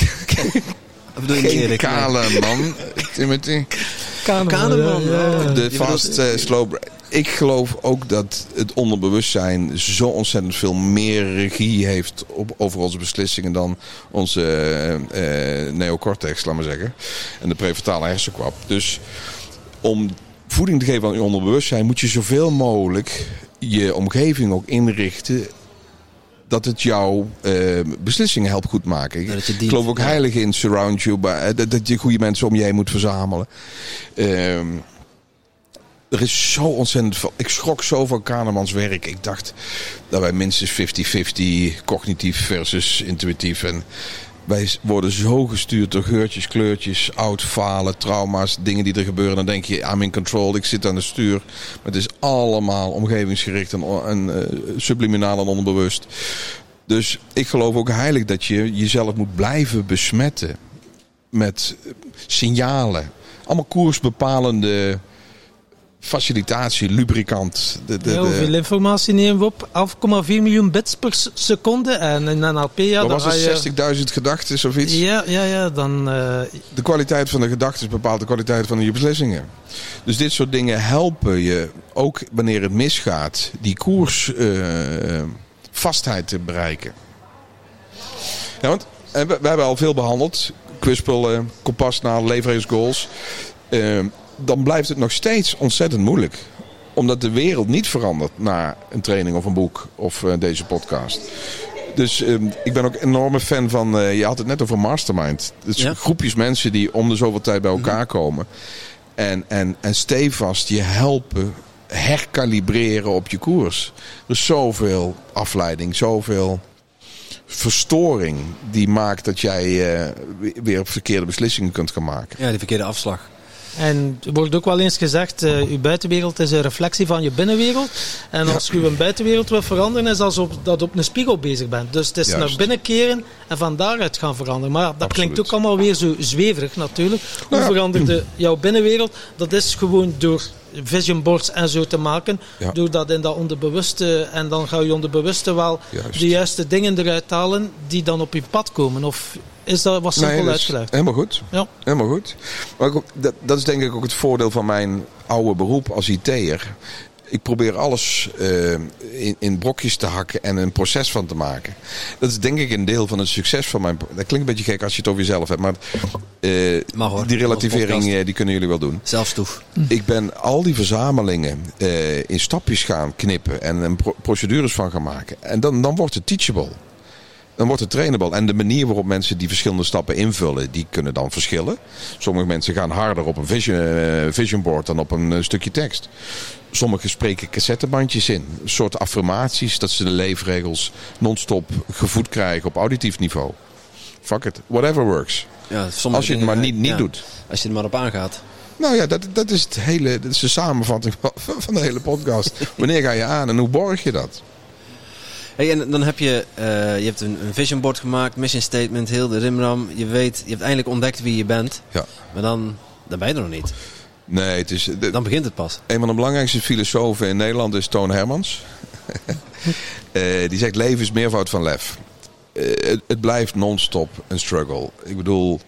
Of bedoel je die geen Kahneman, ja, ja. oh. De Die fast eh, slow brain. Ik geloof ook dat het onderbewustzijn zo ontzettend veel meer regie heeft op, over onze beslissingen dan onze eh, eh, neocortex, laat maar zeggen. En de prefrontale hersenkwap. Dus om voeding te geven aan je onderbewustzijn moet je zoveel mogelijk je omgeving ook inrichten dat het jouw eh, beslissingen helpt goed maken. Ik dient. geloof ook heilig in surround you, dat je goede mensen om je heen moet verzamelen. Ehm, er is zo ontzettend veel. Ik schrok zo van Kahnemans werk. Ik dacht dat wij minstens 50-50 cognitief versus intuïtief. En wij worden zo gestuurd door geurtjes, kleurtjes, oud falen, trauma's, dingen die er gebeuren. Dan denk je, I'm in control, ik zit aan het stuur. Maar het is allemaal omgevingsgericht en, en eh, subliminaal en onbewust. Dus ik geloof ook heilig dat je jezelf moet blijven besmetten met eh, signalen. Allemaal koersbepalende facilitatie, lubricant. De, de, de- hoeveel informatie nemen we op? 11,4 miljoen bits per seconde. En in NLP, ja, dan was je... het, 60.000 gedachten of iets? Ja, ja, ja, dan... eh, De kwaliteit van de gedachten bepaalt de kwaliteit van je beslissingen. Dus dit soort dingen helpen je, ook wanneer het misgaat, die koers eh, vastheid te bereiken. Ja, want eh, we, we hebben al veel behandeld. Quizpullen, kompasnaal, leverregelsgoals. Eh, dan blijft het nog steeds ontzettend moeilijk. Omdat de wereld niet verandert na een training of een boek of eh, deze podcast. Dus ehm, ik ben ook een enorme fan van. eh, je had het net over mastermind. Dus Ja. groepjes mensen die om de zoveel tijd bij elkaar komen. En, en, en stevast je helpen herkalibreren op je koers. Er is zoveel afleiding, zoveel verstoring die maakt dat jij eh, weer verkeerde beslissingen kunt gaan maken. Ja, die verkeerde afslag. En er wordt ook wel eens gezegd, uh, uw buitenwereld is een reflectie van je binnenwereld. En als je een buitenwereld wil veranderen, is alsof dat op een spiegel bezig bent. Dus het is Juist. naar binnen keren en van daaruit gaan veranderen. Maar ja, dat Absoluut. klinkt ook allemaal weer zo zweverig natuurlijk. Hoe Nou ja. veranderde jouw binnenwereld? Dat is gewoon door vision boards en zo te maken. Ja. Door dat in dat onderbewuste, en dan ga je onderbewuste wel Juist. de juiste dingen eruit halen die dan op je pad komen. Of is dat wat simpel dat is uitgelegd? helemaal goed. Ja. Helemaal goed. Maar dat, dat is denk ik ook het voordeel van mijn oude beroep als IT'er. Ik probeer alles eh, in, in brokjes te hakken en een proces van te maken. Dat is denk ik een deel van het succes van mijn... Dat klinkt een beetje gek als je het over jezelf hebt, maar eh, Mag hoor. die relativering eh, die kunnen jullie wel doen. Zelfstoef. Ik ben al die verzamelingen eh, in stapjes gaan knippen en pro- procedures van gaan maken. En dan, dan wordt het teachable. Dan wordt het trainable. En de manier waarop mensen die verschillende stappen invullen, die kunnen dan verschillen. Sommige mensen gaan harder op een vision, eh, vision board dan op een eh, stukje tekst. Sommigen spreken cassettebandjes in. Een soort affirmaties dat ze de leefregels non-stop gevoed krijgen op auditief niveau. Fuck it. Whatever works. Ja, sommige Als je het maar niet, niet ja, doet. Als je er maar op aangaat. Nou ja, dat, dat is het hele, dat is de samenvatting van de hele podcast. Wanneer ga je aan en hoe borg je dat? Hey, en dan heb je, eh, je hebt een, een vision board gemaakt, mission statement, heel de rimram. Je weet, je hebt eindelijk ontdekt wie je bent. Ja. Maar dan, dan ben je er nog niet. Nee, het is. de- Dan begint het pas. een van de belangrijkste filosofen in Nederland is Toon Hermans. Eh, die zegt: leven is meervoud van lef. Eh, het, het blijft non-stop een struggle. Ik bedoel,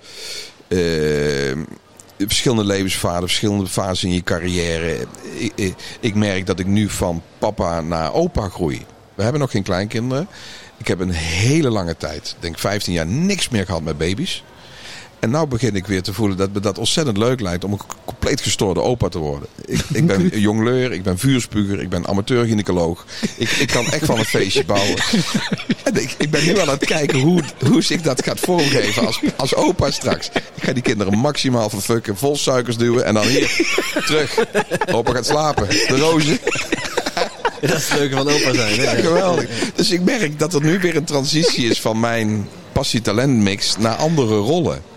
verschillende levensvaden, verschillende fases in je carrière. Ik, ik, ik merk dat ik nu van papa naar opa groei. We hebben nog geen kleinkinderen. Ik heb een hele lange tijd, denk 15 jaar, niks meer gehad met baby's. En nou begin ik weer te voelen dat me dat ontzettend leuk lijkt om een compleet gestoorde opa te worden. Ik, ik ben jongleur, ik ben vuurspuger, ik ben amateur-gynaecoloog. Ik, ik kan echt van een feestje bouwen. En ik, ik ben nu aan het kijken hoe, hoe zich dat gaat vormgeven als, als opa straks. Ik ga die kinderen maximaal verfukken, vol suikers duwen en dan hier terug. Opa gaat slapen. De rozen. Dat is het leuke van opa zijn. Hè? Ja, geweldig. Dus ik merk dat er nu weer een transitie is van mijn passie-talent mix naar andere rollen.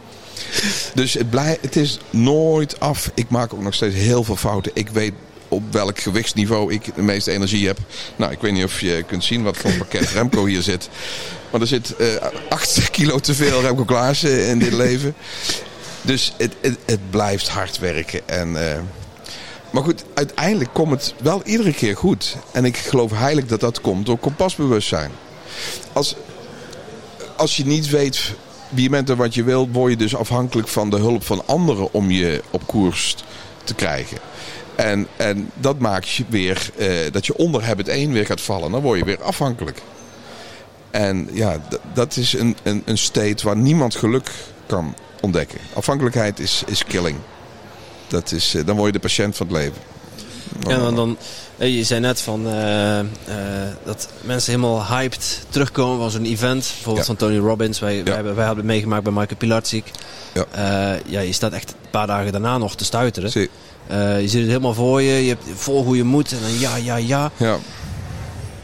Dus het, blij, het is nooit af. Ik maak ook nog steeds heel veel fouten. Ik weet op welk gewichtsniveau ik de meeste energie heb. Nou, ik weet niet of je kunt zien wat voor pakket Remco hier zit. Maar er zit eh 8 kilo te veel Remco Klaassen in dit leven. Dus het, het, het blijft hard werken. En, eh, maar goed, uiteindelijk komt het wel iedere keer goed. En ik geloof heilig dat dat komt door kompasbewustzijn. Als, als je niet weet je bent en wat je wilt, word je dus afhankelijk van de hulp van anderen om je op koers te krijgen. En, en dat maakt je weer eh, dat je onder habit 1 weer gaat vallen. Dan word je weer afhankelijk. En ja, dat is een, een, een state waar niemand geluk kan ontdekken. Afhankelijkheid is, is killing. Dat is, eh, dan word je de patiënt van het leven. Ja, dan, dan, eh, je zei net van, eh, eh, dat mensen helemaal hyped terugkomen van zo'n event. Bijvoorbeeld Ja. van Tony Robbins. Wij, wij, hebben, wij hebben het meegemaakt bij Michael Pilarczyk. Ja. Ja, je staat echt een paar dagen daarna nog te stuiteren. Je ziet het helemaal voor je. Je hebt vol hoe je moet. En dan ja, ja, ja. Ja,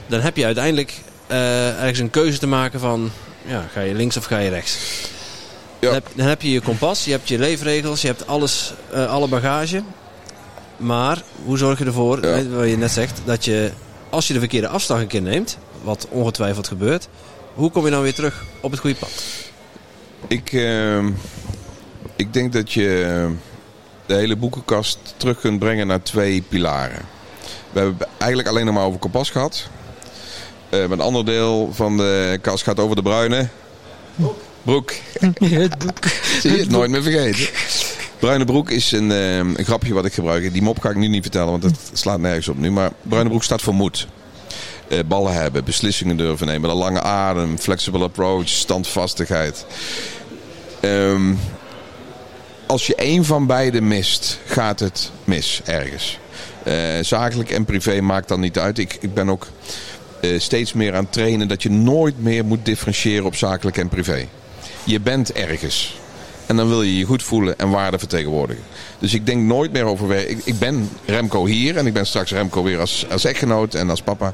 Dan heb je uiteindelijk ergens een keuze te maken van... Ja, ga je links of ga je rechts? Ja. Dan, heb, dan heb je je kompas, je hebt je leefregels, je hebt alles, alle bagage. Maar hoe zorg je ervoor, Ja. wat je net zegt, dat je als je de verkeerde afslag een keer neemt, wat ongetwijfeld gebeurt, hoe kom je dan weer terug op het goede pad? Ik, eh, ik denk dat je de hele boekenkast terug kunt brengen naar twee pilaren. We hebben eigenlijk alleen nog maar over kompas gehad. Eh, maar een ander deel van de kast gaat over de bruine broek. Het boek. Zie je het nooit meer vergeten. Bruine broek is een, eh, een grapje wat ik gebruik. Die mop ga ik nu niet vertellen, want dat slaat nergens op nu. Maar bruine broek staat voor moed. Eh, ballen hebben, beslissingen durven nemen, een lange adem, flexible approach, standvastigheid. Ehm, als je één van beide mist, gaat het mis ergens. Eh, zakelijk en privé maakt dan niet uit. Ik, ik ben ook eh, steeds meer aan het trainen dat je nooit meer moet differentiëren op zakelijk en privé. Je bent ergens. En dan wil je je goed voelen en waarde vertegenwoordigen. Dus ik denk nooit meer over. Ik, ik ben Remco hier en ik ben straks Remco weer als, als echtgenoot en als papa.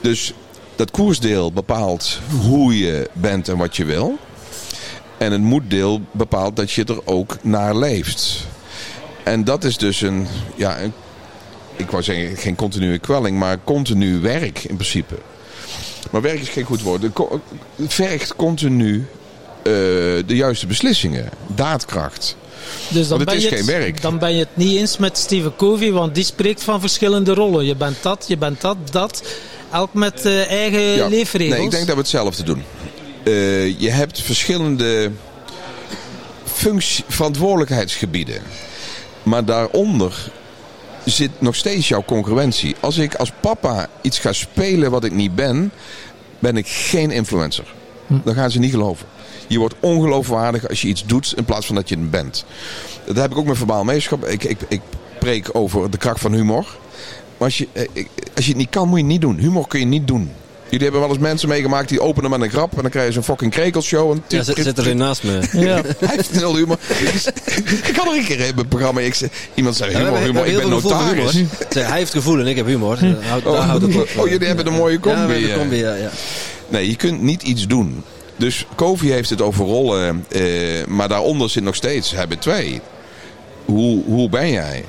Dus dat koersdeel bepaalt hoe je bent en wat je wil. En het moeddeel bepaalt dat je er ook naar leeft. En dat is dus een, ja, ik wou zeggen geen continue kwelling, maar continu werk in principe. Maar werk is geen goed woord. Het vergt continu de juiste beslissingen, daadkracht. Dus dan Want het ben, is je geen het, werk. dan ben je het niet eens met Stephen Covey, want die spreekt van verschillende rollen. Je bent dat, je bent dat, dat. Elk met eh, eigen Ja. leefregels. Nee, ik denk dat we hetzelfde doen. Eh, je hebt verschillende functie, verantwoordelijkheidsgebieden. Maar daaronder zit nog steeds jouw concurrentie. Als ik als papa iets ga spelen wat ik niet ben, ben ik geen influencer. Dan gaan ze niet geloven. Je wordt ongeloofwaardig als je iets doet in plaats van dat je het bent. Dat heb ik ook met verbaal meeschap. Ik, ik, ik preek over de kracht van humor. Maar als je, eh, als je het niet kan, moet je het niet doen. Humor kun je niet doen. Jullie hebben wel eens mensen meegemaakt die openen met een grap. En dan krijg je zo'n fucking krekelshow. En Ja, zit, zit er een naast me. Ja. Hij heeft nul humor. ik had er een keer in mijn programma. Ik zei, iemand zei humor, humor. Ik ben notaris. humor. Zeg, Hij heeft gevoel en ik heb humor. Oh, houdt het op. oh, jullie hebben een mooie combi. Ja, we hebben eh. een combi, ja, ja. Nee, je kunt niet iets doen. Dus Kofi heeft het over rollen. eh, maar daaronder zit nog steeds hebben twee. Hoe, hoe ben jij?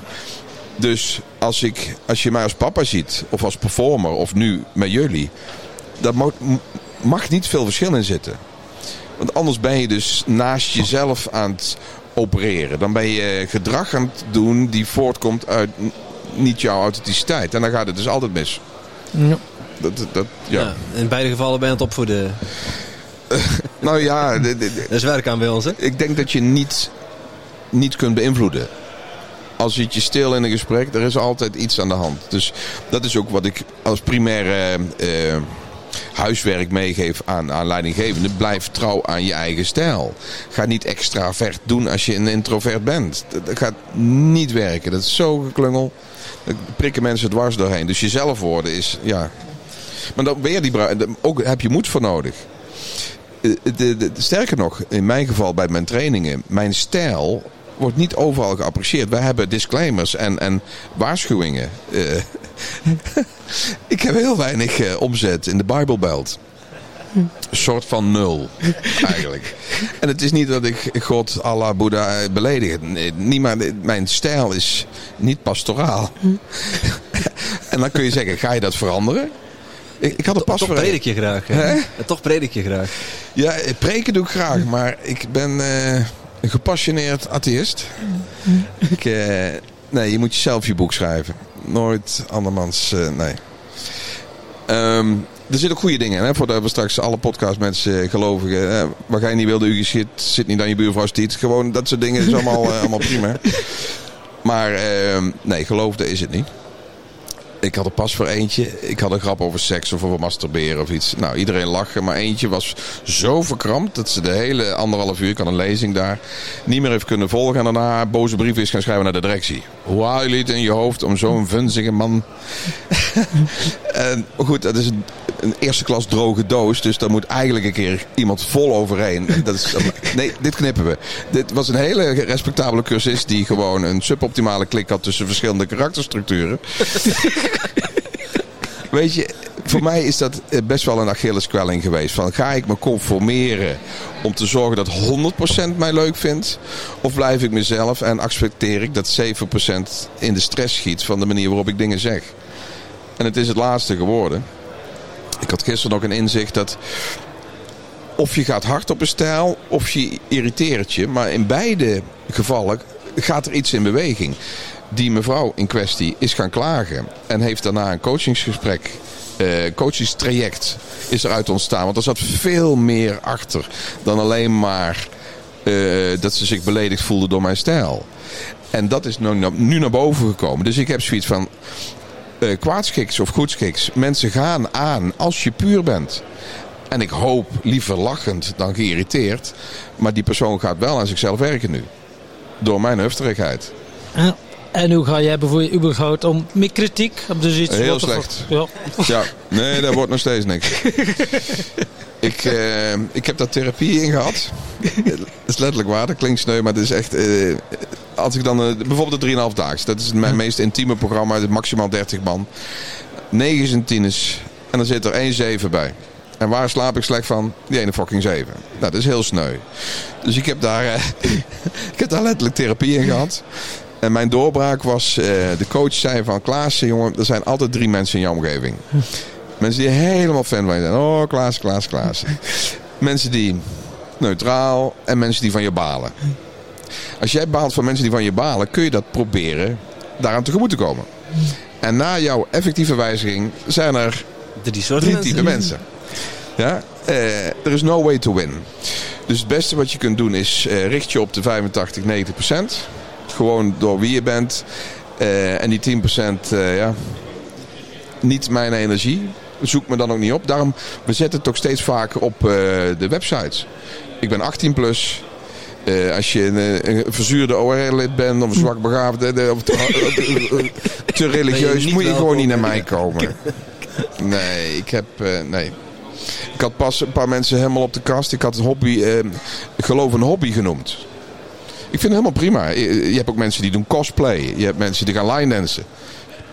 Dus als, ik, als je mij als papa ziet, of als performer, of nu met jullie, daar mag, mag niet veel verschil in zitten. Want anders ben je dus naast jezelf aan het opereren. Dan ben je gedrag aan het doen die voortkomt uit niet jouw authenticiteit. En dan gaat het dus altijd mis. Ja. Dat, dat, ja. Ja, in beide gevallen ben je aan het opvoeden. Nou ja, Dat is werk aan bij ons, hè? ik denk dat je niet, niet kunt beïnvloeden. Als zit je stil in een gesprek, er is altijd iets aan de hand. Dus dat is ook wat ik als primaire eh, huiswerk meegeef aan, aan leidinggevenden. Blijf trouw aan je eigen stijl. Ga niet extravert doen als je een introvert bent. Dat, dat gaat niet werken. Dat is zo geklungel. Daar prikken mensen dwars doorheen. Dus jezelf worden is, ja... Maar dan ben je die ook heb je moed voor nodig. Eh, de, de, sterker nog, in mijn geval bij mijn trainingen, mijn stijl wordt niet overal geapprecieerd. Wij hebben disclaimers en, en waarschuwingen. Eh, ik heb heel weinig eh, omzet in de Bible Belt. Een soort van nul, eigenlijk. En het is niet dat ik God, Allah, Boeddha beledig. Nee, niet maar, mijn stijl is niet pastoraal. en dan kun je zeggen, ga je dat veranderen? Ik, ik had er pas Toch predik je graag. hè? Hè? Toch predik je graag. Ja, preken doe ik graag, maar ik ben eh, een gepassioneerd atheïst. Ik, eh, nee, je moet jezelf je boek schrijven. Nooit andermans, eh, nee. Ehm, er zitten ook goede dingen in, hè, voordat we straks alle podcastmensen gelovigen. Eh, wat jij niet wilde, u geschiet, zit niet aan je buurvrouw stiet. Gewoon dat soort dingen is allemaal, allemaal prima. Maar ehm, nee, geloofde is het niet. Ik had er pas voor eentje. Ik had een grap over seks of over masturberen of iets. Nou, iedereen lachen. Maar eentje was zo verkrampt dat ze de hele anderhalf uur, had een lezing daar, niet meer heeft kunnen volgen. En daarna boze brief is gaan schrijven naar de directie. Hoe haal jullie het in je hoofd om zo'n vunzige man... en goed, dat is een, eerste klas droge doos. Dus daar moet eigenlijk een keer iemand vol overheen. Dat is, nee, dit knippen we. Dit was een hele respectabele cursist die gewoon een suboptimale klik had tussen verschillende karakterstructuren. Weet je, voor mij is dat eh, best wel een Achilleskwelling geweest. Van, ga ik me conformeren om te zorgen dat 100% mij leuk vindt? Of blijf ik mezelf en accepteer ik dat 7% in de stress schiet van de manier waarop ik dingen zeg? En het is het laatste geworden. Ik had gisteren nog een inzicht dat of je gaat hard op een stijl of je irriteert je. Maar in beide gevallen gaat er iets in beweging. Die mevrouw in kwestie is gaan klagen en heeft daarna een coachingsgesprek, eh, coachingstraject is eruit ontstaan. Want er zat veel meer achter dan alleen maar eh, dat ze zich beledigd voelde door mijn stijl. En dat is nu naar boven gekomen. Dus ik heb zoiets van eh kwaadschiks of goedschiks. Mensen gaan aan als je puur bent. En ik hoop liever lachend dan geïrriteerd. Maar die persoon gaat wel aan zichzelf werken nu. Door mijn hufterigheid. Ja. En hoe ga jij bijvoorbeeld überhaupt om met kritiek? Op dus iets Heel slecht. Ja. Ja, nee, dat wordt nog steeds niks. Ik, eh, ik heb daar therapie in gehad. Dat is letterlijk waar, dat klinkt sneu, maar het is echt... eh, als ik dan, eh, bijvoorbeeld de 3,5 daags, dat is mijn meest intieme programma, het maximaal 30 man. 9 is een tieners. En dan zit er één 7 bij. En waar slaap ik slecht van? Die ene fucking 7. Nou, dat is heel sneu. Dus ik heb daar, ik heb daar letterlijk therapie in gehad. En mijn doorbraak was, de coach zei van Klaas, jongen, er zijn altijd drie mensen in jouw omgeving. Mensen die helemaal fan van je zijn. Oh, Klaas, Klaas, Klaas. mensen die neutraal en mensen die van je balen. Als jij baalt van mensen die van je balen, kun je dat proberen daaraan tegemoet te komen. En na jouw effectieve wijziging zijn er Drie soorten drie typen mensen. Ja? Er is no way to win. Dus het beste wat je kunt doen is eh, richt je op de 85, 90 procent. Gewoon door wie je bent. Eh, en die 10 procent, ja, niet mijn energie. Zoek me dan ook niet op. Daarom, we zetten het ook steeds vaker op eh, de websites. Ik ben 18 plus. Eh, als je een, eh, een verzuurde OR-lid bent of zwak begaafd eh, of te, te religieus, moet je gewoon niet naar mij komen. Nee, ik heb. eh, nee. Ik had pas een paar mensen helemaal op de kast. Ik had het hobby, eh, ik geloof een hobby genoemd. Ik vind het helemaal prima. Je, je hebt ook mensen die doen cosplay. Je hebt mensen die gaan line dansen.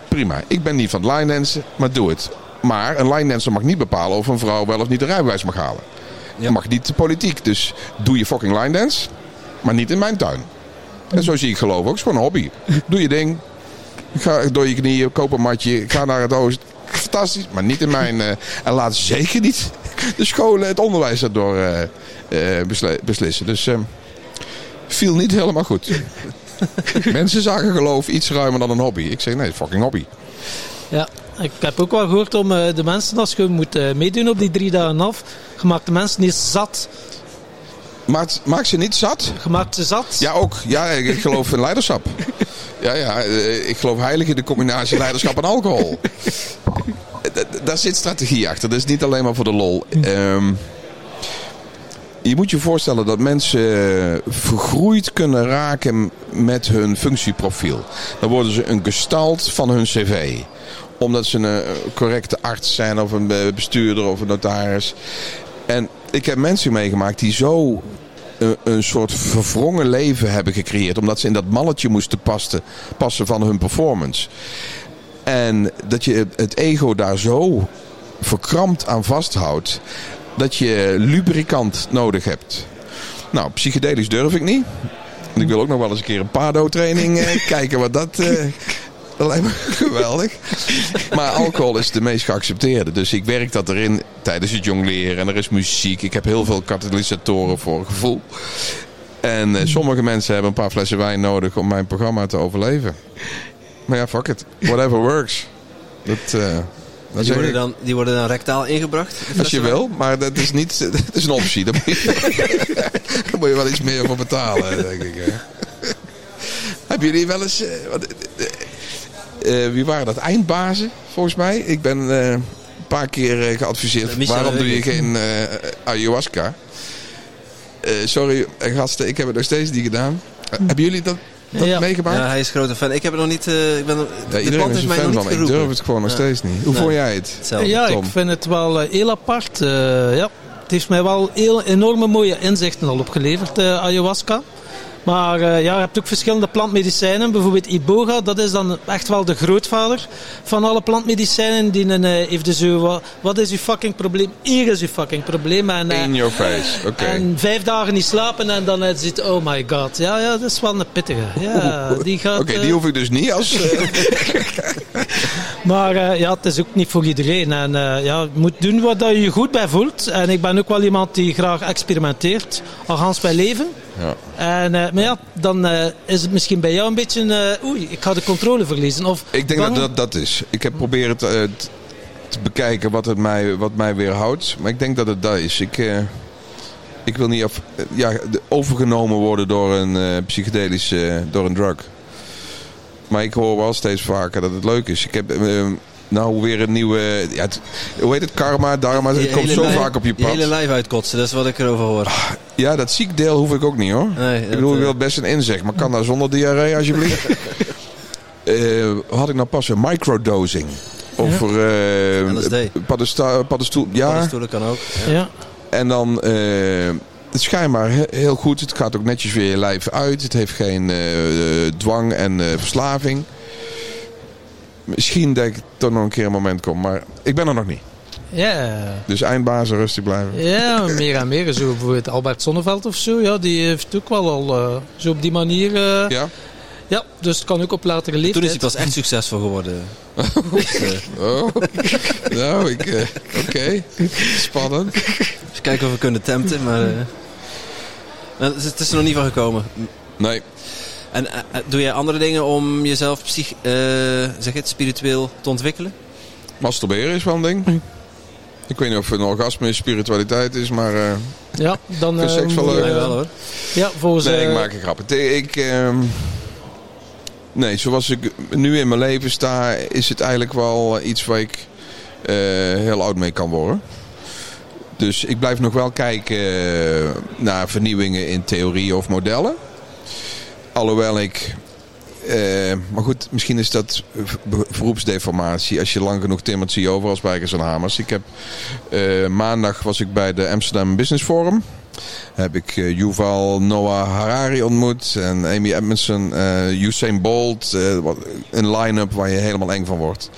Prima. Ik ben niet van line dansen, maar doe het. Maar een line dancer mag niet bepalen of een vrouw wel of niet een rijbewijs mag halen. Je mag niet de politiek. Dus doe je fucking line dance, maar niet in mijn tuin. En zo zie ik geloof ook. Het is gewoon een hobby. Doe je ding. Ga door je knieën, koop een matje. Ga naar het oosten. Fantastisch, maar niet in mijn... eh, en laat zeker niet de scholen, het onderwijs daardoor besle- beslissen. Dus eh, viel niet helemaal goed. Mensen zagen geloof iets ruimer dan een hobby. Ik zeg nee, fucking hobby. Ja, ik heb ook wel gehoord om eh, de mensen, als je moet eh, meedoen op die drie dagen af, je maakt de mensen niet zat. Maakt, maakt ze niet zat? Je maakt ze zat. Ja, ook. Ja, ik geloof in leiderschap. Ja, ja, eh, ik geloof heilig in de combinatie leiderschap en alcohol. Daar zit strategie achter. Dat is niet alleen maar voor de lol. Ehm, je moet je voorstellen dat mensen vergroeid kunnen raken met hun functieprofiel. Dan worden ze een gestalt van hun cv. Omdat ze een eh, correcte arts zijn of een eh, bestuurder of een notaris. En ik heb mensen meegemaakt die zo een, een soort verwrongen leven hebben gecreëerd. Omdat ze in dat malletje moesten passen, passen van hun performance. En dat je het ego daar zo verkrampt aan vasthoudt. Dat je lubricant nodig hebt. Nou, psychedelisch durf ik niet. Want ik wil ook nog wel eens een keer een pado-training eh, kijken wat dat... eh, dat lijkt me geweldig. Maar alcohol is de meest geaccepteerde. Dus ik werk dat erin tijdens het jongleren. En er is muziek. Ik heb heel veel katalysatoren voor gevoel. En eh, sommige mensen hebben een paar flessen wijn nodig om mijn programma te overleven. Maar ja, fuck it. Whatever works. Dat, eh, dat Die worden, dan, die worden dan rectaal ingebracht? Als je wil, maar dat is niet. Dat is een optie. Daar moet je, daar moet je wel iets meer voor betalen, denk ik. Hè. Hebben jullie wel eens. wat, eh, wie waren dat? Eindbazen, volgens mij. Ik ben eh, een paar keer eh, geadviseerd. Waarom doe je geen eh, ayahuasca? Eh, sorry, eh, gasten, ik heb het nog steeds niet gedaan. Eh, hebben jullie dat, dat Ja. meegemaakt? Ja, hij is grote fan. Ik heb het nog niet... eh, ik ben, Ja, de iedereen is een fan van. Ik durf het gewoon nog Ja. steeds niet. Hoe Nee. vond jij het? Hetzelfde. Ja, Tom. ik vind het wel eh, heel apart. eh, ja. Het heeft mij wel heel enorme mooie inzichten al opgeleverd, eh, ayahuasca. Maar eh, ja, je hebt ook verschillende plantmedicijnen. Bijvoorbeeld Iboga, dat is dan echt wel de grootvader van alle plantmedicijnen. Die een, eh, heeft dus zo, wat, wat is uw fucking probleem? Hier is uw fucking probleem. En, eh, In your face. Oké. en vijf dagen niet slapen en dan eh, ziet, oh my god. Ja, ja, dat is wel een pittige. Ja, die gaat, Oké, die hoef ik dus niet als. maar ja, het is ook niet voor iedereen. En ja, je moet doen wat dat je je goed bij voelt. En ik ben ook wel iemand die graag experimenteert. Al gans mijn leven. Ja. En, eh, maar ja, dan eh, is het misschien bij jou een beetje... eh, oei, ik ga de controle verliezen. Of Ik denk bang- dat dat dat is. Ik heb proberen te, te bekijken wat, het mij, wat mij weerhoudt. Maar ik denk dat het dat is. Ik, ik wil niet af, ja, overgenomen worden door een psychedelische door een drug. Maar ik hoor wel steeds vaker dat het leuk is. Ik heb nou weer een nieuwe... Ja, het- hoe heet het? Karma, dharma. Het Je komt zo lijf- vaak op je Je hele pad. lijf uitkotsen, dat is wat ik erover hoor. Ja, dat ziekdeel hoef ik ook niet hoor. Nee, Ik bedoel, ik eh, wil best een inzicht, maar kan dat zonder diarree alsjeblieft? Eh, had ik nou pas een microdosing? Over eh LSD. paddensta- paddenstoel. Ja, paddenstoelen kan ook. Ja. Ja. en dan eh, het schijnbaar he- heel goed. Het gaat ook netjes weer je lijf uit. Het heeft geen eh, eh, dwang en eh, verslaving. Misschien dat ik toch nog een keer een moment kom, maar ik ben er nog niet. Ja. Dus eindbazen rustig blijven. Ja, meer en meer. Zo bijvoorbeeld Albert Sonneveld of zo, ja, die heeft ook wel al uh, zo op die manier... Uh, ja? Ja, dus het kan ook op latere leeftijd. Toen is hij pas echt succesvol geworden. oh, nou, ik... Uh, Oké, okay. spannend. Eens kijken of we kunnen tempten, maar... Het is er nog niet van gekomen. Nee. En uh, doe jij andere dingen om jezelf psych, uh, zeg het, spiritueel te ontwikkelen? Masturberen is wel een ding. Ik weet niet of het een orgasme spiritualiteit is, maar... Uh, ja, dan... Is seks wel leuk. Nee, wel hoor. Ja, volgens... Nee, ik maak een grap. Ik... Uh, nee, zoals ik nu in mijn leven sta, is het eigenlijk wel iets waar ik heel oud mee kan worden. Dus ik blijf nog wel kijken naar vernieuwingen in theorieën of modellen. Alhoewel ik... Uh, maar goed, misschien is dat beroepsdeformatie. Als je lang genoeg timmert, zie je overal spijkers en hamers. Ik heb, uh, maandag was ik bij de Amsterdam Business Forum. Heb ik uh, Yuval Noah Harari ontmoet. En Amy Edmondson, Usain Bolt. een line-up waar je helemaal eng van wordt.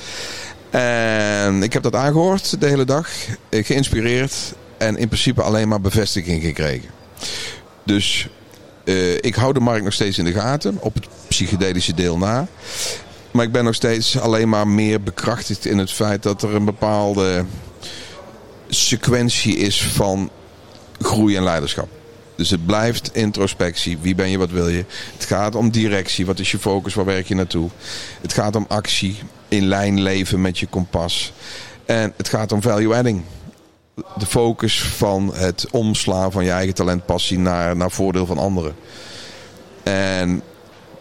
En ik heb dat aangehoord de hele dag. Geïnspireerd. En in principe alleen maar bevestiging gekregen. Dus uh, ik hou de markt nog steeds in de gaten, op het psychedelische deel na. Maar ik ben nog steeds alleen maar meer bekrachtigd in het feit dat er een bepaalde sequentie is van groei en leiderschap. Dus het blijft introspectie. Wie ben je, wat wil je? Het gaat om directie. Wat is je focus? Waar werk je naartoe? Het gaat om actie. In lijn leven met je kompas. En het gaat om value adding de focus van het omslaan van je eigen talentpassie naar, naar voordeel van anderen. En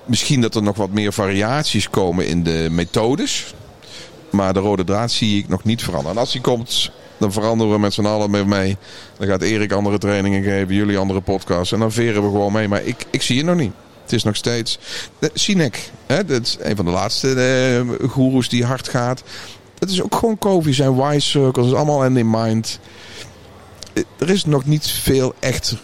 misschien dat er nog wat meer variaties komen in de methodes. Maar de rode draad zie ik nog niet veranderen. En als die komt, dan veranderen we met z'n allen mee. Dan gaat Erik andere trainingen geven, jullie andere podcasts. En dan veren we gewoon mee. Maar ik, ik zie het nog niet. Het is nog steeds... Sinek, hè, dat is een van de laatste uh, goeroes die hard gaat. Het is ook gewoon Covey zijn wise circles. is allemaal end in mind. Er is nog niet veel echt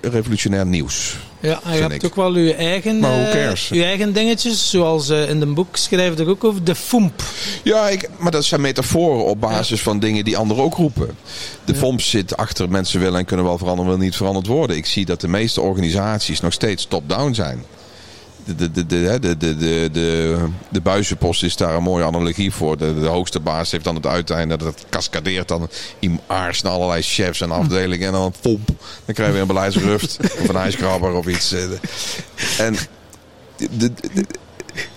revolutionair nieuws. Ja, je hebt ik. ook wel uw eigen? Uh, uw eigen dingetjes. Zoals uh, in de boek schrijft er ook over de FOMP. Ja, ik, maar dat zijn metaforen op basis ja. van dingen die anderen ook roepen. De ja. FOMP zit achter mensen willen en kunnen wel veranderen, willen niet veranderd worden. Ik zie dat de meeste organisaties nog steeds top-down zijn de, de, de, de, de, de, de, de buizenpost is daar een mooie analogie voor. De, de hoogste baas heeft dan het uiteinde. Dat cascadeert dan in aars naar allerlei chefs en afdelingen. En dan pomp. Dan krijg je een beleidsruft. of een ijskrabber of iets. En de, de,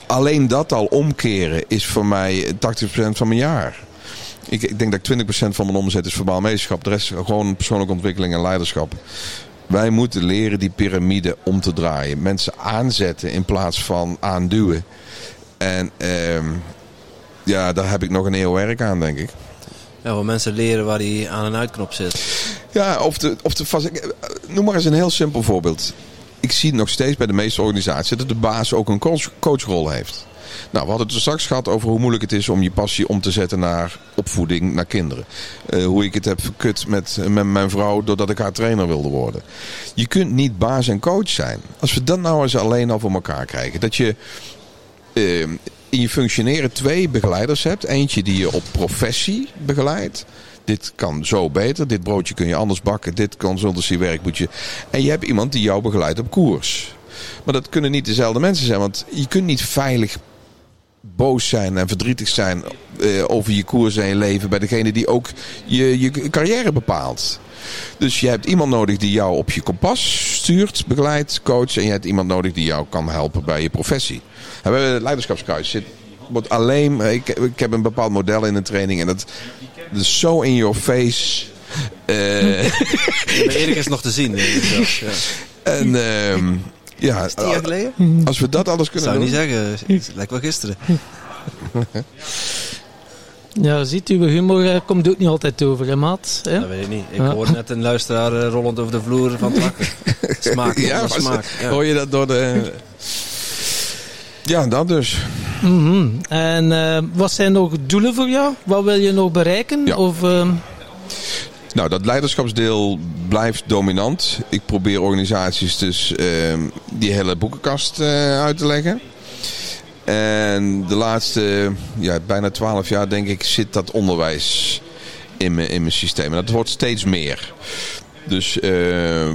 alleen dat al omkeren is voor mij 80% van mijn jaar. Ik, ik denk dat 20% van mijn omzet is verbaal meesterschap. De rest gewoon persoonlijke ontwikkeling en leiderschap. Wij moeten leren die piramide om te draaien. Mensen aanzetten in plaats van aanduwen. En ehm, ja, daar heb ik nog een eeuw werk aan, denk ik. Ja, want mensen leren waar die aan- en uitknop zit. Ja, of de, of de vast... Noem maar eens een heel simpel voorbeeld. Ik zie nog steeds bij de meeste organisaties dat de baas ook een coach, coachrol heeft. Nou, we hadden het er straks gehad over hoe moeilijk het is om je passie om te zetten naar opvoeding, naar kinderen. Uh, hoe ik het heb verkut met, met mijn vrouw doordat ik haar trainer wilde worden. Je kunt niet baas en coach zijn. Als we dat nou eens alleen al voor elkaar krijgen. Dat je uh, in je functioneren twee begeleiders hebt. Eentje die je op professie begeleidt. Dit kan zo beter. Dit broodje kun je anders bakken. Dit consultancywerk moet je. En je hebt iemand die jou begeleidt op koers. Maar dat kunnen niet dezelfde mensen zijn. Want je kunt niet veilig boos zijn en verdrietig zijn uh, over je koers en je leven bij degene die ook je, je carrière bepaalt. Dus je hebt iemand nodig die jou op je kompas stuurt, begeleidt, coacht. En je hebt iemand nodig die jou kan helpen bij je professie. En we hebben leiderschapskruis. Zit, wordt alleen, ik, ik heb een bepaald model in een training en dat, dat is zo in your face. Uh, Erik is nog te zien. Zelfs, ja. En uh, ja, is tien jaar geleden? Als we dat alles kunnen Zou doen. niet zeggen. Het lijkt wel gisteren. Ja, ziet u, humor uh, komt ook niet altijd over, hè, maat? Ja? Dat weet ik niet. Ik ja. hoor net een luisteraar uh, rollend over de vloer van het lachen. Smaak, ja, smaak. Ja. Hoor je dat door de... Ja, dat dus. Mm -hmm. En uh, wat zijn nog doelen voor jou? Wat wil je nog bereiken? Ja. Of, nou, dat leiderschapsdeel blijft dominant. Ik probeer organisaties dus uh, die hele boekenkast uh, uit te leggen. En de laatste ja, bijna twaalf jaar denk ik zit dat onderwijs in mijn, in mijn systeem. En dat wordt steeds meer. Dus eh,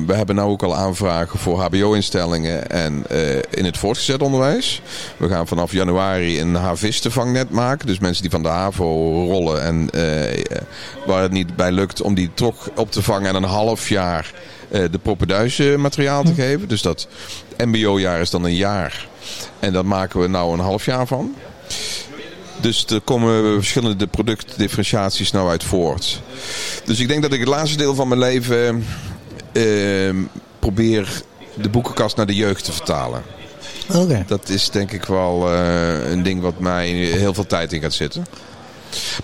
we hebben nu ook al aanvragen voor HBO-instellingen en eh, in het voortgezet onderwijs. We gaan vanaf januari een HAVisten-vangnet maken. Dus mensen die van de HAVO rollen en eh, waar het niet bij lukt om die toch op te vangen en een half jaar de poppenduizen materiaal te geven. Dus dat MBO-jaar is dan een jaar. En daar maken we nou een half jaar van. Dus er komen verschillende productdifferentiaties nou uit voort. Dus ik denk dat ik het laatste deel van mijn leven uh, probeer de boekenkast naar de jeugd te vertalen. Oké. Dat is denk ik wel uh, een ding wat mij heel veel tijd in gaat zitten.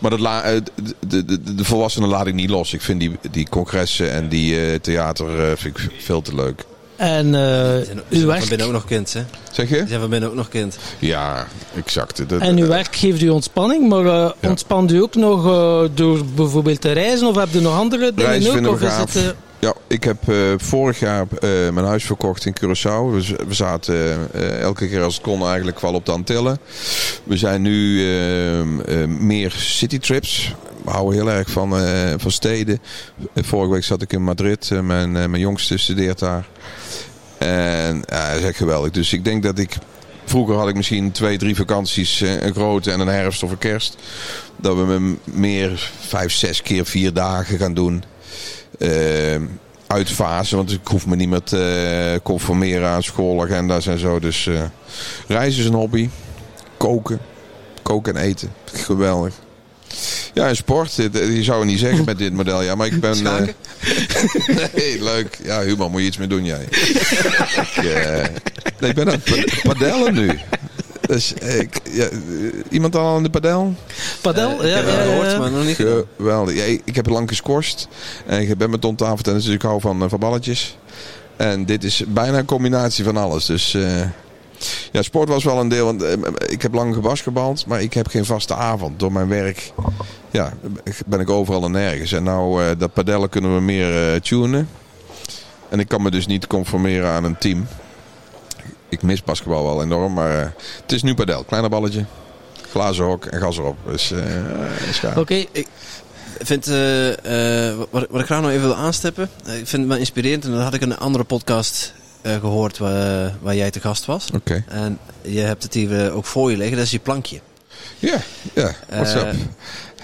Maar dat la, eh, de, de, de, volwassenen laat ik niet los. Ik vind die, die congressen en die uh, theater vind ik veel te leuk. En uh, uw werk... van binnen ook nog kind, hè? Zeg je? Zijn van binnen ook nog kind. Ja, exact. Dat, en uw werk geeft u ontspanning, maar uh, ja. ontspant u ook nog uh, door bijvoorbeeld te reizen? Of heb je nog andere dingen ook? Of is het, ja, ik heb vorig jaar mijn huis verkocht in Curaçao. We zaten elke keer als het kon eigenlijk wel op de Antillen. We zijn nu ehm, meer citytrips houden heel erg van, van steden. Vorige week zat ik in Madrid. mijn, mijn jongste studeert daar. En ja, is echt geweldig. Dus ik denk dat ik... Vroeger had ik misschien twee, drie vakanties. Een grote en een herfst of een kerst. Dat we me meer vijf, zes keer vier dagen gaan doen. Uh, uitfasen. Want ik hoef me niet meer te conformeren aan schoolagenda's en zo. Dus uh, reizen is een hobby. Koken. Koken en eten. Geweldig. Ja, en sport. Je zou het niet zeggen met dit model. Ja, maar ik ben... Uh, nee, leuk. Ja, Human, moet je iets mee doen jij. ik, uh, nee, ik ben aan het padellen nu. Dus, ik, ja, iemand al aan de padel? Padel? Uh, ja, ja, gehoord, maar nog niet Geweldig. Ja, ik heb lang gescorst. En ik ben met Tom tafeltennis, dus ik hou van, van balletjes. En dit is bijna een combinatie van alles. Dus... Ja, sport was wel een deel. Want ik heb lang gebasketbald, maar ik heb geen vaste avond. Door mijn werk ja, ben ik overal en nergens. En nou, uh, dat padellen kunnen we meer uh, tunen. En ik kan me dus niet conformeren aan een team. Ik mis basketbal wel enorm, maar uh, het is nu padel. Kleiner balletje, glazen hok en gas erop. Dus, Oké, ik vind, wat, wat, ik graag nog even wil aanstippen. ik vind het wel inspirerend. En dat had ik in een andere podcast gehoord waar, waar, jij te gast was. Okay. En je hebt het hier ook voor je liggen. Dat is je plankje. Ja, ja. What's up?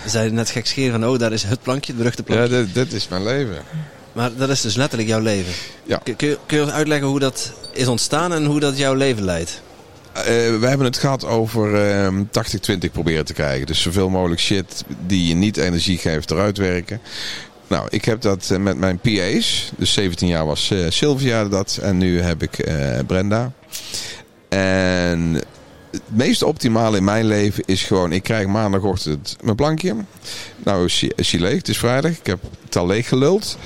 zei net gekscherend van, oh, daar is het plankje, het beruchte plankje. Ja, dit, dit, is mijn leven. Maar dat is dus letterlijk jouw leven. Ja. Kun, kun, je, kun je ons uitleggen hoe dat is ontstaan en hoe dat jouw leven leidt? Uh, we hebben het gehad over uh, 80-20 proberen te krijgen. Dus zoveel mogelijk shit die je niet energie geeft eruit werken. Nou, ik heb dat uh, met mijn PA's. Dus 17 jaar was uh, Sylvia dat. En nu heb ik Brenda. En het meest optimale in mijn leven is gewoon... ik krijg maandagochtend mijn plankje. Nou is hij leeg, het is vrijdag. Ik heb het al leeg geluld.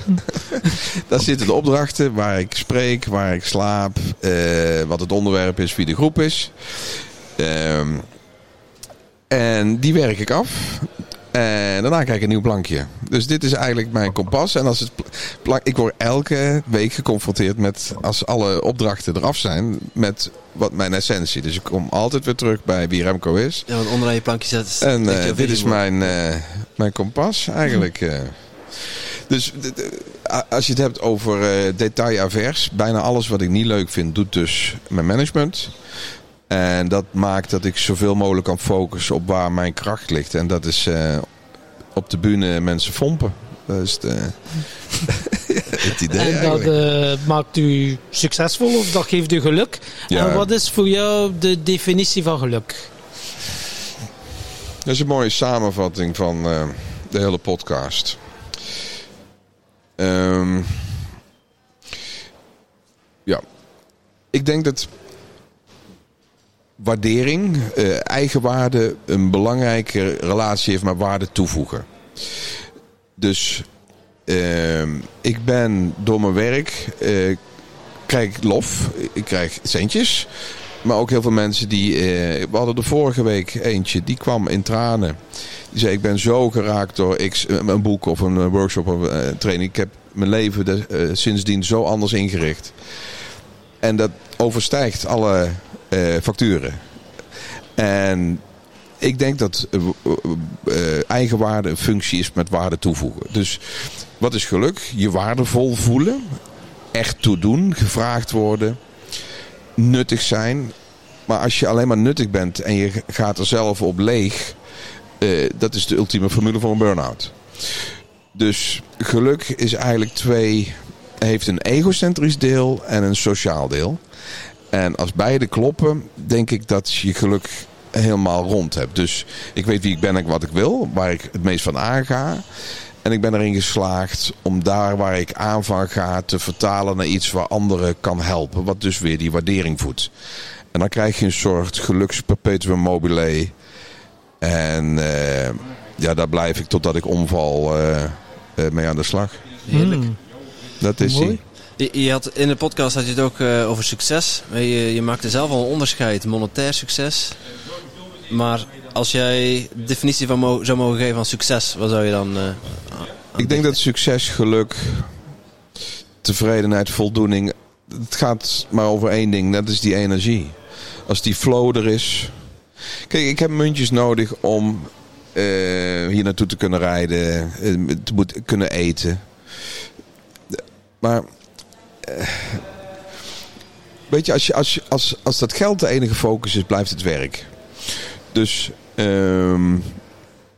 Daar zitten de opdrachten waar ik spreek, waar ik slaap... Wat het onderwerp is, wie de groep is. Uh, en die werk ik af. En daarna krijg ik een nieuw plankje. Dus dit is eigenlijk mijn kompas. En als het plank, ik word elke week geconfronteerd met, als alle opdrachten eraf zijn, met wat mijn essentie. Dus ik kom altijd weer terug bij wie Remco is. Ja, want onderaan je plankje zet. En uh, dit is mijn, uh, mijn kompas eigenlijk. Uh. Dus als je het hebt over uh, detail-avers, bijna alles wat ik niet leuk vind, doet dus mijn management. En dat maakt dat ik zoveel mogelijk kan focussen op waar mijn kracht ligt. En dat is uh, op de bühne mensen fompen. Dat is de, het idee En dat uh, maakt u succesvol of dat geeft u geluk? Ja. En wat is voor jou de definitie van geluk? Dat is een mooie samenvatting van uh, de hele podcast. Um, ja, ik denk dat waardering, uh, eigenwaarde een belangrijke relatie heeft met waarde toevoegen. Dus uh, ik ben door mijn werk, uh, krijg ik lof, ik krijg centjes. Maar ook heel veel mensen die. Uh, we hadden de vorige week eentje, die kwam in tranen. Die zei: Ik ben zo geraakt door X, een boek of een workshop of een training. Ik heb mijn leven sindsdien zo anders ingericht. En dat overstijgt alle facturen. En ik denk dat uh, uh, eigenwaarde een functie is met waarde toevoegen. Dus wat is geluk? Je waardevol voelen, echt toedoen, gevraagd worden, nuttig zijn. Maar als je alleen maar nuttig bent en je gaat er zelf op leeg, dat is de ultieme formule voor een burn-out. Dus geluk is eigenlijk twee, heeft een egocentrisch deel en een sociaal deel. En als beide kloppen, denk ik dat je geluk helemaal rond hebt. Dus ik weet wie ik ben en wat ik wil, waar ik het meest van aanga. En ik ben erin geslaagd om daar waar ik aan van ga te vertalen naar iets waar anderen kan helpen. Wat dus weer die waardering voedt. En dan krijg je een soort geluksperpetuum mobile. En uh, ja, daar blijf ik totdat ik omval uh, uh, mee aan de slag. Heerlijk. Mm. Dat is Mooi. Je, had, in de podcast had je het ook uh, over succes. Je, je maakte zelf al een onderscheid, monetair succes. Maar als jij de definitie van zou mogen geven van succes, wat zou je dan... Uh, ik denk dat succes, geluk, tevredenheid, voldoening... Het gaat maar over één ding, dat is die energie. Als die flow er is... Kijk, ik heb muntjes nodig om uh, hier naartoe te kunnen rijden, te moeten kunnen eten. Maar weet je, als, je, als, als, als dat geld de enige focus is, blijft het werk. Dus um,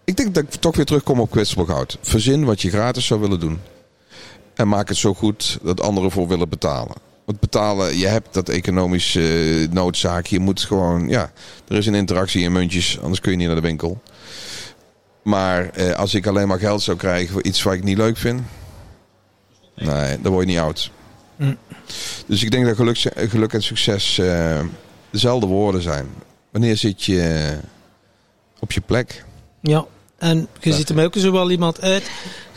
ik denk dat ik toch weer terugkom op kwetsbaar goud. Verzin wat je gratis zou willen doen. En maak het zo goed dat anderen voor willen betalen. Want betalen, je hebt dat economische uh, noodzaak. Je moet gewoon, ja, er is een interactie in muntjes, anders kun je niet naar de winkel. Maar uh, als ik alleen maar geld zou krijgen voor iets wat ik niet leuk vind, nee, dan word je niet oud. Mm. Dus ik denk dat geluk, geluk en succes uh, dezelfde woorden zijn. Wanneer zit je op je plek? Ja, en je ziet er ook zo wel iemand uit.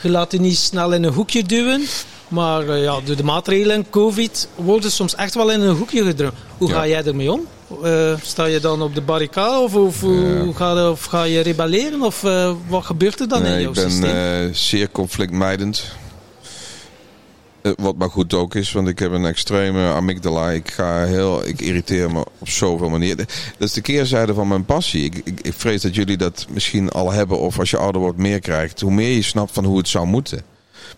Je laat je niet snel in een hoekje duwen. Maar uh, ja, door de maatregelen en COVID worden soms echt wel in een hoekje gedrukt. Hoe ja. ga jij ermee om? Uh, sta je dan op de barricade of, of, ja. ga, of ga je rebelleren? Of uh, wat gebeurt er dan nee, in jouw ik ben, systeem? Zeer conflictmijdend. Wat maar goed ook is, want ik heb een extreme amygdala. Ik, ga heel, ik irriteer me op zoveel manieren. Dat is de keerzijde van mijn passie. Ik, ik, ik vrees dat jullie dat misschien al hebben of als je ouder wordt meer krijgt. Hoe meer je snapt van hoe het zou moeten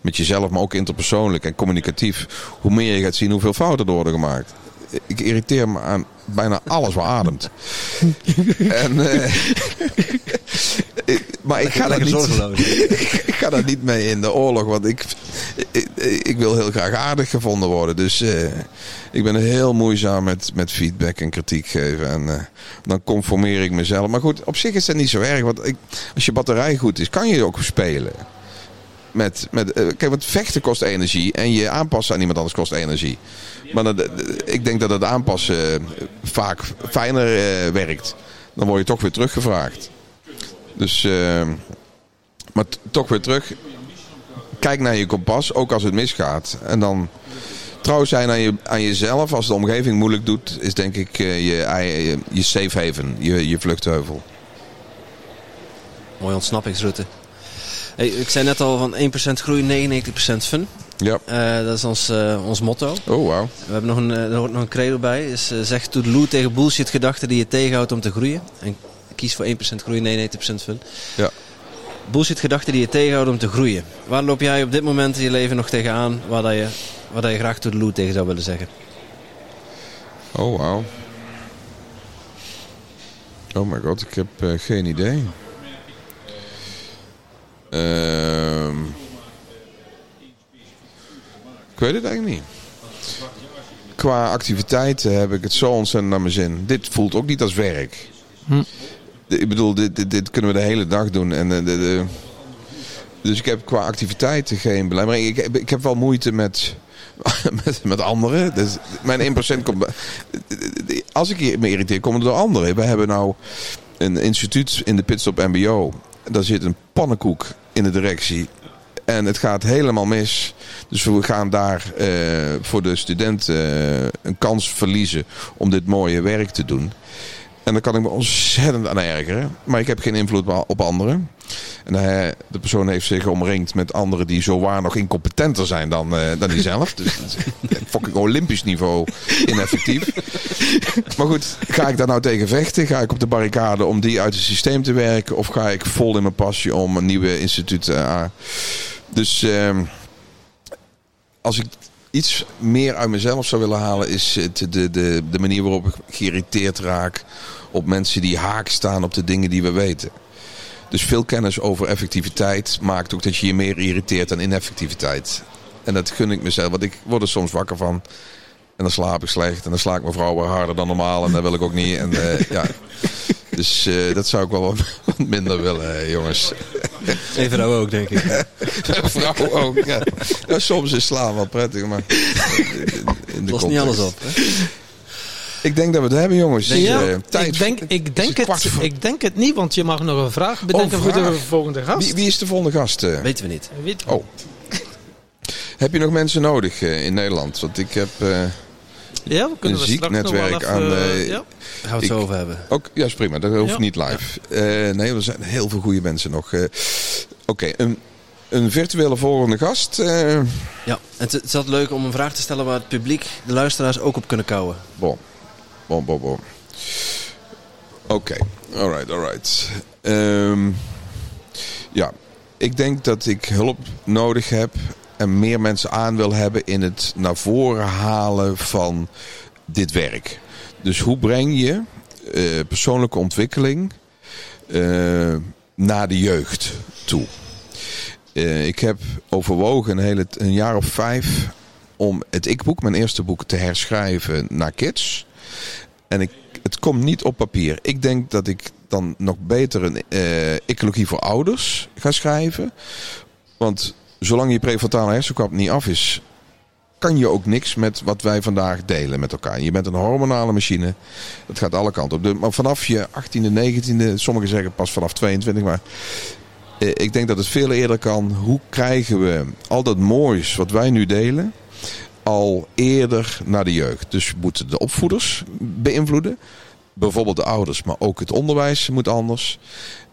met jezelf, maar ook interpersoonlijk en communicatief. Hoe meer je gaat zien hoeveel fouten er worden gemaakt. Ik irriteer me aan bijna alles wat ademt. en, uh, maar ik ga, daar niet, ik ga daar niet mee in de oorlog, want ik, ik, ik wil heel graag aardig gevonden worden. Dus uh, ik ben heel moeizaam met, met feedback en kritiek geven. En uh, dan conformeer ik mezelf. Maar goed, op zich is dat niet zo erg. Want ik, als je batterij goed is, kan je ook spelen met, met kijk, want vechten kost energie en je aanpassen aan iemand anders kost energie. Maar dat, ik denk dat het aanpassen vaak fijner uh, werkt. Dan word je toch weer teruggevraagd. Dus, uh, maar toch weer terug. Kijk naar je kompas, ook als het misgaat. En dan trouw zijn aan, je, aan jezelf. Als de omgeving moeilijk doet, is denk ik uh, je, je, safe haven, je, je vluchtheuvel. Mooie ontsnappingsroute. Hey, ik zei net al van 1% groei, 99% fun. Ja. Uh, dat is ons, uh, ons motto. Oh, wauw. We hebben nog een, uh, er hoort nog een credo bij. Is, zeg toedeloe tegen bullshit gedachten die je tegenhoudt om te groeien. En kies voor 1% groei, 99% fun. Ja. Bullshit gedachten die je tegenhouden om te groeien. Waar loop jij op dit moment in je leven nog tegenaan waar, dat je, waar dat je graag toedeloe tegen zou willen zeggen? Oh, wauw. Oh my god, ik heb geen idee. Uh, ik weet het eigenlijk niet. Qua activiteiten heb ik het zo ontzettend naar mijn zin. Dit voelt ook niet als werk. Hm. Ik bedoel, dit, dit, dit, kunnen we de hele dag doen. En de, de, dus ik heb qua activiteiten geen belemmering. Ik, ik heb wel moeite met, met, met anderen. Dus mijn 1% komt. Als ik me irriteer, komt het door anderen. We hebben nou een instituut in de Pitstop MBO. Daar zit een pannenkoek in de directie. En het gaat helemaal mis. Dus we gaan daar uh, voor de studenten uh, een kans verliezen om dit mooie werk te doen. En dan kan ik me ontzettend aan ergeren. Maar ik heb geen invloed op anderen. En uh, de persoon heeft zich omringd met anderen die zo waar nog incompetenter zijn dan, uh, dan hij zelf. Dus fucking olympisch niveau ineffectief. maar goed, ga ik daar nou tegen vechten? Ga ik op de barricade om die uit het systeem te werken? Of ga ik vol in mijn passie om een nieuwe instituut aan? Dus uh, als ik iets meer uit mezelf zou willen halen, is het de, de, de manier waarop ik geïrriteerd raak op mensen die haak staan op de dingen die we weten. Dus veel kennis over effectiviteit maakt ook dat je je meer irriteert dan ineffectiviteit. En dat gun ik mezelf, want ik word er soms wakker van. En dan slaap ik slecht en dan sla ik mijn vrouw weer harder dan normaal en dat wil ik ook niet. En, uh, ja. Dus uh, dat zou ik wel wat minder willen, jongens. En vrouw ook, denk ik. vrouw ook, ja. ja. Soms is slaan wel prettig, maar... In de Lost niet alles op, hè? Ik denk dat we het hebben, jongens. Ja, uh, tijd. Ik denk, ik, denk het, ik denk het niet, want je mag nog een vraag bedenken oh, vraag. voor de volgende gast. Wie, wie, is de volgende gast? Uh? Weten we niet. Weet oh. heb je nog mensen nodig uh, in Nederland? Want ik heb ja, we kunnen een ziek netwerk even, aan... ja. Daar gaan we het zo over hebben. Ook, ja, is prima. Dat hoeft ja. niet live. Ja. nee, er zijn heel veel goede mensen nog. Oké, okay, een een virtuele volgende gast. Uh... Ja, het is altijd leuk om een vraag te stellen waar het publiek, de luisteraars ook op kunnen kouwen. Bon, bon, bon, bon. Oké, okay. alright, alright. Um, ja, ik denk dat ik hulp nodig heb en meer mensen aan wil hebben in het naar voren halen van dit werk. Dus hoe breng je uh, persoonlijke ontwikkeling uh, naar de jeugd toe? Uh, ik heb overwogen een, hele, een jaar of vijf om het ik-boek, mijn eerste boek, te herschrijven naar kids. En ik, het komt niet op papier. Ik denk dat ik dan nog beter een ecologie voor ouders ga schrijven. Want zolang je prefrontale hersenkwap niet af is, kan je ook niks met wat wij vandaag delen met elkaar. Je bent een hormonale machine. Dat gaat alle kanten op. Maar vanaf je 18e, 19e, sommigen zeggen pas vanaf 22, maar eh, ik denk dat het veel eerder kan. Hoe krijgen we al dat moois wat wij nu delen al eerder naar de jeugd? Dus we moeten de opvoeders beïnvloeden. Bijvoorbeeld de ouders, maar ook het onderwijs moet anders.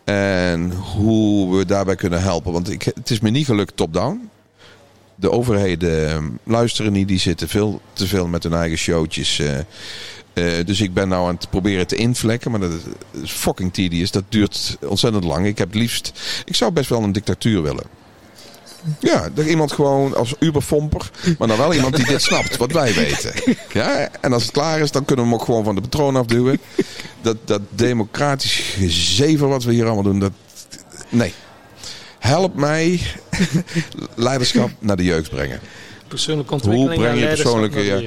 En hoe we daarbij kunnen helpen. Want ik, het is me niet gelukt top-down. De overheden ehm, luisteren niet. Die zitten veel te veel met hun eigen showtjes. Uh, uh, dus ik ben nou aan het proberen te invlekken. Maar dat is fucking tedious. Dat duurt ontzettend lang. Ik heb liefst... Ik zou best wel een dictatuur willen. Ja, dat iemand gewoon als uberfomper. Maar dan wel iemand die dit snapt, wat wij weten. Ja, en als het klaar is, dan kunnen we hem ook gewoon van de patroon afduwen. Dat, dat democratisch gezever wat we hier allemaal doen, dat... Nee. Help mij leiderschap naar de jeugd brengen. Persoonlijke ontwikkeling Hoe breng je persoonlijke ja,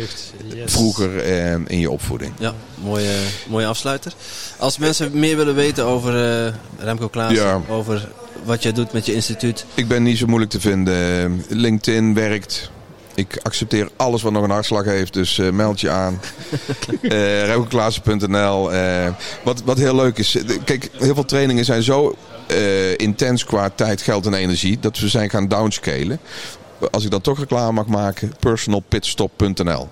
vroeger eh, in je opvoeding? Ja, mooie, mooie afsluiter. Als mensen meer willen weten over uh, Remco Klaas, ja. over wat jij doet met je instituut. Ik ben niet zo moeilijk te vinden. LinkedIn werkt. Ik accepteer alles wat nog een hartslag heeft, dus uh, meld je aan. uh, uh, wat, wat heel leuk is. Kijk, heel veel trainingen zijn zo uh, intens qua tijd, geld en energie. Dat we zijn gaan downscalen als ik dan toch reclame mag maken, personalpitstop.nl.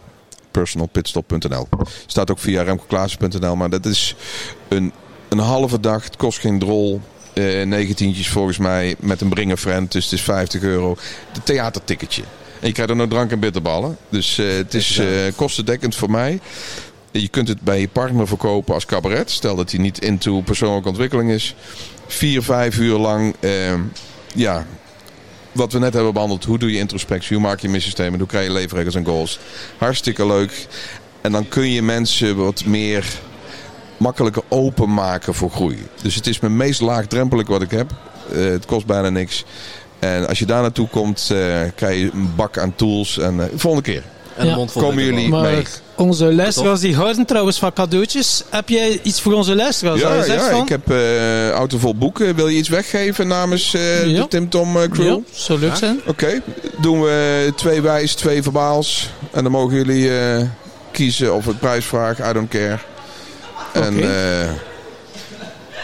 Personalpitstop.nl. Staat ook via remcoklaassen.nl. Maar dat is een, een halve dag. Het kost geen drol. Eh, negentientjes volgens mij met een bring friend. Dus het is 50 euro. De theaterticketje. En je krijgt er nog drank en bitterballen. Dus uh, het is uh, kostendekkend voor mij. Je kunt het bij je partner verkopen als cabaret. Stel dat hij niet into persoonlijke ontwikkeling is. Vier, vijf uur lang uh, ja, wat we net hebben behandeld. Hoe doe je introspectie? Hoe maak je missystemen? Hoe krijg je leefregels en goals? Hartstikke leuk. En dan kun je mensen wat meer makkelijker openmaken voor groei. Dus het is mijn meest laagdrempelig wat ik heb. Uh, het kost bijna niks. En als je daar naartoe komt, uh, krijg je een bak aan tools. En uh, volgende keer. En ja. Komen jullie maar mee? Onze luisteraars die houden trouwens van cadeautjes. Heb jij iets voor onze luisteraars? Ja, je ja van? ik heb uh, autovol boeken. Wil je iets weggeven namens uh, Ja. de Tim Tom uh, crew? Ja, zou leuk zijn. Oké, doen we twee wijs, twee verbaals. En dan mogen jullie eh, kiezen of het prijs vragen. I don't care. En eh,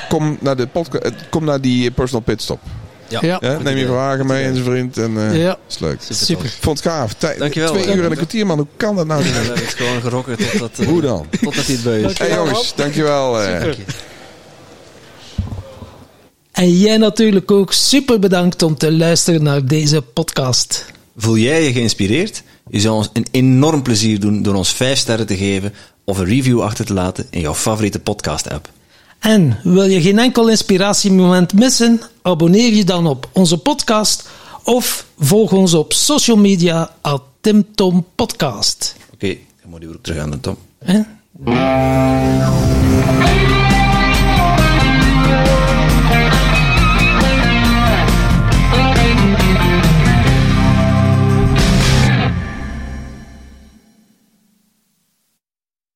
kom, naar de podca- eh, kom naar die personal pitstop. Ja. Ja. Ja, neem je wagen mee en zijn vriend. En, eh, Ja. is leuk. Super. Ik vond het gaaf. Tij- Dankjewel. Twee uur en een kwartier, man. Hoe kan dat nou? We hebben het gewoon gerokken totdat, uh, Hoe dan? totdat hij het beu is. Hey jongens, dankjewel. eh. En jij natuurlijk ook super bedankt om te luisteren naar deze podcast. Voel jij je geïnspireerd? Je zou ons een enorm plezier doen door ons 5 sterren te geven of een review achter te laten in jouw favoriete podcast-app. En wil je geen enkel inspiratiemoment missen? Abonneer je dan op onze podcast of volg ons op social media at Tim Tom Podcast. Oké, dan moet je weer terug aan de Tom. Hè?